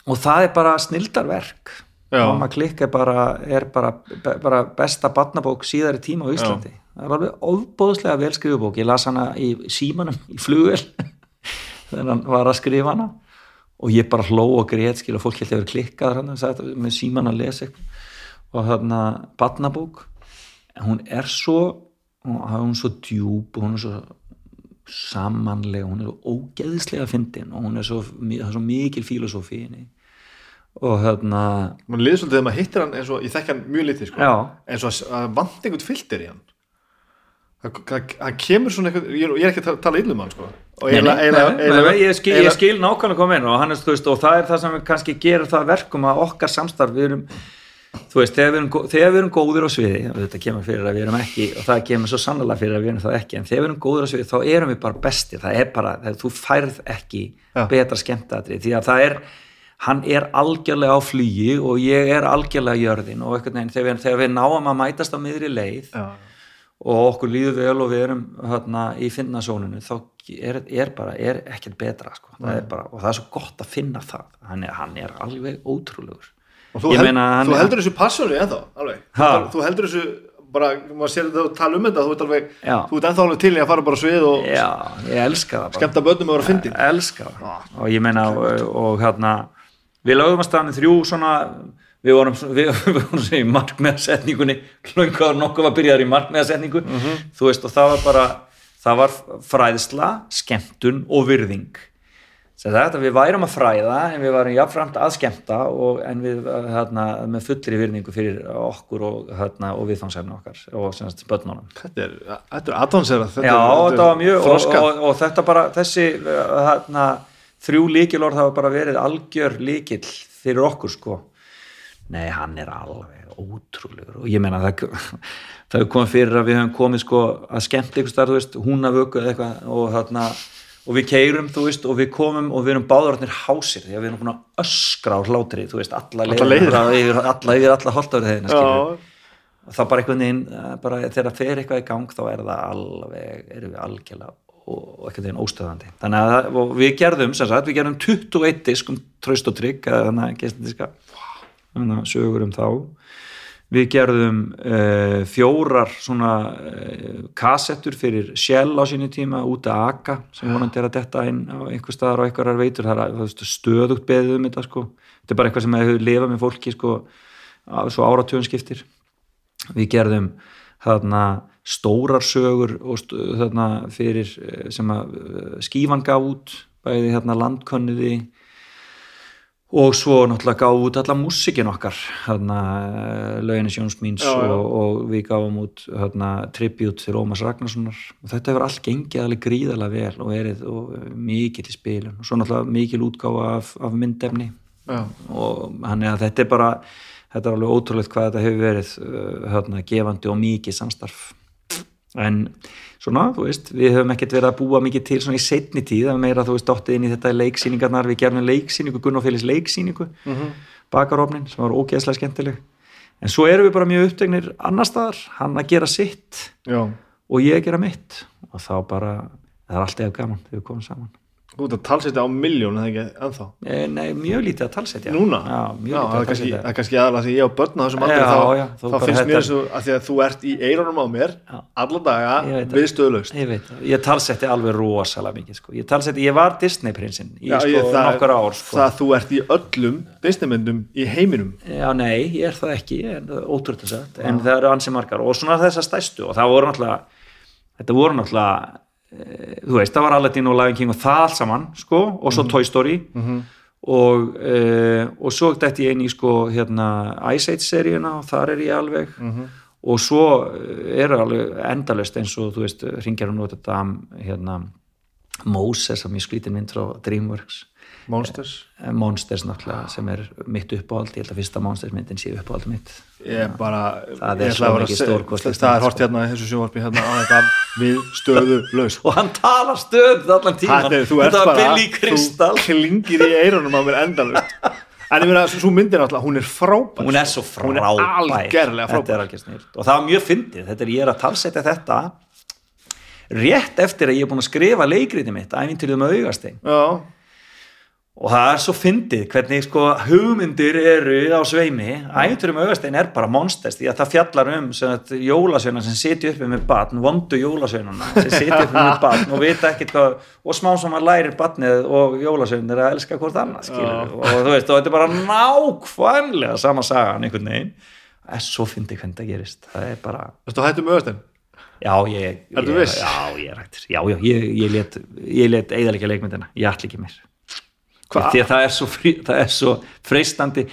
og það er bara snildarverk. Já. Mamma klikk er bara, er bara, bara besta barnabók síðari tíma á Íslandi. Það er alveg ofbóðslega vel skrifubók. Ég las hana í símanum í flugvel þegar hann var að skrifa hana og ég bara hló og grét skil og fólk held að vera klikkað hann sagði, með síman að lesa eitthvað. Og þarna barnabók en hún er svo hún, er svo djúb og hún er svo samanlega, hún er svo ógeðslega fyndin og hún er svo, er svo mikil henni og þarna mann líður svolítið þegar maður hittir hann eins og, ég þekki hann mjög litið sko, eins og að- vant einhvern filter í hann Það- kemur svona eitthvað, ég, er ekki að tala- illum hann sko ég, skil, nákvæmlega koma inn og, hann er, veist, og það er það sem kannski gerir það verkum að okkar samstarf við erum þú veist, þegar við erum, þegar við erum góðir á sviði þetta kemur fyrir að við erum ekki og það kemur svo sannlega fyrir að við erum það ekki en þegar við erum góðir á sviði þá erum við bara bestir það er bara, það, þú færð ekki Já. betra skemmtadri því að það er hann er algjörlega á flugi og ég er algjörlega jörðin og einhvern veginn þegar við, þegar við náum að mætast á miðri leið Já. Og okkur líður vel og við erum hérna, í finnasónunu þá er, er bara, er ekkert betra sko. það er bara, og það er svo gott að finna það. Hann er, hann er alveg ótrúlegur. Og þú, held, meina, þú heldur þessu passjónu ennþá alveg, þú heldur þessu bara, maður sér þetta og tala um þetta þú ert alveg, Já. þú ert ennþá alveg til í að fara bara svið og já, ég elska það bara. skemmta börnum og vera ég elska það og ég meina og, og hérna við lögum að staðan þrjú svona við vorum, við, við vorum í markmiðasetningunni hlungaður nokkuð var byrjaður í markmiðasetningu. Þú veist og það var bara það var fræðsla, skemmtun og virðing. Þetta við værum að fræða en við varum jafnframt að skemmta og, en við hérna, með fullri virðingu fyrir okkur og, hérna, og viðfangsefni okkar og semst börnunum. Þetta er, þetta er þetta, Já, þetta var mjög og, og, og þetta bara, þessi hérna, þrjú líkilorð hafa bara verið algjör líkil fyrir okkur sko Nei, hann er alveg ótrúlegur. Og ég meina það það hefur komið fyrir að við höfum komið sko að skemmt eitthvað starf, þú veist, hún að vöku eða eitthvað og þarna og við keirum, þú veist, og við komum og við erum báðararnir hásir því að við erum búin að öskra á hlátri, þú veist, alla yfir alla, yfir alla holtárið þeirna, og þá bara einhvern veginn eh, bara þegar það fer eitthvað í gang þá er það alveg, erum við algjörlega og einhvern veginn óstöðandi. Þannig að við gerðum, sem sagt, við gerðum 21 disk um tröst og trygg þannig að þannig að sögur um þá. Við gerðum uh, fjórar svona uh, kassettur fyrir Shell á sínu tíma út að Aka sem vonandi er að detta inn á einhver staðar og einhverjar veitur, það er að- þú veist, stöðugt beðið um þetta sko, þetta er bara eitthvað sem hefur lifað með fólki sko, á- svo áratugum skiptir. Við gerðum þarna stórar sögur og st þarna fyrir eh, sem að skífan gaf út bæði hérna landkönniði og svo náttúrulega gaf út alla músikin okkar þarna löginni Sjónsmíns Já, já. og, og við gáum út þarna tribute til Ómas Ragnarssonar og þetta hefur allt gengið alveg gríðarlega vel og verið og, eh, mikið til spilun og svo náttúrulega mikil útgáfa af, af myndefni já. og hann er að þetta er bara þetta er alveg ótrúlegt hvað þetta hefur verið uh, hérna, gefandi og mikið samstarf en svona, þú veist við höfum ekkert verið að búa mikið til svona í setni tíð, það er meira, þú veist, dottið inn í þetta leiksýningarnar, við gerðum leiksýningu, Gunn og Félis leiksýningu, Mhm. bakarofnin sem var ógeðslega skemmtileg en svo erum við bara mjög upptegnir annar staðar, hann að gera sitt já. og ég að gera mitt og þá bara, það er alltaf gaman þegar við komum saman Þú ert að talsetja á miljón, eða ekki, ennþá? Eh, Nei, mjög lítið að talsetja. Núna? Já, mjög lítið að talsetja. það er kannski aðalega því ég á börn á þessum aldrei Já, þá, já, þá finnst þetta- mér svo að því að þú ert í eironum á mér Já. alla daga við stöðlaust Ég veit, ég talsetti alveg rosalega mikið sko. ég talsetti, ég var Disney-prinsinn í Já, sko nokkur ár sko. það að þú ert í öllum Disneymyndum í heiminum. Já, nei, ég er það ekki ótrútt að sagt, en það eru ansi margar. Og svona þessar stæstu og það voru náttúrulega þetta voru náttúrulega þú veist, það var Aladdin og Lion King og það allt saman, sko, og svo Toy Story. Og e, og svo dætti ég í sko hérna Ice Age seríuna og þar er ég alveg. Og svo eh, eru alveg endalust eins og þú veist, ringjar hún út þetta hérna Moses sem ég skrítin mynd frá Dreamworks Monsters? Monsters náttúrulega sem er mitt uppáhald. Ég held að fyrsta Monsters myndin sé uppáhald mitt. Ég er bara Það er svo mikið stórkostlegt það er hort hérna í þessu sjónvarpi hérna á þetta við stöðu laus og hann talar stöð allan tíman Þetta er- þú ert þetta var bara, þú klingir í eironum á mér endalust en ég meina, svo myndin alltaf, hún er frábær. Hún er svo Hún er frábær. algerlega er frábær. og það var mjög fyndið, þetta er ég er að talsetja þetta rétt eftir að ég er búin að skrifa leikriti mitt, æfintilið með augastein. Já, og það er svo fyndið hvernig sko hugmyndir eru á sveimi. Með augastein er bara monsters því að það fjallar um jólasveina sem sitja uppi með batn, vondu jólasveinuna sem sitja uppi með batn og vita ekkert hvað og smá sem að lærir batnið og jólasveinir að elska hvort annað og þú veist, og þetta er bara nákvæmlega sama sagan einhvern veginn. Það er svo fyndið hvernig það gerist. Það er bara Ertu hættu með öðstæn? Já, ég, ég, já, ég er hættur. Já, já, ég, ég let, ég let eðalega leikmyndina, ég Hva? Því að það er svo, frí, það er svo freistandi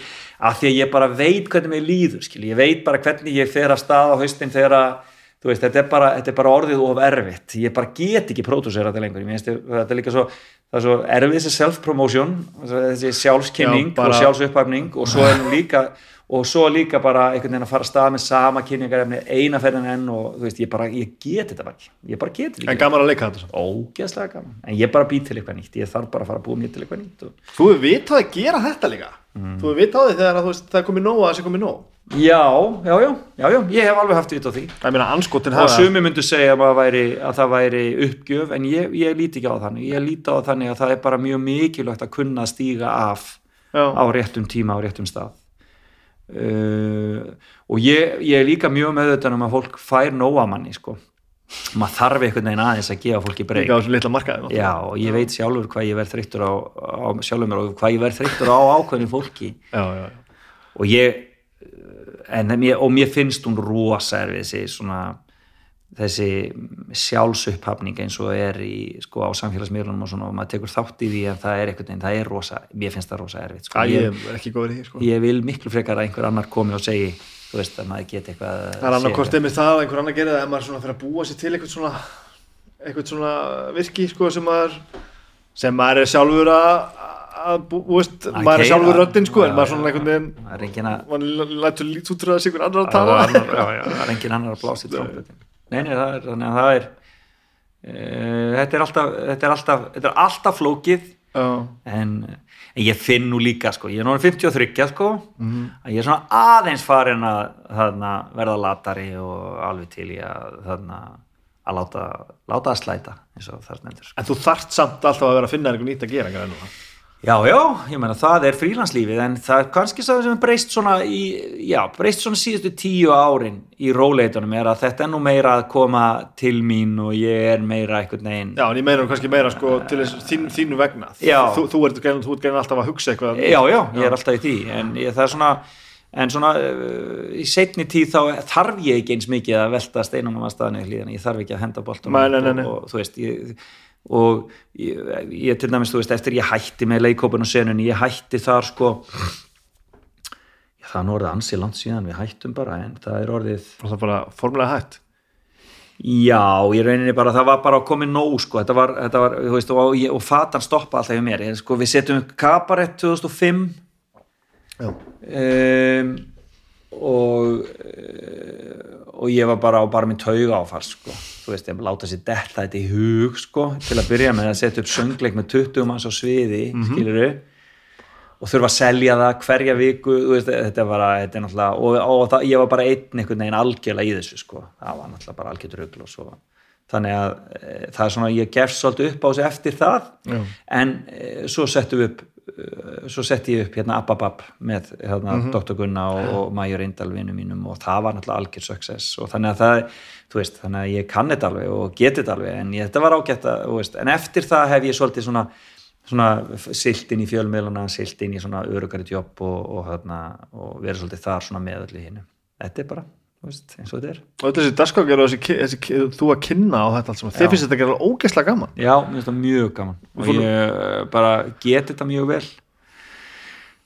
að því að ég bara veit hvernig mér líður skil. ég veit bara hvernig ég fer að stað á haustin þegar að, þú veist, þetta er bara, þetta er bara orðið of erfitt, ég bara get ekki pródúsera þetta lengur, ég finnst þetta er líka svo það er svo erfið þessi self-promotion þessi sjálfskynning Já, bara- og sjálfsupphæfning og svo er nú líka og svo líka bara einhvern veginn að fara að stað með sama kynningarefni eina ferðin enn og þú veist, ég bara, ég get þetta bara ekki. Ég bara get þetta En ekki, gaman að leika þetta svo. ógeðslega gaman. En ég bara být til eitthvað nýtt, ég þarf bara að fara að búa mér til eitthvað nýtt og... Þú hefur vitað að gera þetta líka? Mm. Þú hefur vitað því þegar að, veist, það er komið nóg að það sé komið nóg? Já, já, já, já, já, ég hef alveg haft vit á því. Það meina anskotin og hafa sumi myndu segja að, væri, að það væri uppgjöf en ég, ég líti ekki á þannig uh, og ég, ég er líka mjög meðvitað um að fólk fær nóa manni sko. Maður þarf einhvern veginn aðeins að gefa fólki breyk Líka á þessu litla markaði já og ég veit sjálfur hvað ég verð þreyttur á, á sjálfur mér og hvað ég verð þreyttur á ákveðinu fólki. Já, já, já. og ég en, mér, og mér finnst hún rosa erfið þessi svona þessi sjálfsupphafning eins og er í, sko, á samfélagsmiðlunum og svona og maður tekur þátt í því en það er einhvern veginn, það er rosa, mér finnst það rosa erfið sko. Æ, ég, er ekki góður í því sko. ég vil miklu frekar að einhver annar komi og segi þú veist að maður geti eitthvað Það er annarkort einmitt það að einhver annar gerir það ef maður svona fyrir að búa sér til eitthvað svona eitthvað svona virki sko sem maður sem maður er sjálfur að að bú, veist, Að maður er sjálfur röddinn sko en Já, maður já, svona einhvern veginn er að maður lætur lít út fyrir að sig einhver annar að tala. er, það er engin annar að blása í trompetin nei, nei, það er, þannig að það er uh, þetta er alltaf þetta er alltaf, þetta er alltaf flókið Já, en, en ég finn nú líka sko, ég er núna 53 sko Mhm. að ég er svona aðeins farin að þarna, verða latari og alveg til í að þarna, að láta, láta að slæta eins og þar nefndur sko. en þú þart samt alltaf að vera að finna eitthvað nýtt að gera grænu. Já, já, ég meina það er frílanslífið en það er kannski það sem breyst svona í, já, breyst svona síðustu tíu árin í róleitunum er að þetta er nú meira að koma til mín og ég er meira einhvern veginn Já, en ég meina kannski meira sko til þess, þín, þínu vegna. Já. Þú, þú ert grein, þú ert grein alltaf að hugsa eitthvað Já, já, ég er alltaf í því en ég, það er svona en svona uh, í setni tíð þá þarf ég ekki eins mikið að velta steinunum að staðinu í hlýðan, ég þarf ekki að henda boltum og, og þú veist ég, og ég, ég til dæmis, þú veist, eftir ég hætti með leikópun og senunni, ég hætti þar sko. Já, það er orðið ansi langt síðan við hættum bara en það er orðið Og það er bara formulega hætt? Já, ég rauninni bara, það var bara að koma nóg sko, þetta var, þetta var þú veist, og, ég- og fatan stoppa alltaf í mér, ég, sko, við setjum kabarett 2005 Já, um, og og ég var bara á bara minn tauga áfars sko. þú veist, ég láta sér detta þetta í hug sko, til að byrja með að setja upp söngleik með 20 manns á sviði mm -hmm. og þurfa að selja það hverja viku, veist, þetta var að, þetta er náttúrulega, og, og það, ég var bara einn einhvern veginn algjörlega í þessu sko, það var náttúrulega bara algjörð rugl og svo þannig að e, það er svona, ég gefst svolítið upp á sig eftir það Já. en e, svo settum við upp svo setti ég upp hérna Ababab með hérna, Dr. Gunna og, og Major Indal vinnu mínum og það var náttúrulega algjör success. Og þannig að það, þú veist, þannig að ég kann þetta alveg og geti þetta alveg en ég, þetta var ágætt að, þú veist, en eftir það hef ég svolítið svona, svona silt inn í fjölmiðluna, silt inn í svona örugari jobb og, og, hérna, og verið svolítið þar svona með öllu hinn þetta er bara, veist, eins og þetta er. Og þessi dagskákjör og þessi, þessi, þú að kynna á þetta þið Já. finnst þetta að gera ógeðslega gaman? Já, mér finnst það mjög gaman. Og fórum- ég eh, bara get þetta mjög vel.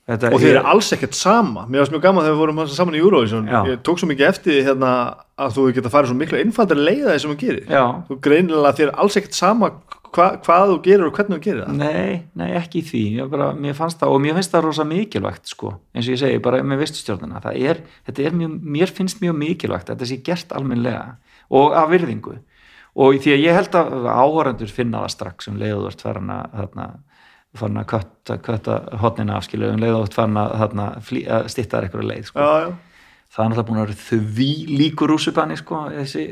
Þetta, og þið ég- eru alls ekkert sama. Mér varst mjög gaman þegar við vorum saman í Eurovision. Já. ég tók svo mikið eftir því hérna að þú geta farið svo miklu einfaldari leiða því sem þú gerir. Já, þú greinilega þér er alls ekkert sama hva, hvað þú gerir og hvernig þú gerir það? Nei, nei, ekki því. Bara, mér fannst það, og mér finnst það rosa mikilvægt sko, eins og ég segi, bara með vistustjórnina það er, er mjög, mér finnst mjög mikilvægt þetta sé gert almennlega og af virðingu. Og því að ég held að áhörandur finna það strax um leiðuvert farin að farin að kötta, kötta hotnina afskilu um að, þarna, flý, að stýtta þær eitthvað leið sko. já, já. það er náttúrulega búin að vera því líkur rússipanni sko, þessi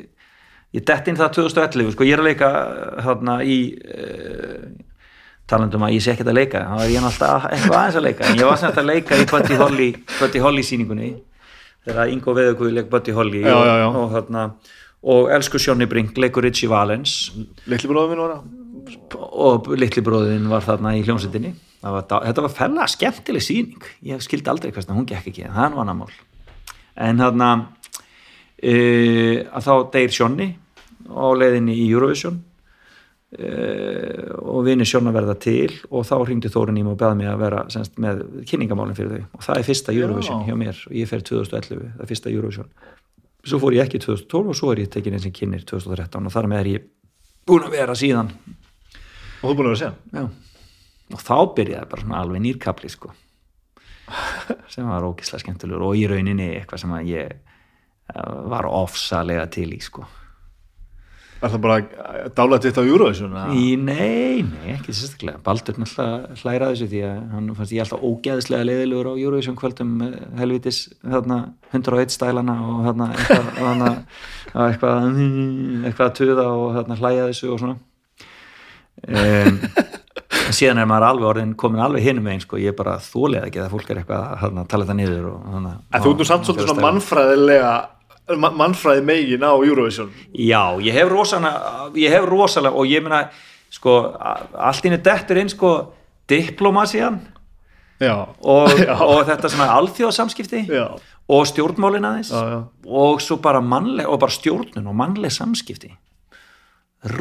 ég dett inn það 2011, sko, ég er að leika hérna í uh, talandum að ég sé ekkert að leika þá er ég náttúrulega eitthvað aðeins að leika. En ég var sem að leika í Buddy Holly Buddy Holly síningunni þegar Ingo Veðuguð leik Buddy Holly Já, já, já. og, hérna, og elsku Sjónni Brink leikur Richie Valens. Litli bróðum minn var að og litli bróðin var þarna í hljómsveitinni. Það var, þetta var fella skemmtileg síning ég skildi aldrei hversna hún gekk ekki það er nú annar mál. En þarna e, að þá deyr Sjónni á leiðinni í Eurovision e, og vinir Sjónna verða til og þá hringdi Þórun í mig og beða mig að vera semst, með kynningamálin fyrir þau. Og það er fyrsta Eurovision Já. hjá mér og ég fer 2011, það er fyrsta Eurovision. Svo fór ég ekki 2012 og svo er ég tekin eins og kynir 2013 og þar með er ég búin að vera síðan. Og þú búin að vera að segja Já. og þá byrjaði bara svona alveg nýrkapli sko. Sem var ógislega skemmtilegur og í rauninni eitthvað sem að ég eh, var ofsalega til í sko er það bara dálætt þitt á Eurovision nei, nei, ekki sérstaklega. Baldur náttúrulega hlæra þessu því að hann fannst ég alltaf ógeðislega leiðilegur á Eurovision kvöldum með helvitis þarna 101 stælana og þarna eitthvað, eitthvað, eitthvað að tuða og þarna hlæja þessu og svona. Um, síðan er maður alveg orðin komin alveg hinum megin sko, ég er bara þólega ekki að fólk er eitthvað að þarna, tala þetta niður og, þarna, en þú ert nú samt svolítið svona mannfræðilega ma- mannfræði megin á Eurovision. Já, ég hef rosalega ég hef rosalega og ég meina sko, allt inni dettur inn sko diplomasiðan og, og þetta svona alþjóðsamskipti já, og stjórnmálin aðeins. Já, já. og svo bara mannleg og bara stjórnun og mannleg samskipti.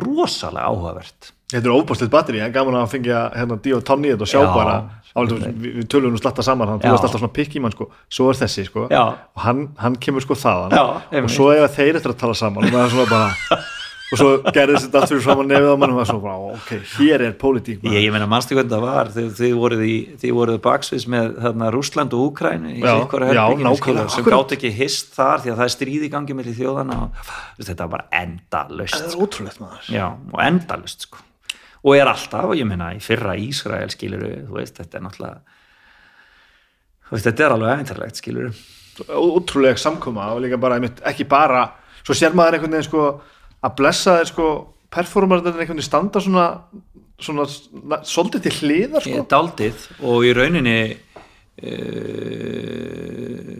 Rosalega áhugavert Þetta er óbústlegt batteri, en gaman að fengja hérna Díó Tonni þetta og sjá Já, bara álið, við, við tölum nú slatta saman hann, varst alltaf svona pikk í mann sko, svo er þessi sko. Já. og hann, hann kemur sko þaðan. Já, og svo ef þeir eftir að tala saman og, maður svona bara, og svo gerðist þetta allt fyrir framan nefið á mann og maður svona bara, ok, hér er pólitík Ég, ég meina, mannstu hvernig það var? Þið, þið voruð í, þið voruð baksvis með þarna, Rússland og Úkræn Já, já, nákvæmlega, sem gátt ekki hist þar því að það er stríð í gangi með þjóðana og þetta var bara endalust það er Já, og endalust sko. Og er alltaf, og ég meina í fyrra Ísrael skiluru, þú veist, þetta er náttúrulega þú veist, þetta er alveg efintarlegt skiluru ótrúleg samkoma og líka bara einmitt, ekki bara, svo sér maður einhvern veginn sko að blessa þeir sko performarnir einhvern veginn standa svona svona na- svolítið til hliðar sko daldið og í rauninni uh,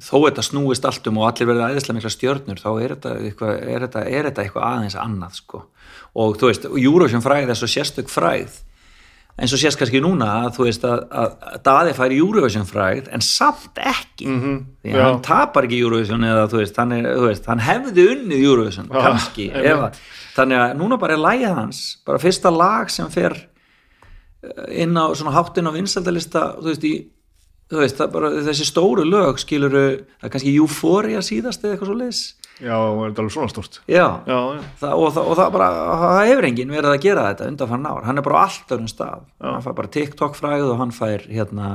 þó þetta snúist allt um og allir verða æðislega mikla stjörnur þá er þetta eitthvað, er þetta, er þetta eitthvað aðeins annað sko. Og þú veist, Eurovision fræð er svo sérstök fræð eins og sést kannski núna að þú veist að, að, að Daði fær Eurovision fræð en samt ekki. Mm -hmm, því að hann tapar ekki Eurovision eða þú veist, hann, er, þú veist, hann hefði unnið Eurovision Já, kannski að, þannig að núna bara er lægið hans bara fyrsta lag sem fer inn á svona háttin á vinsaldalista þú veist, í, þú veist bara, þessi stóru lög skiluru, það er kannski Euphoria síðast eða eitthvað svo leis já, er þetta alveg svona stort já, já, já, Það, og, það, og það bara, það hefur enginn verið að gera þetta undanfann ár, hann er bara á allt öðrum stað. Hann fær bara TikTok fræð og hann fær hérna,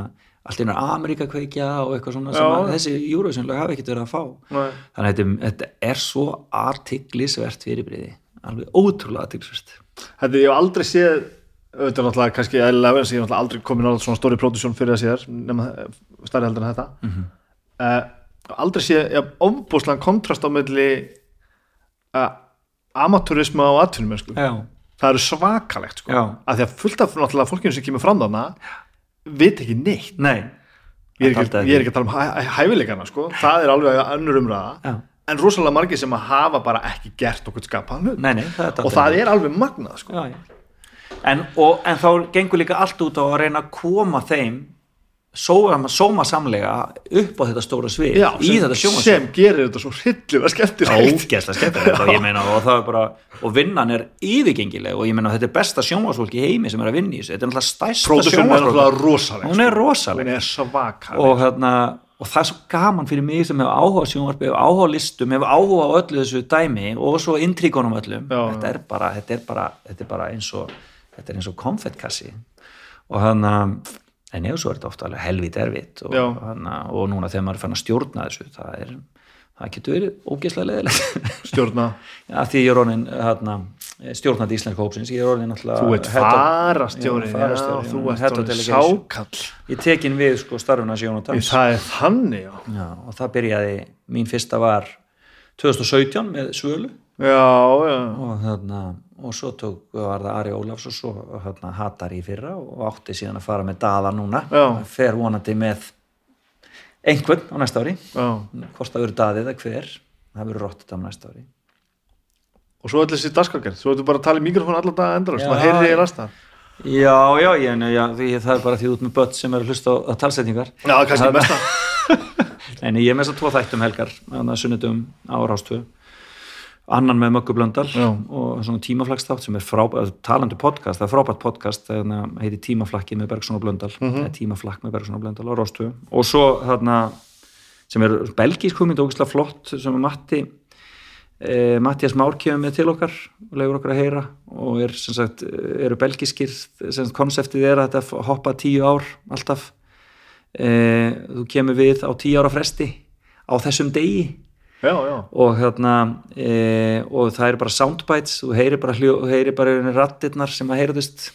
allt innar Amerika kveikja og eitthvað svona sem Já. að þessi lög hafi ekkert verið að fá. Nei. þannig að þetta, þetta er svo artiklisvert fyrirbriði, alveg ótrúlega artiklisvert Þetta ég hef aldrei séð auðvitað náttúrulega kannski eðlilega verið sem ég hef aldrei komin á svona stóri production fyrir það síðar nema stærri heldur en þetta. Mm. -hmm. Aldrei séð ja, ofbúslan kontrast á milli uh, amatúrismu á atvinnum sko. það eru svakalegt sko. að því að fullt af náttúrulega fólkinu sem kemur fram þarna veit ekki neitt nei ég er ekki, ég er ekki að tala um hæ, hæfileikana sko. það er alveg önnur umræða en rosalega margir sem að hafa bara ekki gert okkur skapaðan hlut og það er alveg magnað sko. já, já. En, og, en þá gengur líka allt út á að reyna að koma þeim sóma, sóma samlega upp á þetta stóra svið Já, í þetta sjónvarsvið sem gerir þetta svo hryllilega skemmtilegt. Ógeðslega skemmtilegt og ég meina og það er bara og vinnan er yfirgengileg og ég meina þetta er besta sjónvarsfólk í heimi sem er að vinna í þessu. Þetta er náttúrulega náttúrulega rosaleg hún er sko. rosaleg. Og, hérna, og það er svo gaman fyrir mig sem hefur áhuga sjónvarpi, hefur áhuga listum hefur áhuga á öllu þessu dæmi og svo intríkonum öllum. Já, þetta, er bara, þetta, er bara, þetta er bara eins og þetta er eins og konfettkassi og hann en ef svo er þetta ofta alveg helvít erfitt og, hana, og núna þegar maður er fann að stjórna þessu það, er, það getur verið ógeðslega leðilegt stjórna, Já, því ég er orðin hérna, stjórnandi íslenska hópsins, ég er orðin náttúrulega þú ert farastjóri farastjóri, já, þú ert orðin sákall. Ég tekin við sko starfuna Sjón og Dans það er þannig já, Já, og það byrjaði, mín fyrsta var 2017 með Svölu. Já, já. og, þarna, og svo tók, var það Ari Ólafs og svo þarna, Hatar í fyrra og átti síðan að fara með Daða núna. Fer vonandi með einhvern á næsta ári. Hvort það verður Daði eða hver það verður Rotterdam næsta ári. Og svo allir þessi dagskargerð, svo ertu bara að tala í mikrofón allar dag endur, Já. það heyrði ég lasta Já, já, ég, já því, það er bara því út með börn sem er að hlusta á, á talsetningar. Já, kannski mesta. Nei, nei, ég er þess að tvo þættum helgar að sunnudum á rástöðu annan með Möggu Blöndal Já. og svona tímaflagstátt sem er frábært talandi podcast, það er frábært podcast þannig að heiti Tímaflakki með Bergson og Blöndal eða Tímaflakk með Bergson og Blöndal á rástöðu og svo þarna sem er belgísk hugmynd og ógeðslega flott sem er Matti eh, Mattias Már kemur með til okkar og leiður okkar að heyra og er sem sagt, eru belgískir sem konseptið er að þetta hoppa tíu ár alltaf. Eh, þú kemur við á tíu ára fresti á þessum degi já, já, og hérna e, og það eru bara soundbites þú heyrir bara, bara rattirnar sem að heyrðust.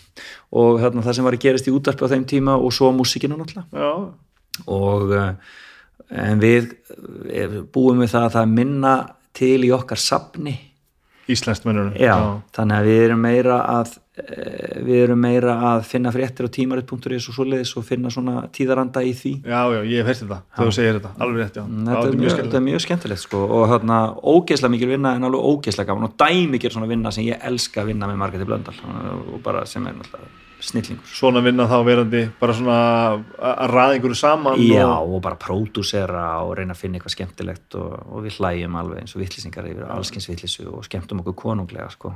Og hérna, það sem var að gerast í útvarpi á þeim tíma og svo músikinu náttúrulega. Já. og eh, en við eh, búum við það að það minna til í okkar safni íslenskt mennur Já, þannig að við erum meira að eh, við erum meira að finna fréttir á tímarit.is og svoleiðis og finna svona tíðaranda í því. Já, já, ég hef heyrst þetta þegar þú segir þetta, alveg rétt, já, já þetta, er mjög, er mjög skemmtilegt sko og hérna ógeðslega mikil vinna en alveg ógeðslega gaman og dæmikir svona vinna sem ég elska að vinna með Margreti Blöndal og bara sem er náttúrulega snillingur svona vinna þá verandi bara svona að raða einhverju saman Já, og, og bara pródúsera og reyna að finna eitthvað skemmtilegt og, og við hlægjum alveg eins og vittlisingar yfir allskins vittlisu og skemmtum okkur konunglega sko.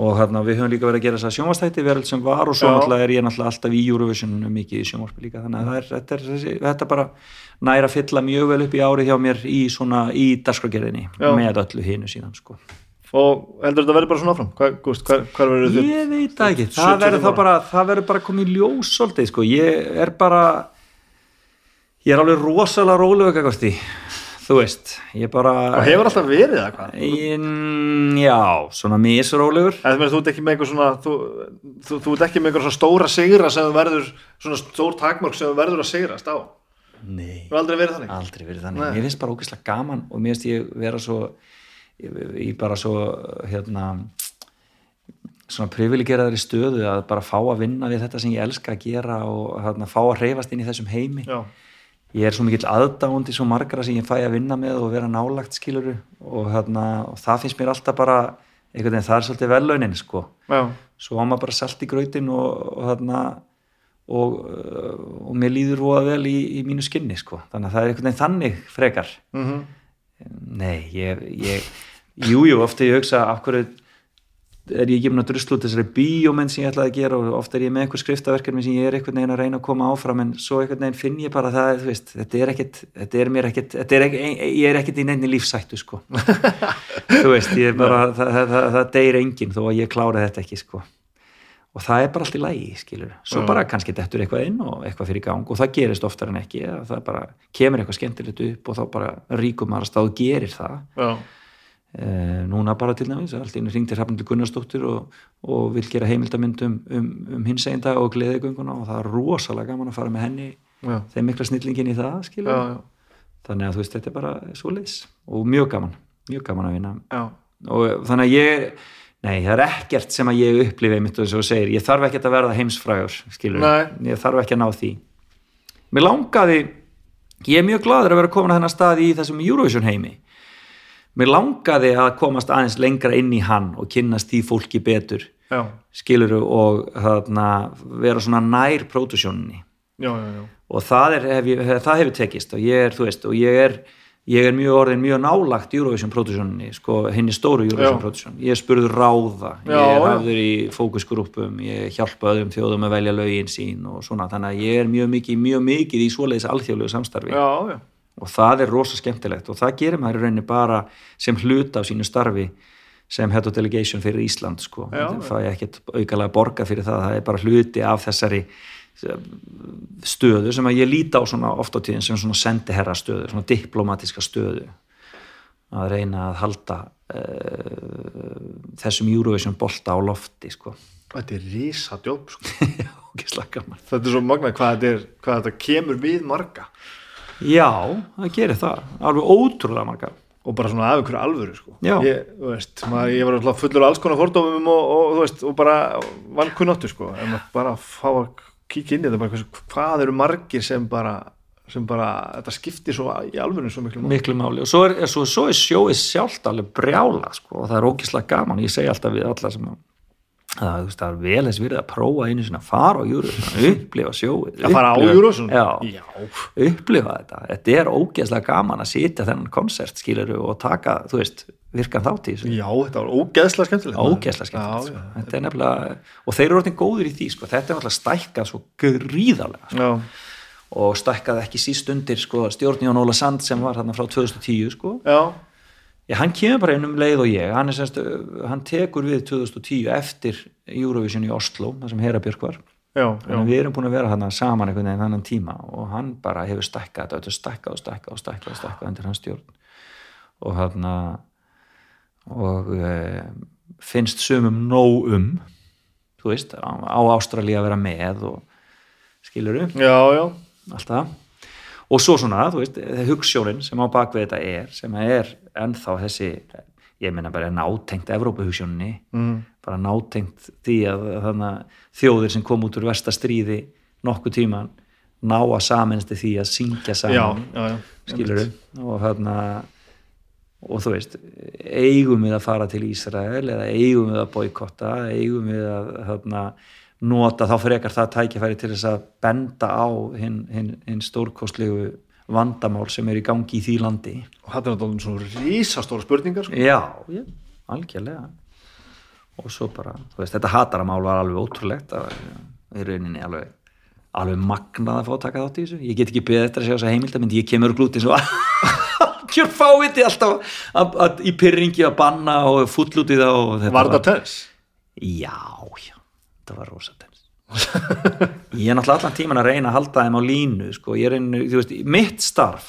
og hérna við höfum líka verið að gera þess að sjónvastætti veröld sem var og svo Já. náttúrulega er ég náttúrulega alltaf í Eurovision mikið í sjónvarpi líka þannig að er, þetta, er, þessi, þetta er bara næra að fylla mjög vel upp í ári hjá mér í svona í dagskragerðinni Já. með öllu hinu síðan sko. Og heldur þetta verður bara svona áfram? Hvað, gúst, hvað, hvað verður þið ég veit það ekki, 75 það verður þá bara það verður bara komið ljós svolítið sko. ég er bara ég er alveg rosalega rólega því þú veist, ég bara og hefur alltaf verið það hvað? Ég, já, svona misrólegur. Þú þú ert ekki með einhver svona þú, þú, þú ert ekki með einhver svona stóra sigra sem verður, svona stór takmörk sem verður að sigrast á? Nei, aldrei verið þannig? Aldrei verið þannig. Mér finnst bara ógeðslega gaman og mér finnst ég vera svo ég bara svo hérna svona privilegeraðri stöðu að bara fá að vinna við þetta sem ég elska að gera og hérna, fá að hreyfast inn í þessum heimi. Já, ég er svo mikill aðdáandi svo margra sem ég fæ að vinna með og vera nálagt skiluru og, hérna, og það finnst mér alltaf bara einhvern veginn það er svolítið velaunin sko. Já, svo á maður bara salt í grautin og, og þarna og, og mér líður voða vel í, í mínu skinni sko, þannig að það er einhvern veginn þannig frekar. Mhm nei, ég, ég jú, jú, ofta ég hugsa af hverju er ég með að druslu út þessari bíómynd sem ég ætlaði að gera og ofta er ég með einhver skriftaverkefni sem ég er einhvern veginn að reyna að koma áfram en svo einhvern veginn finn ég bara að það, veist, þetta er ekkit þetta er mér ekkit, þetta er ekki, ég er ekkit í nefni lífsættu sko. Þú veist, ég er bara, það, það, það, það deyr enginn þó að ég klára þetta ekki sko og það er bara allt í lægi, skilur svo bara kannski dettur eitthvað inn og eitthvað fyrir gang og það gerist oftar en ekki það bara kemur eitthvað skemmtilegt upp og þá bara ríkum maður að stáð gerir það. Já, e, núna bara til dæmis allt einu ringtir Hrafnildur Gunnarsdóttir og, og vil gera heimildamynd um, um, um hins einn dag og gleðigönguna og það er rosalega gaman að fara með henni já, þeim mikla snillingin í það skilur já, þannig að þú veist þetta er bara svo leis og mjög gaman, mjög gaman að vinna. Og þannig að ég nei, það er ekkert sem að ég upplifi einmitt og þess að þú segir, ég þarf ekkert að verða heimsfrægur skilur, Nei. ég þarf ekki að ná því. Mér langaði ég er mjög gladur að vera komin að þennan stað í þessum Eurovision heimi. Mér langaði að komast aðeins lengra inn í hann og kynnast því fólki betur já, skiluru og þarna, vera svona nær pródusjóninni og það, er, hef, það hefur tekist og ég er, þú veist, og ég er ég er mjög orðin mjög nálagt Eurovision pródusjóninni, sko, henni stóru Eurovision Já. pródusjón, ég er spurður ráða Já, ég er hafður í fókusgrúpum ég hjálpa öðrum þjóðum að velja lögin sín og svona, þannig að ég er mjög mikið mjög mikið í svoleiðis alþjóðlegu samstarfi já, já. og það er rosa skemmtilegt og það gerir maður í rauninni bara sem hluta af sínu starfi sem head of delegation fyrir Ísland sko. Það ég ekkert aukalega borga fyrir það, það er bara hluti af þessari stöðu sem að ég líta á svona oft á tíðin sem svona sendiherra stöðu, svona diplomatiska stöðu að reyna að halda uh, þessum Eurovision bolta á lofti sko. Þetta er rísa djóp sko. Þetta er svo magna hvað þetta, er, hvað þetta kemur við marga Já, það gerir það alveg ótrúlega marga og bara svona af einhverju alvöru sko. Ég, veist, maður, ég var alltaf fullur af alls konar fordómum og, og, veist, og bara vankunnáttu sko. en bara fá að kíkja inn í þetta bara, hversu, hvað eru margir sem bara, sem bara þetta skiptir svo í alvörinu svo miklu máli. miklu máli og svo er, svo, svo er sjóið sjálft alveg brjála sko, og það er ógislega gaman, ég segi alltaf við alla sem það, það er vel þess virðið að prófa einu að fara á júru upplifa sjóið að fara á já, já. upplifa þetta, þetta er ógeðslega gaman að sitja þennan konsert skiluru og taka, þú veist, virkan þátt í þessu. Já, þetta var ógeðslega skemmtilegt. Ógeðslega skemmtilegt, sko. þetta er nefnilega og þeir eru orðin góður í því, sko, þetta er náttúrulega stækkað svo gríðarlega sko. já, og stækkað ekki síst undir sko, stjórn Jón Óla Sand sem var þarna frá 2010 sko, já, Já, hann kemur bara inn um leið og ég, hann, semst, uh, hann tekur við 2010 eftir Eurovision í Oslo, það sem Hera Björk var. já, að við erum búin að vera hann saman einhvern veginn þannig tíma og hann bara hefur stækkað þetta, stækkað og stækkað og stækkað og stækkað undir hans stjórn. Og hann og e, finnst sumum nóg um, þú veist, á, á Ástralía að vera með og skilur já, já, allt það. Og svo svona, þú veist, hugssjónin sem á bakvið þetta er, sem er ennþá þessi, ég meina bara nátengt Evrópuhugssjóninni mm. bara nátengt því að þannig þjóðir sem kom út úr versta stríði nokkuð tíman ná að saminstu því að syngja já, saman já, já. skilur og þarna og þú veist, eigum við að fara til Ísrael eða eigum við að boykotta eigum við að þarna, nota þá frekar það tækifæri til þess að benda á hinn hin, hin stórkostlegu vandamál sem er í gangi í því landi og þetta er náttúrulega svona rísastóra spurningar sko. já, já, algjörlega og svo bara, þú veist, þetta hataramál var alveg ótrúlegt það var í rauninni alveg alveg magnað að fá að taka þátt í þessu ég get ekki beðið eftir að sjá þessa heimildamind ég kemur glúti svo kjör fáviti alltaf að, að, í pyrringi að banna og full út í það og þetta var þetta tens? já, já, þetta var rosa tens ég er náttúrulega allan tíman að reyna að halda þeim á línu sko. þú veist, mitt starf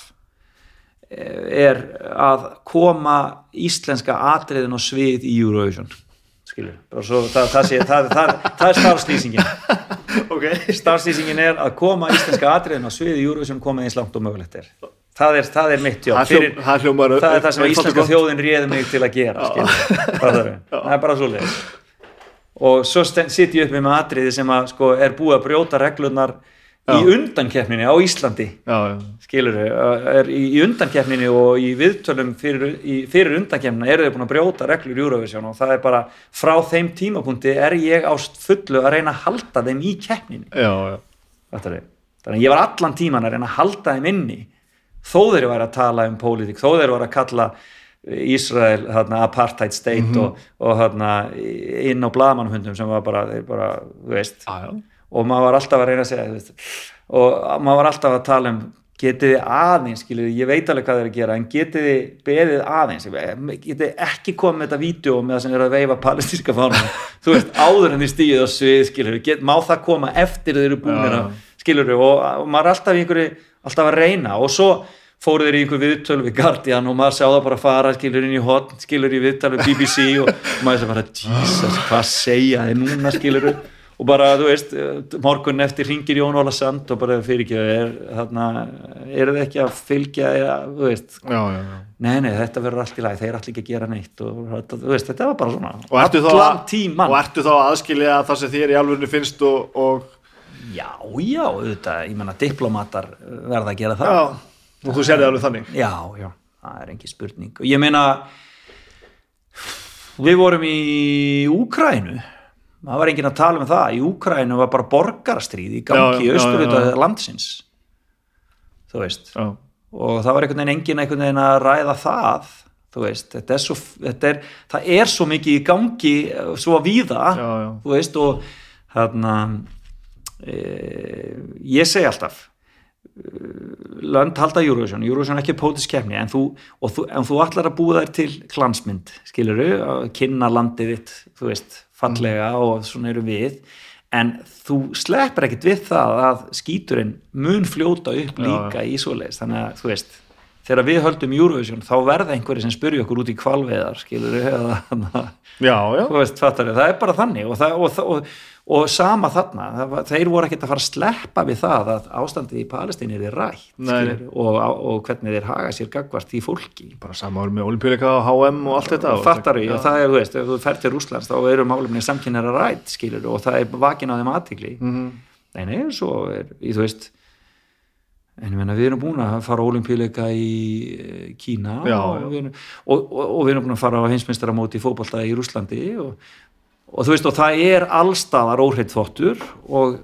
eh, er að koma íslenska atriðin á svið í Eurovision. Svo það, það, sé, það, það, er starfslýsingin. Ok, starfslýsingin er að koma íslenska atriðin á svið í Eurovision komið eins langt og mögulegt er. Það er, það er mitt jobb. Hljó- það hljómar- það er það sem og íslenska þjóðin réði mig til að gera það. Er, bara svo leið og svo sitt ég upp með atriði sem að sko er búið að brjóta reglurnar í undankeppninni á Íslandi já, já, skilur er í, í undankeppninni og í viðtölum fyrir, í, fyrir undankeppnina eru þau búin að brjóta reglur í Eurovision og það er bara frá þeim tímapunkti er ég á fullu að reyna að halda þeim í keppninni já, já. Fattarðu? þannig að ég var allan tíman að reyna að halda þeim inni þó þeir væri að tala um pólitík, þó þeir væri að kalla Ísrael apartheid state og, og þarna, inn á blamanhundum sem var bara, bara, þú veist. Já. og maður var alltaf að reyna að segja og maður var alltaf að tala um getið þið aðeins, skilur, ég veit alveg hvað þeir að gera, en getið þið beðið aðeins? Getið þið ekki komið með þetta vídeo með það sem er að veifa palestíska fánum þú veist, áður en þið stíðið á svið get, má það koma eftir þeir eru búinir skilur, og, og maður er alltaf í einhverju, alltaf að reyna. Og svo fóru þeir í einhver viðtöl við Guardian og maður sá það bara fara skilur inn í hot, skilur í viðtöl við BBC og, maður svo bara, Jesus, hvað segja þið núna skilur og bara, þú veist, morgun eftir ringir Jón Óla Sand og bara fyrir ekki er þarna eru þið ekki að fylgja ja, þú veist, já, já, já. nei, nei, þetta verður allt í lagi þeir allir ekki að gera neitt og þetta, þú veist, þetta var bara svona og ertu þá að, og ertu þá að aðskilja það sem þér í alvörinu finnst og, og já, já, auðvitað, ég menna diplomatar verða að gera það. Já, og þú sérði alveg þannig? Já, já, það er engin spurning. Og ég meina við vorum í Úkrænu það var enginn að tala um það. Í Úkrænu var bara borgarastríð í gangi Já, í já. landsins. Þú veist. Já, og það var einhvern veginn enginn einhvern veginn að ræða það. Þú veist, þetta er svo þetta er, það er svo mikið í gangi svo víða, Já, já. þú veist og þarna e, ég segi alltaf lönd halda Eurovision. Eurovision er ekki pótisk kefni en þú, en þú ætlar að búa þær til glansmynd skiluru, að kynna landið þitt þú veist, fallega og svona eru við. En þú sleppur ekkit við það að skíturinn mun fljóta upp Já, líka í svoleiðis, þannig að þú veist þegar við höldum Eurovision þá verða einhverju sem spyrja okkur út í kvalveðar skilur fattar það er bara þannig og, það, og, og, og sama þarna. Það, þeir voru ekkert að fara að sleppa við það að ástandið í Palestín er rætt Nei. skilurðu, og, og hvernig þeir haga sér gagvart í fólki. Bara sama ári með olimpíuleika og HM og allt þetta og fattar og það er, þú veist, ef þú fer til Rússlands þá eru málumni samkynara rætt skilur og það er vakin á þeim aðtikli Mhm. nei, nei, svo er, í, þú veist en ég meina við erum búin að fara olimpíuleika í eh, Kína Já, og. Við erum, og, og, og við erum búin að fara á heimsmeistaramóti í fótbolta í Rússlandi og, og þú veist og það er allstaðar óhreitt þvottur og,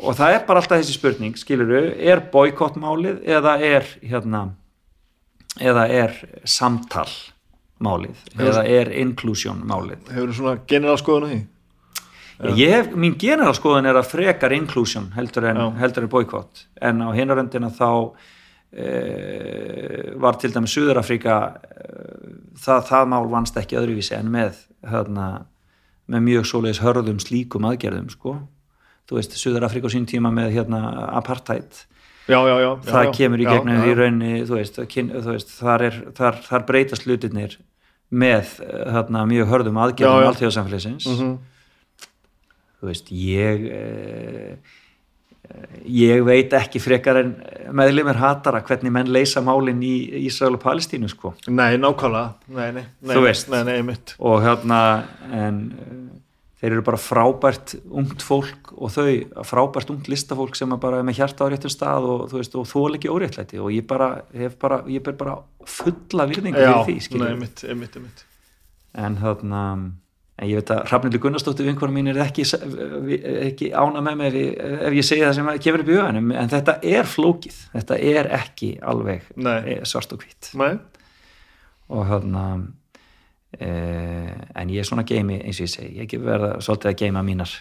og það er bara alltaf þessi spurning skilur er boykottmálið eða er hérna eða er samtal málið eða er inclusion málið hefur þú svona general skoðun á því Ég hef, mín generalskoðun er að frekar inclusion heldur en, en boykott en á hinaröndina þá e, var til dæmis Suðurafrika e, það, það mál vannst ekki öðruvísi en með hérna, með mjög svoleiðis hörðum slíkum aðgerðum sko. þú veist, Suðurafrika á sín tíma með hérna apartheid. Já, já, já, það kemur í gegnum því raunni þú veist, þú veist þar, er, þar, þar breytast hlutirnir með eh, þarna, mjög hörðum aðgerðum já. alltíðasamfélagsins Mhm. Þú veist, ég eh, ég veit ekki frekar en meðlimir hatara hvernig menn leysa málin í Ísrael og Palestínu sko. Nei, nákvæmlega. Nei, nei, nei, nei, nei, og hérna en eh, þeir eru bara frábært ungt fólk og þau frábært ungt listafólk sem er bara með hjarta á réttum stað og þú veist og þól ekki óréttlæti. Og ég bara hef bara, ég ber bara fulla virðingu já, fyrir því nei, skilur mitt, mitt, mitt en þarna en ég veit að Hrafnildur Gunnarsdóttir vinkonum mín er ekki, ekki ána með mig ef ég, segi það sem kemur upp í huganum. En þetta er flókið, þetta er ekki alveg Nei. eh, svart og hvitt nei, og þarna e, en ég er svona geimi eins og ég segi, ég verða svolítið að geima mínar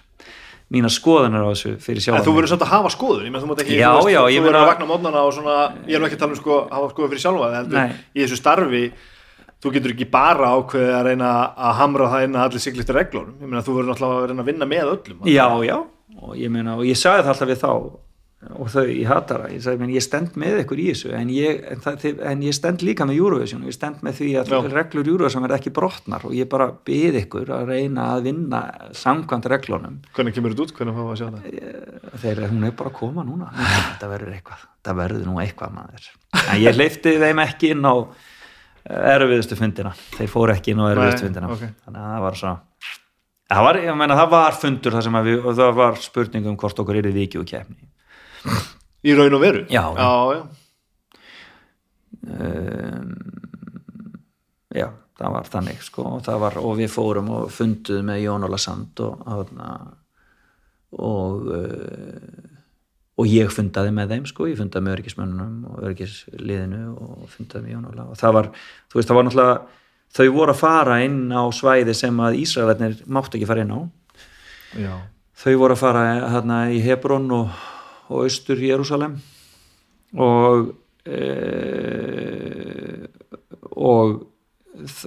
mínar skoðunar á þessu fyrir en sjálf þú verður samt að hafa skoðun. Ég menn þú mátt ekki, Já, þú já, þú verður meina- að vakna mótnana og svona, ég er ekki að tala um sko hafa skoðun fyrir sjálfa heldur Nei. í þessu starfi þú getur ekki bara ákveðið að reyna að hamra það inn að allir siglist reglunum. Ég meina þú verður náttúrulega að reyna að vinna með öllum. Já, já, og ég meina og ég sagði það alltaf við þá og þau í hatara, ég sagði, menn, ég stend með ykkur í þessu en ég, en, það, en ég stend líka með Eurovision ég stend með því að Já. reglur Eurovision verða ekki brotnar og ég bara bið ykkur að reyna að vinna samkvæmt reglunum. Hvernig kemur þetta út, hvernig fáum við að sjá það? Þegar hún er bara að koma núna. Þetta verður eitthvað, þetta verður nú eitthvað maður. En ég leifti þeim ekki inn á erfiðustu fundina þeir fóru ekki inn á erfiðustu fundina ok. þannig að það var svo það var, ég meina, það var fundur þar sem að við, það var spurning um hvort okkur er í viki og kefni í raun og veru Já. já, já. um, já, það var þannig sko, það var, og við fórum og funduðum með Jón Óla Sand og og, og, uh, og ég fundaði með þeim sko, ég fundaði með örgismönnunum og örgisliðinu og fundaði með Jón Óla og það var, þú veist, það var náttúrulega þau voru að fara inn á svæði sem að Ísraelarnir máttu ekki fara inn á. Já. þau voru að fara hérna í Hebrón og, og austur Jérúsalem og e, og,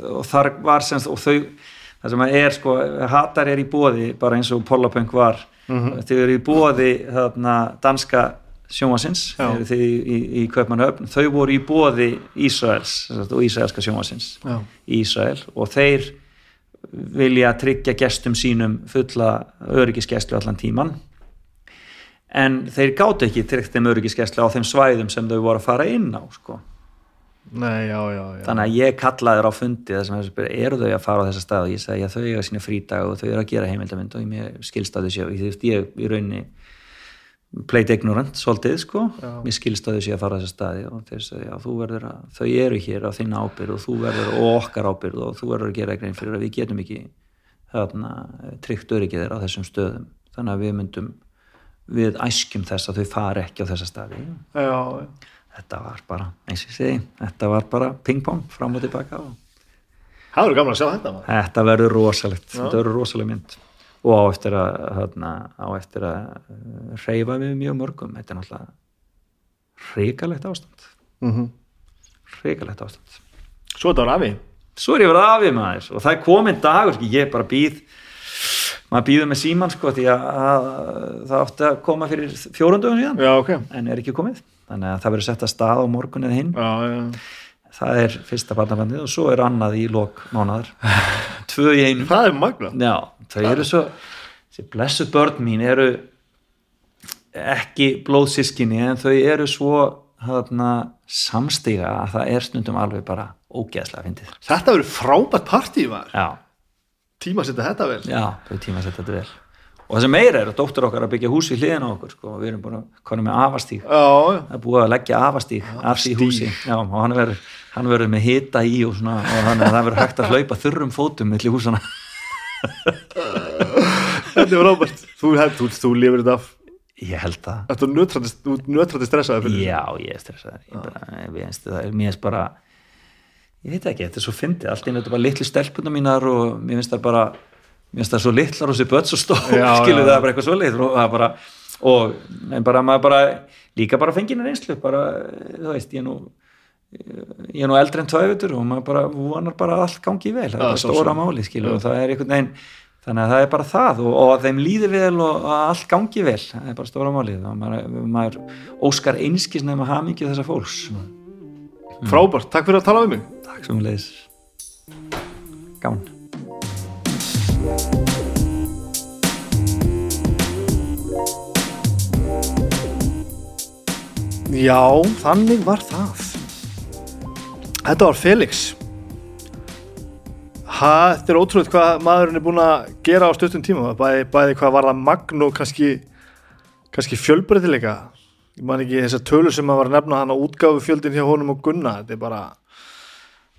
og þar var semst og þau, það sem að er sko, hatar er í bóði bara eins og Pollapunk var Mhm. þau eru í bóði danska sjónvarsins þið í, í, í Kaupmannhöfn þau voru í bóði Ísraels og Ísraelska sjónvarsins í Ísrael og þeir vilja tryggja gestum sínum fulla öryggisgæslu allan tíman en þeir gátu ekki tryggt þeim öryggiskesla á þeim svæðum sem þau voru að fara inn á sko. Nei, já, já, já. þannig að ég kallaði þér á fundi sem þessi spyrir, eru þau að fara á þessa stað? Og ég sagði að þau eiga sína frídag og þau eru að gera heimildamind og ég skilst að þau séu ég, ég í rauninni played ignorant svolítið sko. Mér skilst að þau séu að fara á þessa staði og þeir sagði að þú verður að þau eru hér á þinn ábyrð og þú verður og okkar ábyrð og þú verður að gera grein fyrir að við getum ekki þarna tryggt öryggið þeir á þessum stöðum. Þannig að við myndum við æskjum þess að þau fari ekki á þessa staði. Já, já. Þetta var bara, eins og ég segi þetta var bara ping-pong fram og tilbaka og Það verður gaman að sjá þetta maður. þetta verður rosalegt. Já. þetta verður rosaleg mynd. Og á eftir að, hérna, á eftir að uh, hreyfa við mjög mörgum. Þetta er náttúrulega hrikalegt ástand. Mm hrikalegt ástand. Svo þetta var afi. svo er ég verið afið maður. Og það er komin dagur, sko, ég bara býð maður býður með síman sko því að, að það átti að koma fyrir fjórundugum síðan. Já, ok. en er ekki komið þannig að það verður sett að stað á morgun eða hinn Já, já. það er fyrsta barnabandið og svo er annað í lok mánadar tvö í einu Það er magna. já, þau eru svo þessi blessu börn mín eru ekki blóðsískinni en þau eru svo þarna, samstiga að það er stundum alveg bara ógeðslega fyndið Þetta verður frábært partí maður. já, Tíma setja þetta vel. já, þau tíma að setja þetta vel og það sem meira er að dóttur okkar að byggja hús við hliðina á okkur sko, við erum búin að konu með já. það er búið að leggja afastíg af því húsi. Já, og hann verður, hann verður með hita í og, svona, og að það verður hægt að hlaupa þurrum fótum milli húsana Þetta er frábært. Þú, þú, þú lifir þetta af. ég held það. Þetta er nötrandi stressaði fyrir. Já, ég er stressaður. Ég bara, ég finnst það, mér finnst bara ég veit ekki, þetta er svo fyndið. Allt í einu þetta er bara litlu stelpuna mínar og mér finnst það bara, mér finnst það svo litlar og sér börn svo stór, Já, skilu já, það er bara eitthvað svo lit og það er bara, og en bara maður bara, líka bara fengið reynslu bara, þú veist, ég er nú ég er nú eldri en tvæfutur og maður bara vonar bara að allt gangi vel það er svo stóra sem. máli, skilu og það er einhvern veginn þannig að það er bara það og, og að þeim líði vel og að allt gangi vel það er bara stóra máli og maður, maður óskar einskis nefn að hafa mikið þessa fólks Frábært. Takk fyrir að tala við mig. takk sem við leiðis gaman Já, þannig var það. Þetta var Felix. Ha, þetta er ótrúið hvað maðurinn er búin að gera á stuttum tíma. Bæði, bæði hvað var það magn og kannski, kannski fjölbreytileika. Ég man ekki þessar tölur sem maður var að nefna hann á útgáfu fjöldin hjá honum og Gunna. Þetta er bara,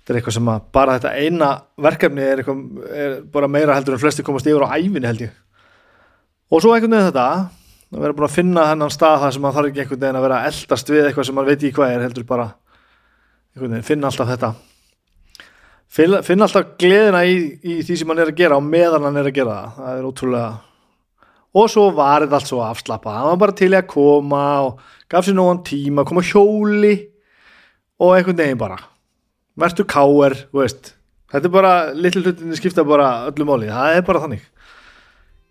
þetta er eitthvað sem að bara þetta eina verkefni er, eitthvað, er bara meira heldur en flesti komast yfir á ævinni held ég. Og svo einhvern veginn þetta, að vera búin að finna hennan stað þar sem maður þarf ekki einhvern veginn að vera eldast við eitthvað sem maður veit ekki hvað er heldur bara einhvern veginn, finna alltaf þetta. Finna, finna alltaf gleðina í, í því sem hann er að gera og meðan hann er að gera það, það er ótrúlega og svo var þetta allt svo afslappa hann var bara til að koma og gaf sér nógan tíma, koma hjóli og einhvern veginn bara. Verður káer, veist. Þetta er bara, litlu hlutinni skipta bara öllu máli, það er bara þannig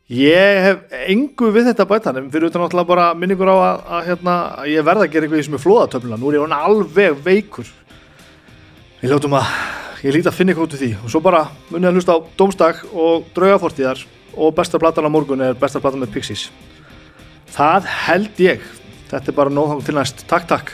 Ég hef engu við þetta bæta en fyrir utan náttúrulega bara minningur á að, að, hérna, að ég verða að gera eitthvað í sem er flóðatöfluna. Nú er ég alveg veikur. Ég ljótum að ég líti að finna eitthvað út úr því. Og svo bara munið að hlusta á Dómsdag og Draugafortíðar og besta platan á morgun er besta platan með Pixies. Það held ég. Þetta er bara nóðhang til næst. Takk, takk